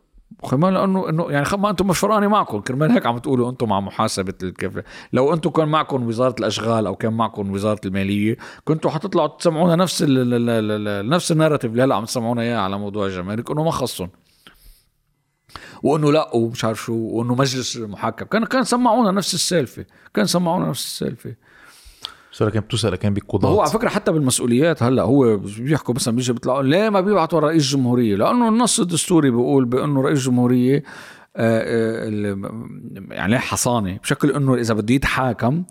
كمان لأنه إنه يعني ما أنتم مش فرقاني معكم. كرمال هيك عم تقولوا أنتم مع محاسبة الكيف لو أنتم كان معكم وزارة الأشغال أو كان معكم وزارة المالية كنتوا حتطلعوا تسمعونا نفس ال ال ال ال نفس الناراتيف اللي هلأ عم تسمعونا اياه على موضوع الجمارك إنه ما خصهم. وإنه لأ ومش عارف شو وإنه مجلس المحكم كان كان سمعونا نفس السالفة. كان سمعونا نفس السالفة. بس كان بتوثق كان ما بقضاة هو على فكرة حتى بالمسؤوليات هلأ هو بيحكوا مثلا بيجي بيطلعوا ليه ما بيبعتوا رئيس جمهوريه لأنه النص الدستوري بيقول بأنه رئيس جمهوريه آه، آه، ال- يعني حصانة بشكل إنه إذا بده يتحاكم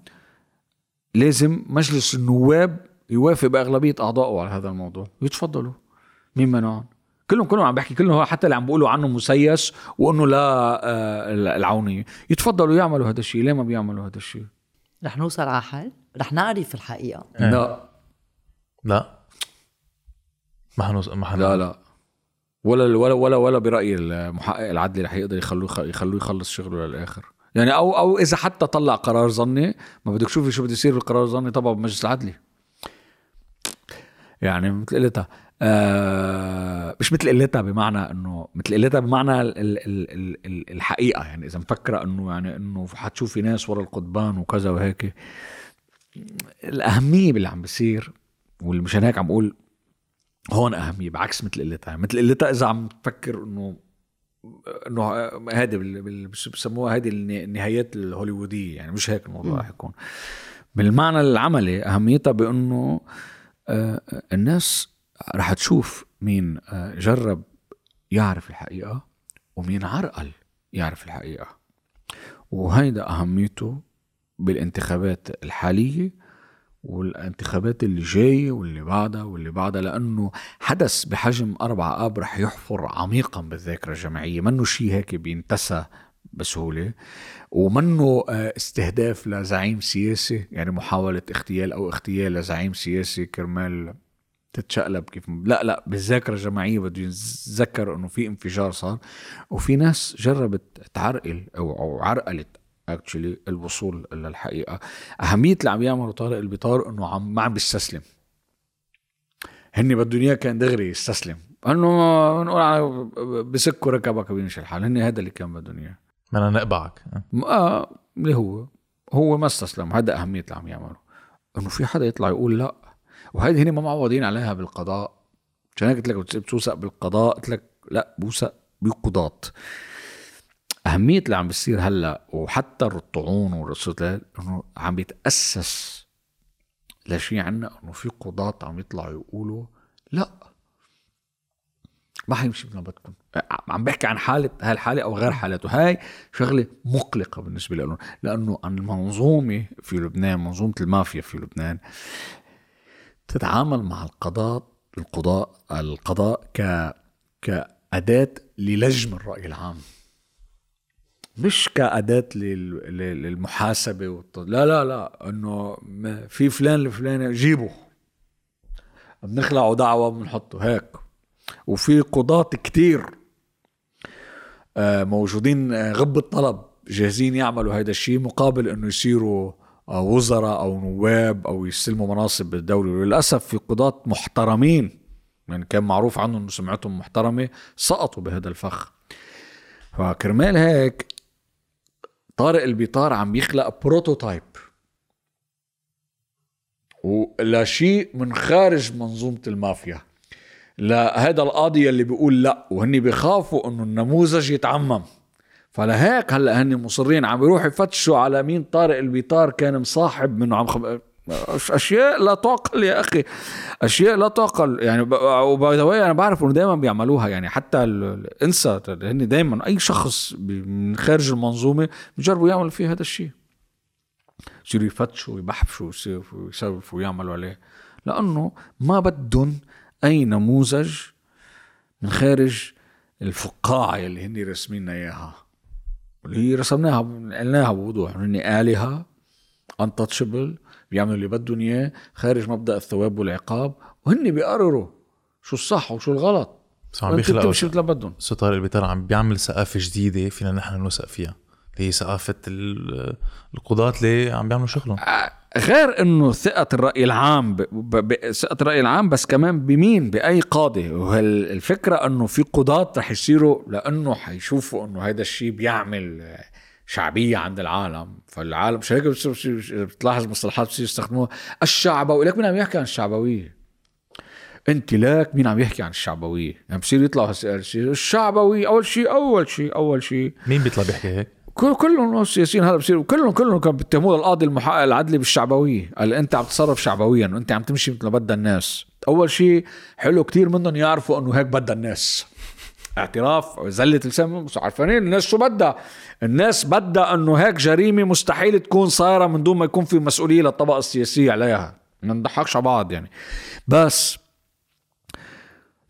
لازم مجلس النواب يوافق بأغلبية أعضائه على هذا الموضوع. يتفضلوا. مين منعهم؟ كلهم كلهم عم بحكي كلهم حتى اللي عم بيقولوا عنه مسيس وإنه لا آه، العونية. يتفضلوا يعملوا هذا الشيء ليه ما بيعملوا هذا الشيء؟ رح نوصل على حل. رح نعرف الحقيقة. لا. لا. ما حنوص ما حن... لا لا. ولا ولا ولا ولا برايي المحقق العدلي رح يقدر يخلوه يخلوه يخلص شغله للآخر. يعني أو أو إذا حتى طلع قرار ظني ما بدك تشوفي شو بده يصير بالقرار الظني طبعا بمجلس العدلي يعني مثل قلتها آه مش مثل قلتها بمعنى انه مثل قلتها بمعنى ال ال ال ال الحقيقة. يعني إذا مفكرة انه يعني إنه حتشوفي ناس ورا القضبان وكذا وهيك. الأهمية باللي عم بيصير واللي مشان هيك عم بقول هون أهمية بعكس مثل قلتها. مثل قلتها إذا عم تفكر انه إنه هذه بسموها؟ هذه النهايات الهوليوودية يعني مش هيك الموضوع رح يكون. بالمعنى العملي أهميتها بإنه آه، الناس رح تشوف مين آه، جرب يعرف الحقيقة ومين عرقل يعرف الحقيقة. وهيدا أهميته بالانتخابات الحالية والانتخابات اللي جاية واللي بعدها واللي بعدها لأنه حدث بحجم أربعة آب رح يحفر عميقا بالذاكرة الجماعية. منه شيء هيك بينتسى بسهولة ومنه آه، استهداف لزعيم سياسي يعني محاولة اغتيال أو اغتيال لزعيم سياسي كرمال تتشقلب كيف لا لا بالذاكرة الجماعية بده يتذكر إنه في انفجار صار وفي ناس جربت تعرقل أو عرقلت اكشلي الوصول للحقيقه أهمية اللي عم يعمله طارق البطار إنه عم ما عم بيستسلم. هن بدهم إياه كان دغري يستسلم. إنه نقول بسكوا ركبك وبيمشي الحال. هن هذا اللي كان بدهم إياه. بدنا نقبعك. أه. اللي هو هو ما استسلم. هذا أهمية اللي عم يعمله. إنه في حدا يطلع يقول لا. وهذه هن ما معوضين عليها بالقضاء. عشان هيك قلت لك بتوثق بالقضاء؟ قلت لك لا بوثق بالقضاة أهمية اللي عم بيصير هلأ وحتى الطعون والرصيد إنه عم بيتاسس لشيء عنا إنه في قضاة عم يطلعوا يقولوا لأ. ما حيمشي مثل ما بدكم. عم بحكي عن حالة هاي الحالة أو غير حالته. هاي شغلة مقلقة بالنسبة لهم لأنه المنظومة في لبنان منظومة المافيا في لبنان تتعامل مع القضاء القضاء القضاء ك كأداة للجم الرأي العام. مش كأداة للمحاسبة والت... لا لا لا إنه في فلان الفلاني جيبه. بنخلعه دعوة بنحطه هيك. وفي قضاة كتير آه، موجودين آه، غب الطلب جاهزين يعملوا هذا الشيء مقابل إنه يصيروا آه، وزراء أو نواب أو يستلموا مناصب بالدولة وللأسف في قضاة محترمين يعني كان معروف عنهم سمعتهم محترمة سقطوا بهذا الفخ. فكرمال هيك طارق البيطار عم يخلق prototype ولا شيء من خارج منظومة المافيا. لهذا القاضي اللي بيقول لا وهني بيخافوا إنه النموذج يتعمم. فلهيك هلأ هني مصرين عم يروحوا يفتشوا على مين طارق البيطار كان مصاحب منه. عم خب... أشياء لا تعقل يا أخي. أشياء لا تعقل يعني و by the أنا بعرف إنه دائما بيعملوها. يعني حتى انسى هن دائما أي شخص من خارج المنظومة بجربوا يعملوا فيه هذا الشيء. يصيروا يفتشوا ويبحثوا ويسوفوا ويعملوا عليه. لأنه ما بدهم أي نموذج من خارج الفقاعة اللي هن رسمين إياها. اللي هي رسمناها قلناها بوضوح. هن آلهة untouchable. بيعملوا اللي بدهم إياه خارج مبدأ الثواب والعقاب وهن بيقرروا شو الصح وشو الغلط. بس عم بيخلقوا تمشي مثل بدهم. سو طارق البيطار عم بيعمل ثقافة جديدة فينا نحن نوثق فيها اللي هي ثقافة القضاة اللي عم بيعملوا شغلهم. آه، غير إنه ثقة الرأي العام ب... ب... ثقة الرأي العام بس كمان بمين؟ بأي قاضي؟ وهالفكرة إنه في قضاة رح يصيروا لأنه حيشوفوا إنه هذا الشيء بيعمل شعبية عند العالم. فالعالم مش هيك بتلاحظ مصطلحات بصير يستخدموها. الشعبوي لك مين عم يحكي عن الشعبوية؟ انت لك مين عم يحكي عن الشعبوية؟ يعني بصير يطلع الشعبوي أول شيء أول شيء أول شيء. مين بيطلع بيحكي هيك؟ كل كلهم السياسيين هلا بصيروا كلهم كلهم كانوا بيتهموا القاضي المحقق العدلي بالشعبوية. قال انت عم تتصرف شعبويا وانت عم تمشي مثل ما بدها الناس. أول شيء حلو كتير منهم يعرفوا إنه هيك بدها الناس. اعتراف زلة لسان مش عارفين الناس شو بدها؟ الناس بدها إنه هيك جريمة مستحيل تكون صايرة من دون ما يكون في مسؤولية للطبقة السياسية عليها. ما نضحكش على بعض يعني. بس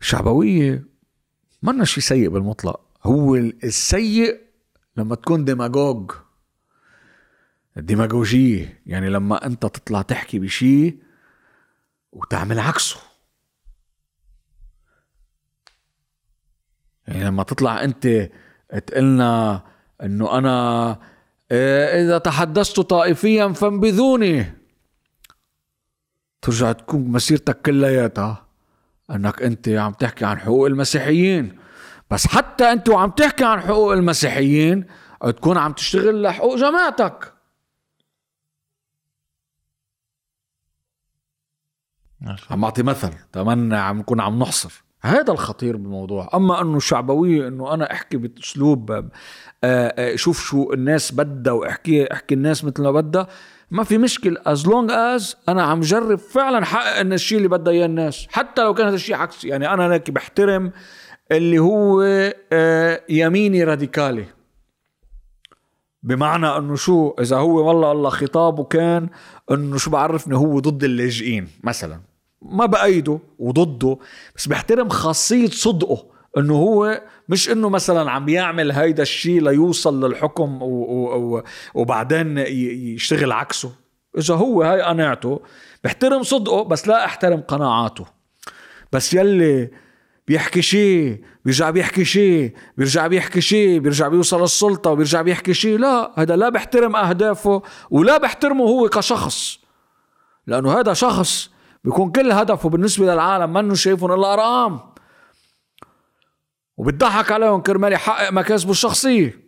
الشعبويه منا شيء سيء بالمطلق. هو السيء لما تكون ديماغوج. الديماغوجية. يعني لما أنت تطلع تحكي بشيء وتعمل عكسه. يعني لما تطلع انت تقلنا انه أنا إيه، إذا تحدثت طائفيا فانبذوني. ترجع تكون مسيرتك كلياتها. انك انت عم تحكي عن حقوق المسيحيين. بس حتى انت وعم تحكي عن حقوق المسيحيين تكون عم تشتغل لحقوق جماعتك. عم أعطي مثل تمنى عم نكون عم نحصر. هذا الخطير بالموضوع. أما أنه الشعبويه أنه أنا أحكي بأسلوب آه، آه، شوف شو الناس بدها وأحكي أحكي الناس مثل ما بدها ما في مشكل as long as أنا عم جرب فعلا حقق إن الشيء اللي بدها إياه الناس. حتى لو كان هذا الشيء عكسي يعني أنا هيك بحترم اللي هو آه، يميني راديكالي. بمعنى إنه شو؟ إذا هو والله الله خطابه كان إنه شو بعرفني؟ هو ضد اللاجئين مثلا. ما بأيده وضده بس بحترم خاصية صدقه إنه هو مش إنه مثلا عم يعمل هيدا الشيء ليوصل للحكم و و وبعدين يشتغل عكسه. إذا هو هاي قناعته بحترم صدقه بس لا أحترم قناعاته. بس يلي بيحكي شيء بيرجع بيحكي شيء بيرجع بيحكي شيء بيرجع بيوصل للسلطة وبيرجع بيحكي شيء لا هذا لا بحترم أهدافه ولا بحترمه هو كشخص. لأنه هذا شخص بيكون كل هدفه بالنسبة للعالم منه شايفهم إلا أرقام. وبتضحك عليهم كرمال يحقق مكاسبه الشخصية.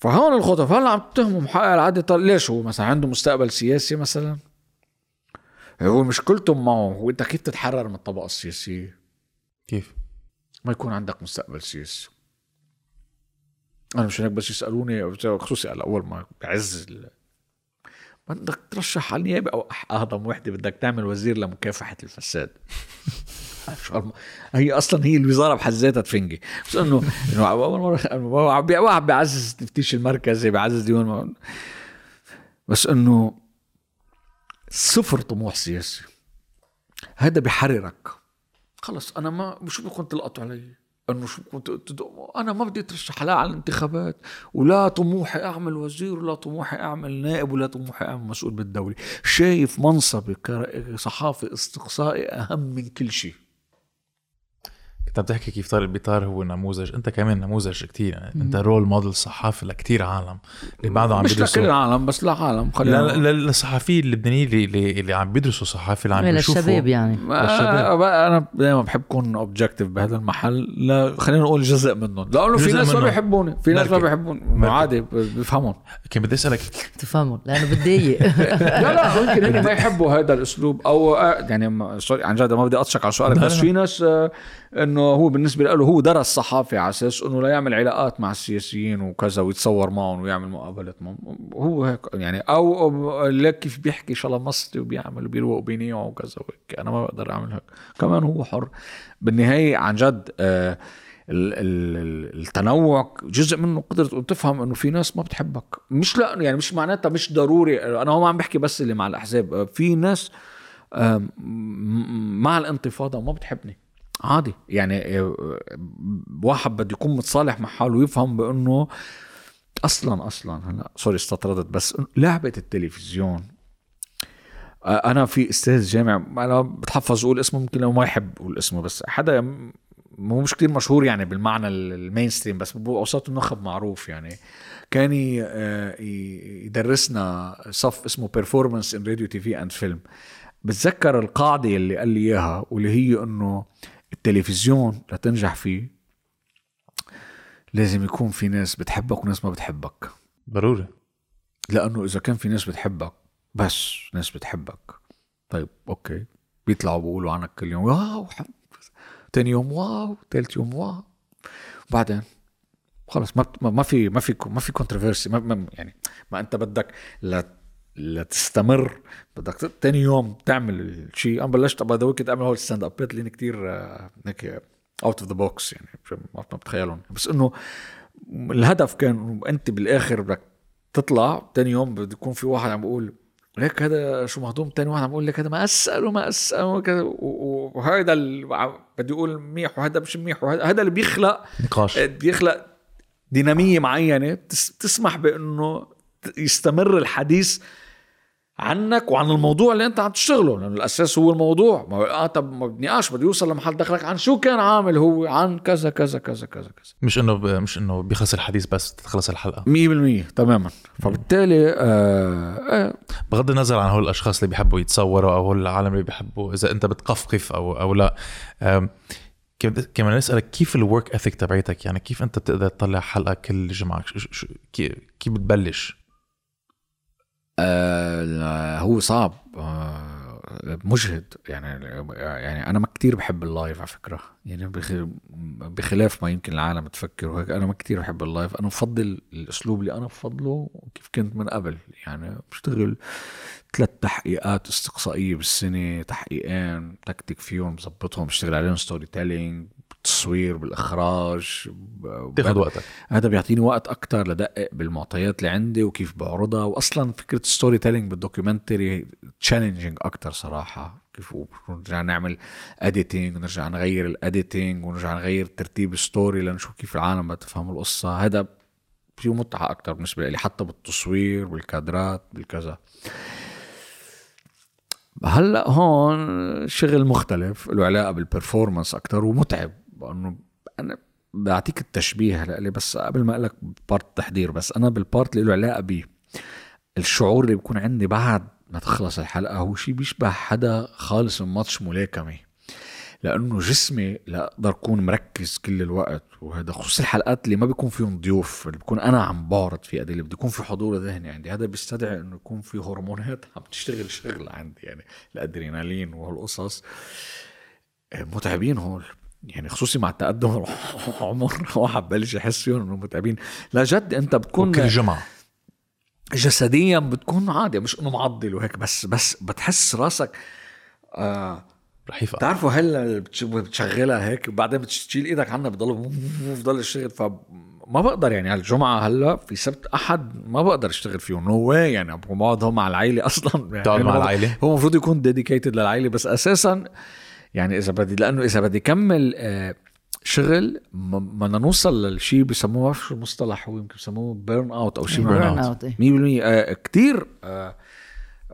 فهون الخطف هلأ عم تتهموا محقق العادة ليش هو مثلا عنده مستقبل سياسي مثلا؟ هو مشكلتهم معه هو أنت كيف تتحرر من الطبقة السياسية؟ كيف؟ ما يكون عندك مستقبل سياسي. أنا مش هيك بس يسألوني خصوصي على اول ما بعز بدك ترشح على النيابة أو أهضم وحدة بدك تعمل وزير لمكافحة الفساد. هي أصلا هي الوزارة بحد ذاتها تفنجي. بس انه إنه أول مره واحد بيعزز التفتيش المركزي بيعزز ديون بس إنه صفر طموح سياسي. هذا بحررك خلص أنا ما شو بدكم تلقطوا علي؟ إنه شو كنت أنا ما بدي أترشح لا على الانتخابات ولا طموحي أعمل وزير ولا طموحي أعمل نائب ولا طموحي أعمل مسؤول بالدولة. شايف منصبي كصحافي استقصائي أهم من كل شيء. انت بتحكي كيف طارق بيطار هو نموذج انت كمان نموذج كتير يعني انت رول موديل صحافي لكتير عالم اللي بعده عم مش لكل العالم بس لعالم خلينا للصحفيين اللبنانيين اللي, اللي عم بيدرسوا صحافه اللي عم بيشوفوا للشباب يعني. للشباب. أنا دائما بحب اكون objective بهذا المحل. لا خلينا نقول جزء منهم. لأنه في ناس ما بيحبوني في ناس ما بيحبوني. عادي بيفهمون كان بدي أسألك؟ تفهمون لأنه بتضايق. لا لا ممكن هن ما يحبوا هذا الأسلوب أو يعني sorry عن جد ما بدي اطشك على سؤالك بس في ناس آه، إنه هو بالنسبة له هو درس صحافة على أساس إنه لا يعمل علاقات مع السياسيين وكذا ويتصور معهم ويعمل مقابلات معهم. هو هيك يعني أو لك كيف بيحكي شلا مصري وبيعمل وبيروق وبينيع وكذا وهيك. أنا ما بقدر أعمل هيك. كمان هو حر. بالنهاية عن جد آه التنوع جزء منه قدرة تفهم إنه في ناس ما بتحبك. مش لا يعني مش معناتها مش ضروري. أنا هو ما عم بحكي بس اللي مع الأحزاب. في ناس مع الانتفاضة وما بتحبني. عادي. يعني آه، واحد بده يكون متصالح مع حاله ويفهم بأنه أصلا أصلا هلا sorry استطردت بس لعبة التلفزيون آه، أنا في أستاذ جامع أنا بتحفظ أقول اسمه ممكن لو ما يحب أقول اسمه بس حدا مو مش كتير مشهور يعني بالمعنى ال mainstream بس بوسط النخب معروف يعني. كان آه، يدرسنا صف اسمه performance in radio TV and film بتذكر القاعدة اللي قال لي إياها واللي هي إنه التلفزيون لتنجح فيه. لازم يكون في ناس بتحبك وناس ما بتحبك. ضروري. لأنه إذا كان في ناس بتحبك بس ناس بتحبك. طيب okay. بيطلعوا بيقولوا عنك كل يوم wow تاني يوم wow. تالت يوم wow. وبعدين خلص ما ما في ما في ما في controversy ما, يعني ما أنت بدك لتستمر. بدك تاني يوم تعمل شيء أنا بلشت by the كنت أعمل هول stand-ups لين كثير هيك out of the box يعني ما بتخيلهم. بس إنه الهدف كان أنت بالآخر بدك تطلع تاني يوم بده يكون في واحد عم بيقول هيك هذا شو مهضوم؟ تاني واحد عم بقول لك هذا ما اسال وما اسال وهذا اللي بدي أقول منيح وهذا مش منيح وهذا هذا اللي بيخلق نقاش. بيخلق دينامية معينة. تس- تسمح بإنه يستمر الحديث عنك وعن الموضوع اللي انت عم تشتغله لأنه الأساس هو الموضوع. ما آه طب ما بدنيقاش بده يوصل لمحل دخلك عن شو كان عامل هو؟ عن كذا كذا كذا كذا كذا. مش إنه ب... مش إنه بيخلص الحديث بس تخلص الحلقة. 100% تماما. فبالتالي آه آه. بغض النظر عن هول الأشخاص اللي بيحبوا يتصوروا أو هول العالم اللي بيحبوا إذا أنت بتقفقف أو أو لا. كيف- كمان نسالك كيف الورك اثيك تبعيتك؟ يعني كيف أنت بتقدر تطلع حلقة كل جمعة؟ كيف بتبلش؟ آه هو صعب آه مجهد. يعني يعني أنا ما كتير بحب ال live على فكرة. يعني بخ- بخلاف ما يمكن العالم تفكر وهيك أنا ما كتير بحب ال live. أنا بفضل الأسلوب اللي أنا بفضله كيف كنت من قبل. يعني بشتغل ثلاث تحقيقات استقصائية بالسنة تحقيقين تكتك فيهم بظبطهم بشتغل عليهم storytelling بالتصوير بالإخراج تاخذ وقتك. هذا بيعطيني وقت أكتر لدقق بالمعطيات اللي عندي وكيف بعرضها. واصلا فكرة storytelling بال documentary challenging أكتر صراحة. كيف نرجع نعمل editing ونرجع نغير ال editing ونرجع نغير ترتيب ال story لنشوف كيف العالم بتفهم القصة. هذا فيه متعة أكتر بالنسبة لي حتى بالتصوير بالكادرات بالكذا. هلأ هون شغل مختلف له علاقه بال performance أكتر ومتعب. لأنه أنا بعطيك التشبيه هلأ لي بس قبل ما أقول لك part التحضير بس أنا بال part اللي له علاقة بيه الشعور اللي بيكون عندي بعد ما تخلص الحلقة هو شيء بيشبه حدا خالص من ماتش ملاكمة. لأنه جسمي لا أقدر أكون مركز كل الوقت وهذا خصوصا الحلقات اللي ما بيكون فيهم ضيوف اللي بكون أنا عم بعرض فيها اللي بده يكون في حضور ذهني عندي. هذا بيستدعي إنه يكون في هرمونات عم تشتغل شغل عندي يعني الأدرينالين وهالقصص. متعبين هول. يعني خصوصي مع تقدم العمر واحد بلش يحس فيهم انه متعبين؟ لا جد أنت بتكون كل جمعة. جسديا بتكون عادي مش إنه معضل وهيك بس بس بتحس راسك آه رح يفقع بتعرفوا هلا بتشغلها هيك وبعدين بتشيل إيدك عنها بضل بضل الشغل فما بقدر يعني هالجمعه هلا في سبت أحد ما بقدر أشتغل فيه no way يعني بقعد هون مع العيلة أصلا. يعني مع العيلة؟ هو المفروض يكون dedicated للعيلة بس أساسا يعني إذا بدي لأنه إذا بدي كمل آه، شغل ما- بدنا نوصل للشيء بسموه شو المصطلح هو يمكن بسموه burn out أو شيء out، إيه. 100% آه، كتير آه،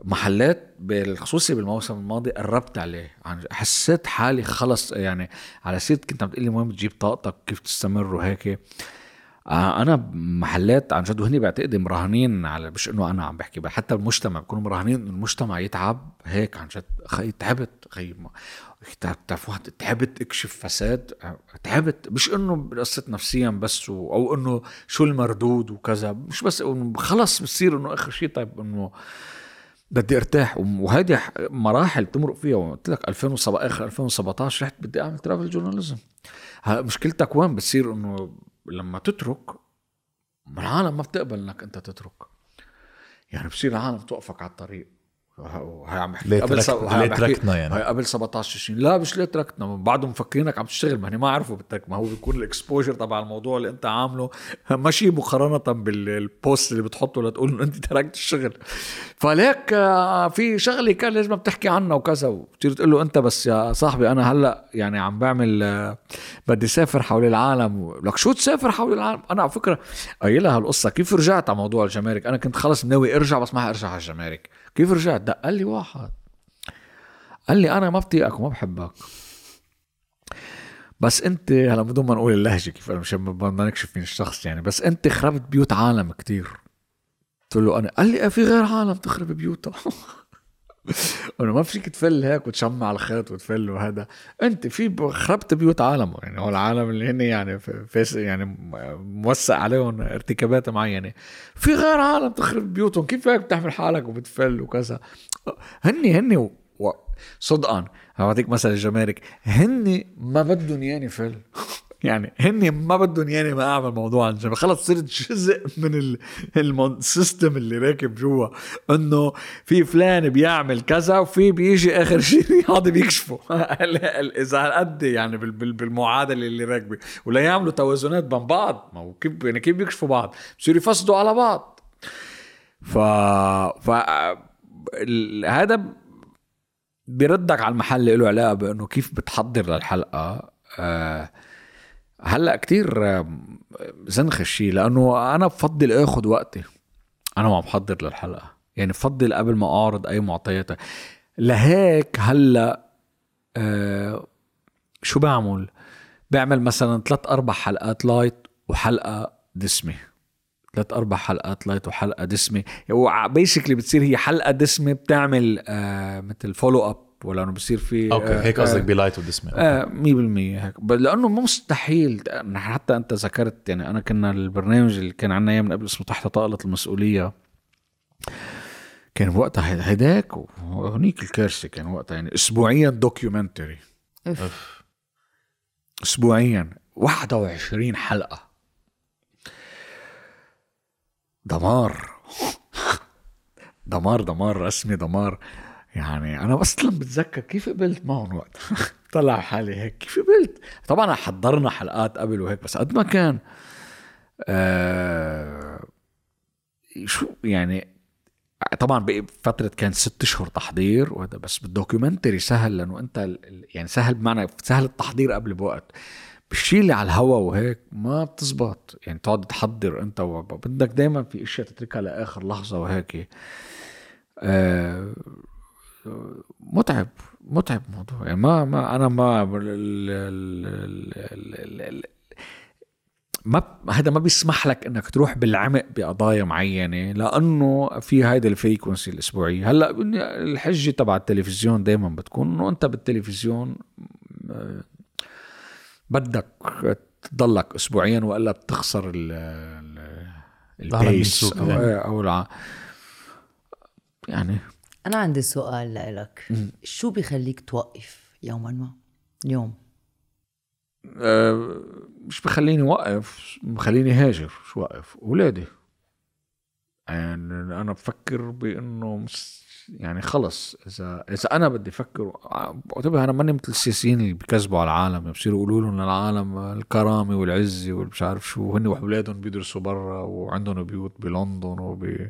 محلات بالخصوصي بالموسم الماضي قربت عليه. عن حسيت حالي خلص يعني على سيرة كنت عم تقول لي وين بتجيب طاقتك كيف تستمر وهيك. آه، أنا محلات عن جد وهني بعتقد مراهنين على مش إنه أنا عم بحكي حتى المجتمع بيكونوا مراهنين إنه المجتمع يتعب هيك عن جد. خي تعبت خي واحد تعبت اكشف فساد. تعبت مش إنه قصة نفسيا بس أو إنه شو المردود وكذا. مش بس إنه خلص بتصير إنه آخر شيء طيب إنه بدي أرتاح. ح- مراحل بتمرق فيها. قلت لك 2007 آخر 2017 رحت بدي أعمل ترافل جورناليزم مشكلتك وين؟ بتصير إنه لما تترك العالم ما بتقبل إنك أنت تترك. يعني بصير العالم توقفك على الطريق. وهي عم بحكي قبل سب- هاي ليه تركتنا يعني؟ هاي قبل 17 20 لا مش ليه تركتنا. بعدهم مفكرينك عم تشتغل ما هني ما عرفوا بالترك ما هو بيكون ال exposure تبع الموضوع اللي انت عامله. ماشي مقارنة بال post اللي بتحطه لتقول إنه انت تركت الشغل. فليك آه، في شغلة كان لازم بتحكي عنها وكذا. وتصير تقول له أنت بس يا صاحبي أنا هلأ يعني عم بعمل آه، بدي سافر حول العالم. لك شو تسافر حول العالم؟ أنا على فكرة قايلها هالقصة. كيف رجعت على موضوع الجمارك؟ أنا كنت خلص ناوي أرجع بس ما ارجع على الجمارك. كيف رجعت؟ دق لي واحد. قال لي أنا ما بطيقك وما بحبك. بس أنت هلا بدون ما نقول اللهجة كيف أنا مش بدنا نكشف مين الشخص يعني بس أنت خربت بيوت عالم كتير. قلت له أنا قال لي في غير عالم تخرب بيوتها انه ما فيك تفل هيك وتشمع الخيط وتفل وهذا. أنت في خربت بيوت عالم يعني هو العالم اللي هن يعني في فيس يعني موسع عليهم ارتكابات معينة. في غير عالم تخرب بيوتهم كيف هيك بتحمل حالك وبتفل وكذا؟ هني هني و... و... صدقا هعطيك مثل الجمارك هن ما بدهم ياني فل يعني هن ما بدهم ياني ما أعمل موضوع عن الجمارك خلص صرت جزء من السيستم اللي راكب جوا إنه في فلان بيعمل كذا وفي بيجي آخر شيء هذا بيكشفه. إذا قد يعني بال- بال- بالمعادلة اللي راكبة. ولا يعملوا توازنات بين بعض. ما هو كيف يعني كيف بيكشفوا بعض؟ بصيروا يفسدوا على بعض. ف ف هذا ب- بيردك على المحل اللي له علاقة بإنه كيف بتحضر للحلقة. آه هلأ كتير زنخ الشيء لأنه أنا بفضل اخذ وقتي. أنا ما بحضر للحلقة. يعني بفضل قبل ما أعرض أي معطيات لهيك هلأ آه شو بعمل؟ بعمل مثلا ثلاث أربع حلقات light وحلقة دسمة. ثلاث أربع حلقات light وحلقة دسمة. basically بتصير هي حلقة دسمة بتعمل آه مثل follow up ولا إنه بصير في okay آه هيك آه، قصدك ب light ودسمه آه 100% هيك. لأنه مستحيل نحن حتى أنت ذكرت يعني أنا كنا البرنامج اللي كان عنا إياه من قبل اسمه تحت طاوله المسؤولية. كان وقتها هيداك وهنيك الكارثة كان وقتها يعني اسبوعيا documentary أف. اسبوعيا 21 حلقة. دمار. دمار دمار رسمي دمار. يعني أنا أصلا بتذكر كيف قبلت معهم وقت. طلع حالي هيك. كيف قبلت؟ طبعا حضرنا حلقات قبل وهيك بس قد ما كان آه شو يعني طبعا بقي فترة كان ست أشهر تحضير وهذا بس بالدوكيومنتري سهل لأنه أنت يعني سهل بمعنى سهل التحضير قبل بوقت. بالشيء اللي على الهوا وهيك ما بتزبط. يعني تقعد تحضر أنت بدك دائما في أشياء تتركها لآخر لحظة وهيك. آه متعب متعب الموضوع يعني ما ما أنا ما ما هذا ما بيسمح لك إنك تروح بالعمق بقضايا معينة لأنه في هيدا ال frequency الأسبوعية هلأ الحجة تبع التلفزيون دائما بتكون إنه أنت بالتلفزيون بدك تضلك اسبوعيا وإلا بتخسر ال ال pace أو يعني. أو الع... يعني أنا عندي سؤال لك شو بيخليك توقف يوما ما؟ اليوم. آه، مش بخليني وقف بخليني هاجر شو وقف اولادي يعني أنا بفكر بإنه مس- يعني خلص إذا إذا أنا بدي أفكر انتبه أنا ماني مثل السياسيين اللي بيكذبوا على العالم بصيروا يقولوا لهم العالم الكرامه والعزه والمش عارف شو وهن واولادهم بيدرسوا برا وعندهم بيوت بلندن وب...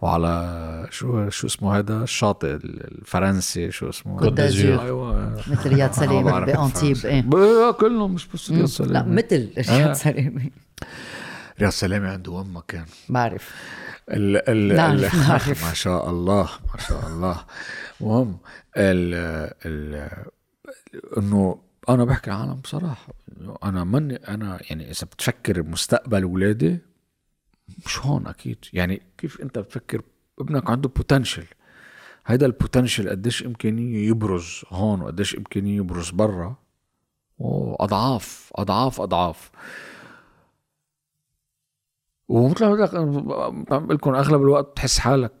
وعلى شو شو اسمه هذا الشاطئ الفرنسي شو اسمه؟ كوت دازيور. أيوه. مثل رياض بعرف بأنتيب الفرنسي. إيه. كلهم مش بس رياض سلامه لا مثل. رياض سليم. رياض سلامه عنده وين ما كان بعرف. ال ال ال نعرف. ما شاء الله ما شاء الله. مهم ال ال إنه أنا بحكي عالم بصراحة. أنا من أنا يعني إذا بتفكر بمستقبل اولادي مش هون أكيد. يعني كيف أنت بتفكر؟ ابنك عنده بوتنشل هيدا البوتنشل قديش إمكانية يبرز هون وقديش إمكانية يبرز برا. وأضعاف أضعاف أضعاف. ومثل ما بقول لكم أغلب الوقت بتحس حالك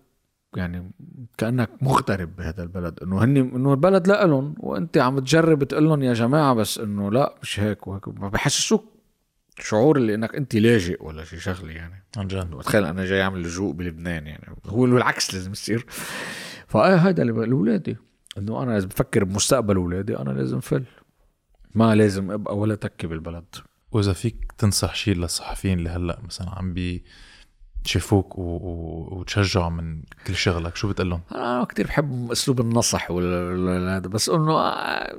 يعني كأنك مغترب بهذا البلد. إنه هن إنه البلد لهم وأنت عم تجرب تقول لهم يا جماعة بس إنه لا مش هيك وهيك. ما بحسسوك شعور اللي إنك أنت لاجئ ولا شي شغلة يعني. عن جد. تخيل أنا جاي أعمل لجوء بلبنان يعني. هو العكس لازم يصير. فايه هذا اللي لاولادي إنه أنا إذا بفكر بمستقبل اولادي أنا لازم فل. ما لازم أبقى ولا تكي بالبلد. وإذا فيك تنصح شيء للصحفيين اللي هلأ مثلا عم بي شافوك و... و... وتشجعوا من كل شغلك شو بتقول لهم؟ أنا كتير بحب أسلوب النصح وهذا بس إنه آه،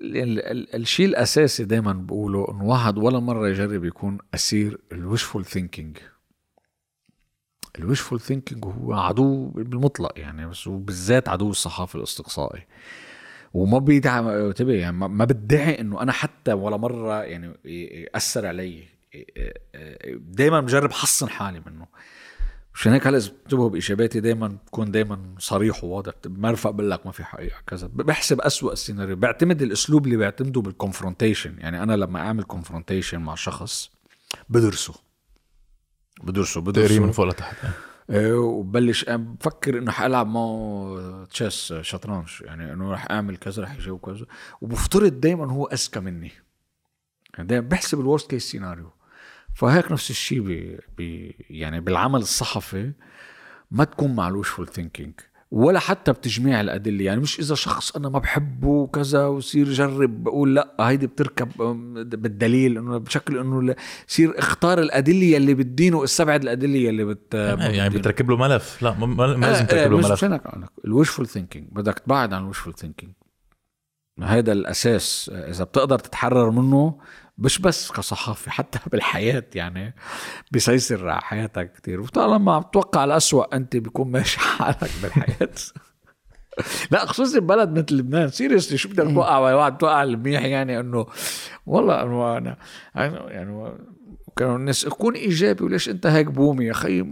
ال- ال- الشيء الأساسي دائما بقوله إنه واحد ولا مرة يجرب يكون أسير ال wishful thinking ال wishful thinking هو عدو بالمطلق يعني بس هو بالذات عدو الصحافي الأستقصائي وما بيدعم انتبه يعني ما- ما بدعي إنه أنا حتى ولا مرة يعني ياثر علي. دائما بجرب حصن حالي منه. مشان هيك هلا إذا بتنتبهوا بإجاباتي دائما بكون دائما صريح وواضح. مرفق بقول لك ما في حقيقة. كذا. بحسب أسوأ السيناريو. بعتمد الأسلوب اللي بيعتمده بال confrontation يعني أنا لما أعمل confrontation مع شخص بدرسه. بدرسه تقري من بدرسه فوق لتحت وبلش بفكر إنه حالعب معه chess شطرنج. يعني إنه رح أعمل كذا رح يجاوب كذا. وبفترض دائما هو أذكى مني. يعني دايما بحسب ال worst case scenario فهيك نفس الشيء بي يعني بالعمل الصحفي ما تكون مع ال wishful thinking ولا حتى بتجميع الأدلة. يعني مش إذا شخص أنا ما بحبه وكذا وصير جرب بقول لا هيدي بتركب بالدليل إنه بشكل إنه صير اختار الأدلة يلي بتدين واستبعد الأدلة يلي بت يعني بتدين. بتركب له ملف. لا ما, ما ما لازم آه، تركب له ملف. ال wishful thinking بدك تبعد عن ال wishful thinking هذا الأساس. إذا بتقدر تتحرر منه مش بس كصحافي حتى بالحياة يعني بيأثر على حياتك كتير. وطالما عم تتوقع الأسوأ أنت بيكون ماشي حالك بالحياة. لا خصوصي ببلد مثل لبنان. seriously شو بدك توقع؟ واحد توقع المنيح يعني إنه والله إنه أنا أنا يعني كانوا الناس كون إيجابي وليش أنت هيك بومي يا خي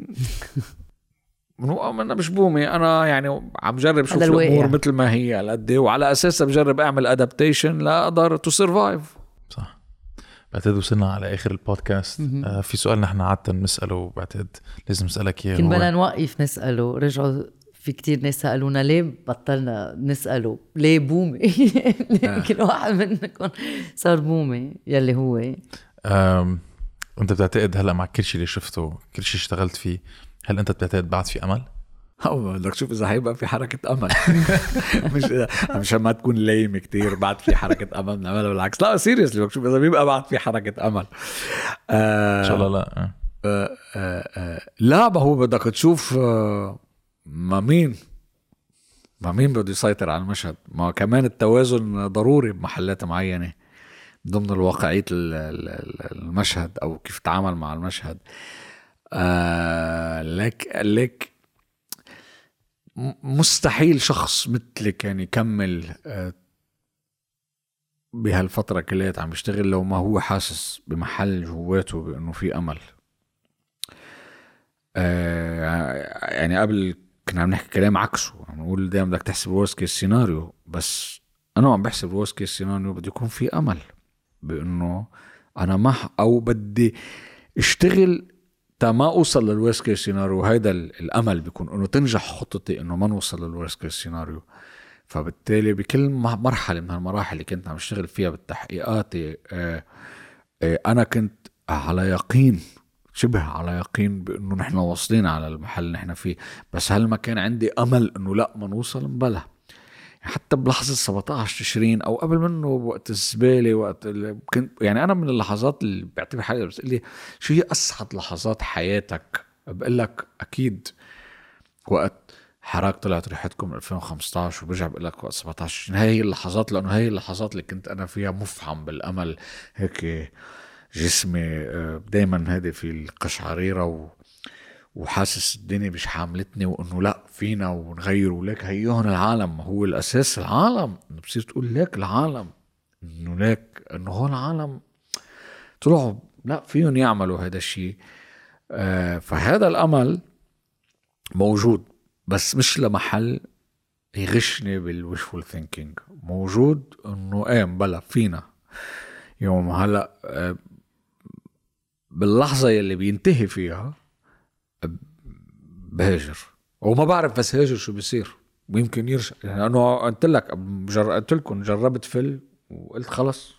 منو أنا مش بومي أنا يعني عم جرب شوف. الأمور مثل ما هي على قد إيه، وعلى اساسها بجرب أعمل adaptation لاقدر to survive بعتقد وصلنا على آخر البودكاست. آه في سؤال نحن عادة بنساله بعتقد لازم نسألك إياه. كنا بدنا نوقف نسأله. رجعوا في كتير ناس سألونا ليه بطلنا نسأله؟ ليه بومي كل واحد منكم صار بومي يلي هو. انت بتعتقد هلأ مع كل شيء اللي شفته كل شيء اشتغلت فيه هل أنت بتعتقد بعد في أمل؟ أو بدك تشوف إذا حيبقى في حركة أمل. مش مشان ما تكون ليم كتير بعد في حركة أمل نعملها بالعكس. لا سيريسلي بدك تشوف إذا بيبقى بعد في حركة أمل. آه إن شاء الله لا. آه. آه آه آه لا ما هو بدك تشوف آه ما مين ما مين بده يسيطر على المشهد. ما كمان التوازن ضروري بمحلات معينة ضمن الواقعية ال- ال- ال- المشهد أو كيف تتعامل مع المشهد. آه لك لك مستحيل شخص مثلك يعني يكمل آه بهالفترة كليات عم يشتغل لو ما هو حاسس بمحل جواته بأنه في أمل. آه يعني قبل كنا عم نحكي كلام عكسه عم نقول دايما بدك تحسب ال worst case scenario بس أنا عم بحسب ال worst case scenario بده يكون في أمل بأنه أنا ما أو بدي أشتغل ما أوصل لل worst case scenario هيدا ال- الأمل بيكون إنه تنجح خطتي إنه ما نوصل لل worst case scenario فبالتالي بكل مرحلة من هالمراحل اللي كنت عم اشتغل فيها بالتحقيقاتي آه آه أنا كنت على يقين شبه على يقين بإنه نحن واصلين على المحل اللي نحن فيه. بس هل ما كان عندي أمل إنه لأ ما نوصل؟ مبلا حتى بلحظة 17 تشرين أو قبل منه وقت الزبالة وقت كنت يعني أنا من اللحظات اللي بعتبر حالي بس لي شو هي أسعد لحظات حياتك؟ بقول لك أكيد. وقت حراك طلعت ريحتكم 2015 وبرجع بقول لك وقت 17 تشرين هاي هي اللحظات لأنه هاي اللحظات اللي كنت أنا فيها مفعم بالأمل. هيك جسمي دايما هذه في القشعريرة و وحاسس الدنيا مش حاملتني وإنه لأ فينا ونغير ولك. هيهن العالم هو الأساس العالم. بصير تقول لك العالم. إنه لك إنه هون العالم. طلعوا لأ فيهم يعملوا هذا الشيء. آه فهذا الأمل موجود بس مش لمحل يغشني بالوشفول ثينكينج موجود إنه إيه بلا فينا. يوم هلأ آه باللحظة يلي بينتهي فيها بهاجر. وما بعرف بس هاجر شو بيصير. ويمكن يرجع. يعني أنا قلت لك جر... قلت لكم جربت فل وقلت خلص.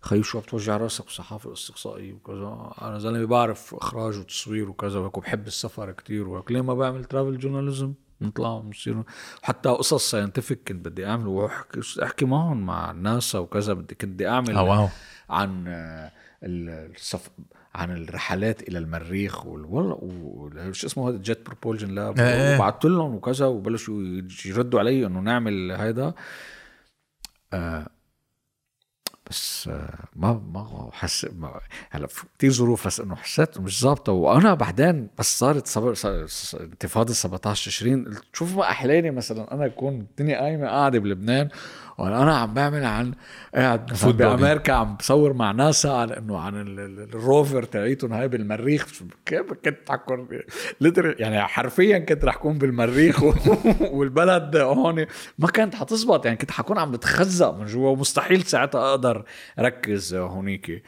خيو شو بتوجع راسك؟ بصحافه استقصائي وكذا. أنا زلمة بعرف إخراج وتصوير وكذا وهيك وبحب السفر كتير وهيك. ليه ما بعمل travel journalism نطلع ونصير. حتى قصص scientific كنت بدي اعمل وأحكي أحكي معهم مع ناسا وكذا. بدي كنت بدي أعمل wow. عن آه، السف... عن الرحلات إلى المريخ وال- والله و- شو اسمه هذا الجيت بروبولجن لاب. وبعثت لهم وكذا وبلشوا يردوا علي إنه نعمل هذا آه بس آه ما ما حس ما هلا في كثير ظروف بس إنه حسيت مش ظابطة. وأنا بعدين بس صارت صبر انتفاضة 17 تشرين قلت شوف ما احلاني مثلا أنا اكون الدنيا قايمة قاعدة بلبنان وأنا أنا عم بعمل عن قاعد. بامريكا عم بصور مع ناسا عن إنه عن ال- ال- ال rover تاعيتهم هاي بالمريخ. كيف كنت حكون يعني حرفيا كنت رح كون بالمريخ والبلد هون. ما كانت حتزبط. يعني كنت حكون عم بتخزق من جوا ومستحيل ساعتها أقدر ركز هونيك.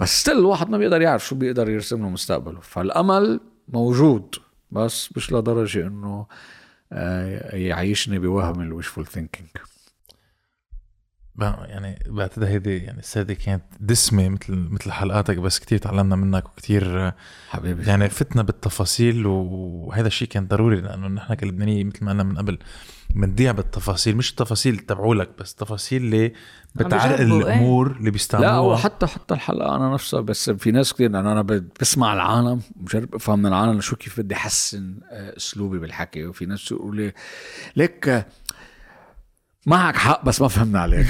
بس still الواحد ما بيقدر يعرف شو بيقدر يرسم له مستقبله. فالأمل موجود. بس مش لدرجة إنه آه، يعيشني بوهم الوشفول ثينكينج يعني بعتقد هيدي يعني السادة كانت دسمة مثل مثل حلقاتك بس كتير تعلمنا منك وكتير حبيبي يعني فتنا بالتفاصيل وهذا الشيء كان ضروري لأنه نحن كلبنانيين مثل ما قلنا من قبل بنضيع بالتفاصيل مش التفاصيل تبعولك بس التفاصيل اللي بيجربوا، إيه. الأمور اللي لا بيستعملوها وحتى حتى الحلقة أنا نفسها بس في ناس كثير لأنه أنا بسمع العالم بجرب أفهم من العالم شو كيف بدي أحسن آه، أسلوبي بالحكي وفي ناس يقولوا لي ليك آه، معك حق بس ما فهمنا عليك.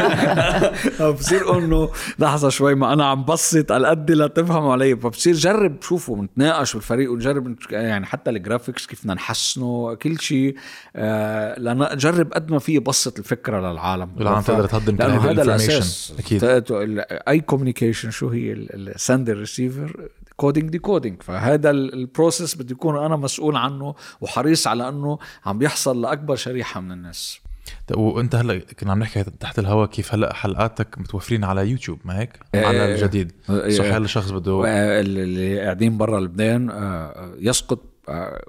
بصير أنه لحظة شوي ما أنا عم بسط على قد لا تفهموا علي فبصير جرب شوفوا نتناقش بالفريق ونجرب يعني حتى ال graphics كيف بدنا نحسنه كل شيء آه لأن جرب قد ما في بسط الفكرة للعالم. والعالم ف- تقدر تهضم كل لأنه هذا الأساس. أكيد. أي communication شو هي؟ ال sender receiver coding decoding فهذا ال- ال process بدي يكون أنا مسؤول عنه وحريص على أنه عم بيحصل لأكبر شريحة من الناس. وانت هلا كنا عم نحكي تحت الهواء كيف هلا حلقاتك متوفرين على يوتيوب ما هيك؟ إيه. على الجديد إيه. صح هلا شخص بده اللي قاعدين برا لبنان آه، يسقط آه،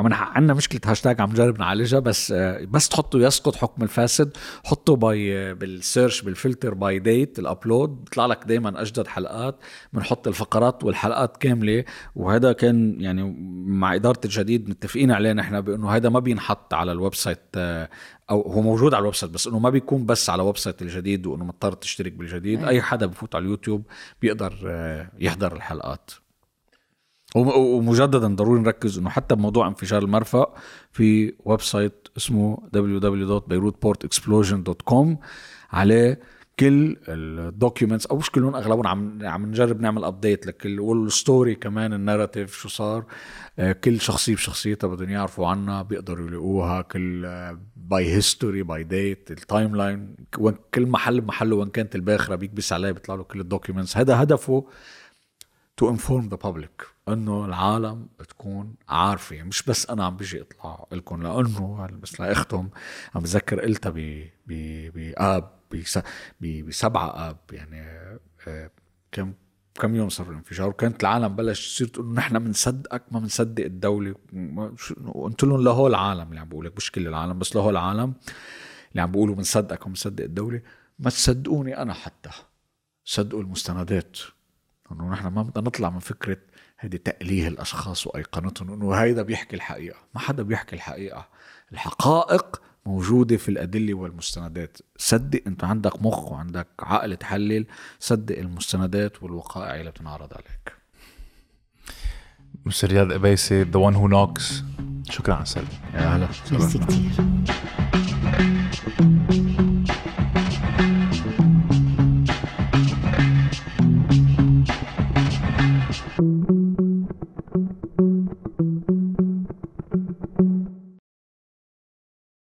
عم عندنا مشكلة هاشتاج عم نجرب نعالجها بس آه، بس تحطوا يسقط حكم الفاسد حطوا by بال search بال filter by date ال upload بيطلع لك دائما أجدد حلقات بنحط الفقرات والحلقات كاملة وهذا كان يعني مع إدارة الجديد متفقين عليه نحن بأنه هذا ما بينحط على ال website آه، أو هو موجود على ال website بس إنه ما بيكون بس على website الجديد وإنه مضطر تشترك بالجديد. أي حدا بفوت على اليوتيوب بيقدر آه، يحضر الحلقات. وم- ومجددا ضروري نركز إنه حتى بموضوع انفجار المرفأ في website اسمه www.beirutportexplosion.com عليه كل ال documents أو مش كلهم أغلبهم عم عم نجرب نعمل update لكل وال story كمان ال narrative شو صار. آه، كل شخصية بشخصيتها بدهم يعرفوا عنها بيقدروا يلاقوها كل by history by date ال timeline كل محل بمحله وين كانت الباخرة بيكبس عليه بيطلع له كل ال documents هذا هدفه to inform the public إنه العالم تكون عارفة. مش بس أنا عم بيجي أطلع لكم لأنه بس لاختم عم بتذكر قلتها ب باب بسبعة up يعني آه، كم كم يوم صار الانفجار وكانت العالم بلش تصير تقول نحن بنصدقك ما بنصدق الدولة. قلت لهم لهو العالم اللي عم بقول لك مش كل العالم بس لهو العالم اللي عم بيقولوا بنصدقك وبنصدق الدولة. ما تصدقوني أنا حتى. صدقوا المستندات. إنه نحن ما بدنا نطلع من فكرة هيدي تأليه الأشخاص وايقونتهم إنه هيدا بيحكي الحقيقة. ما حدا بيحكي الحقيقة. الحقائق موجودة في الأدلة والمستندات. صدق أنت عندك مخ وعندك عقل تحلل صدق المستندات والوقائع اللي بتنعرض عليك. Mr. رياض قبيسي the one who knocks شكرا على السلامة. يا هلا ميرسي كتير.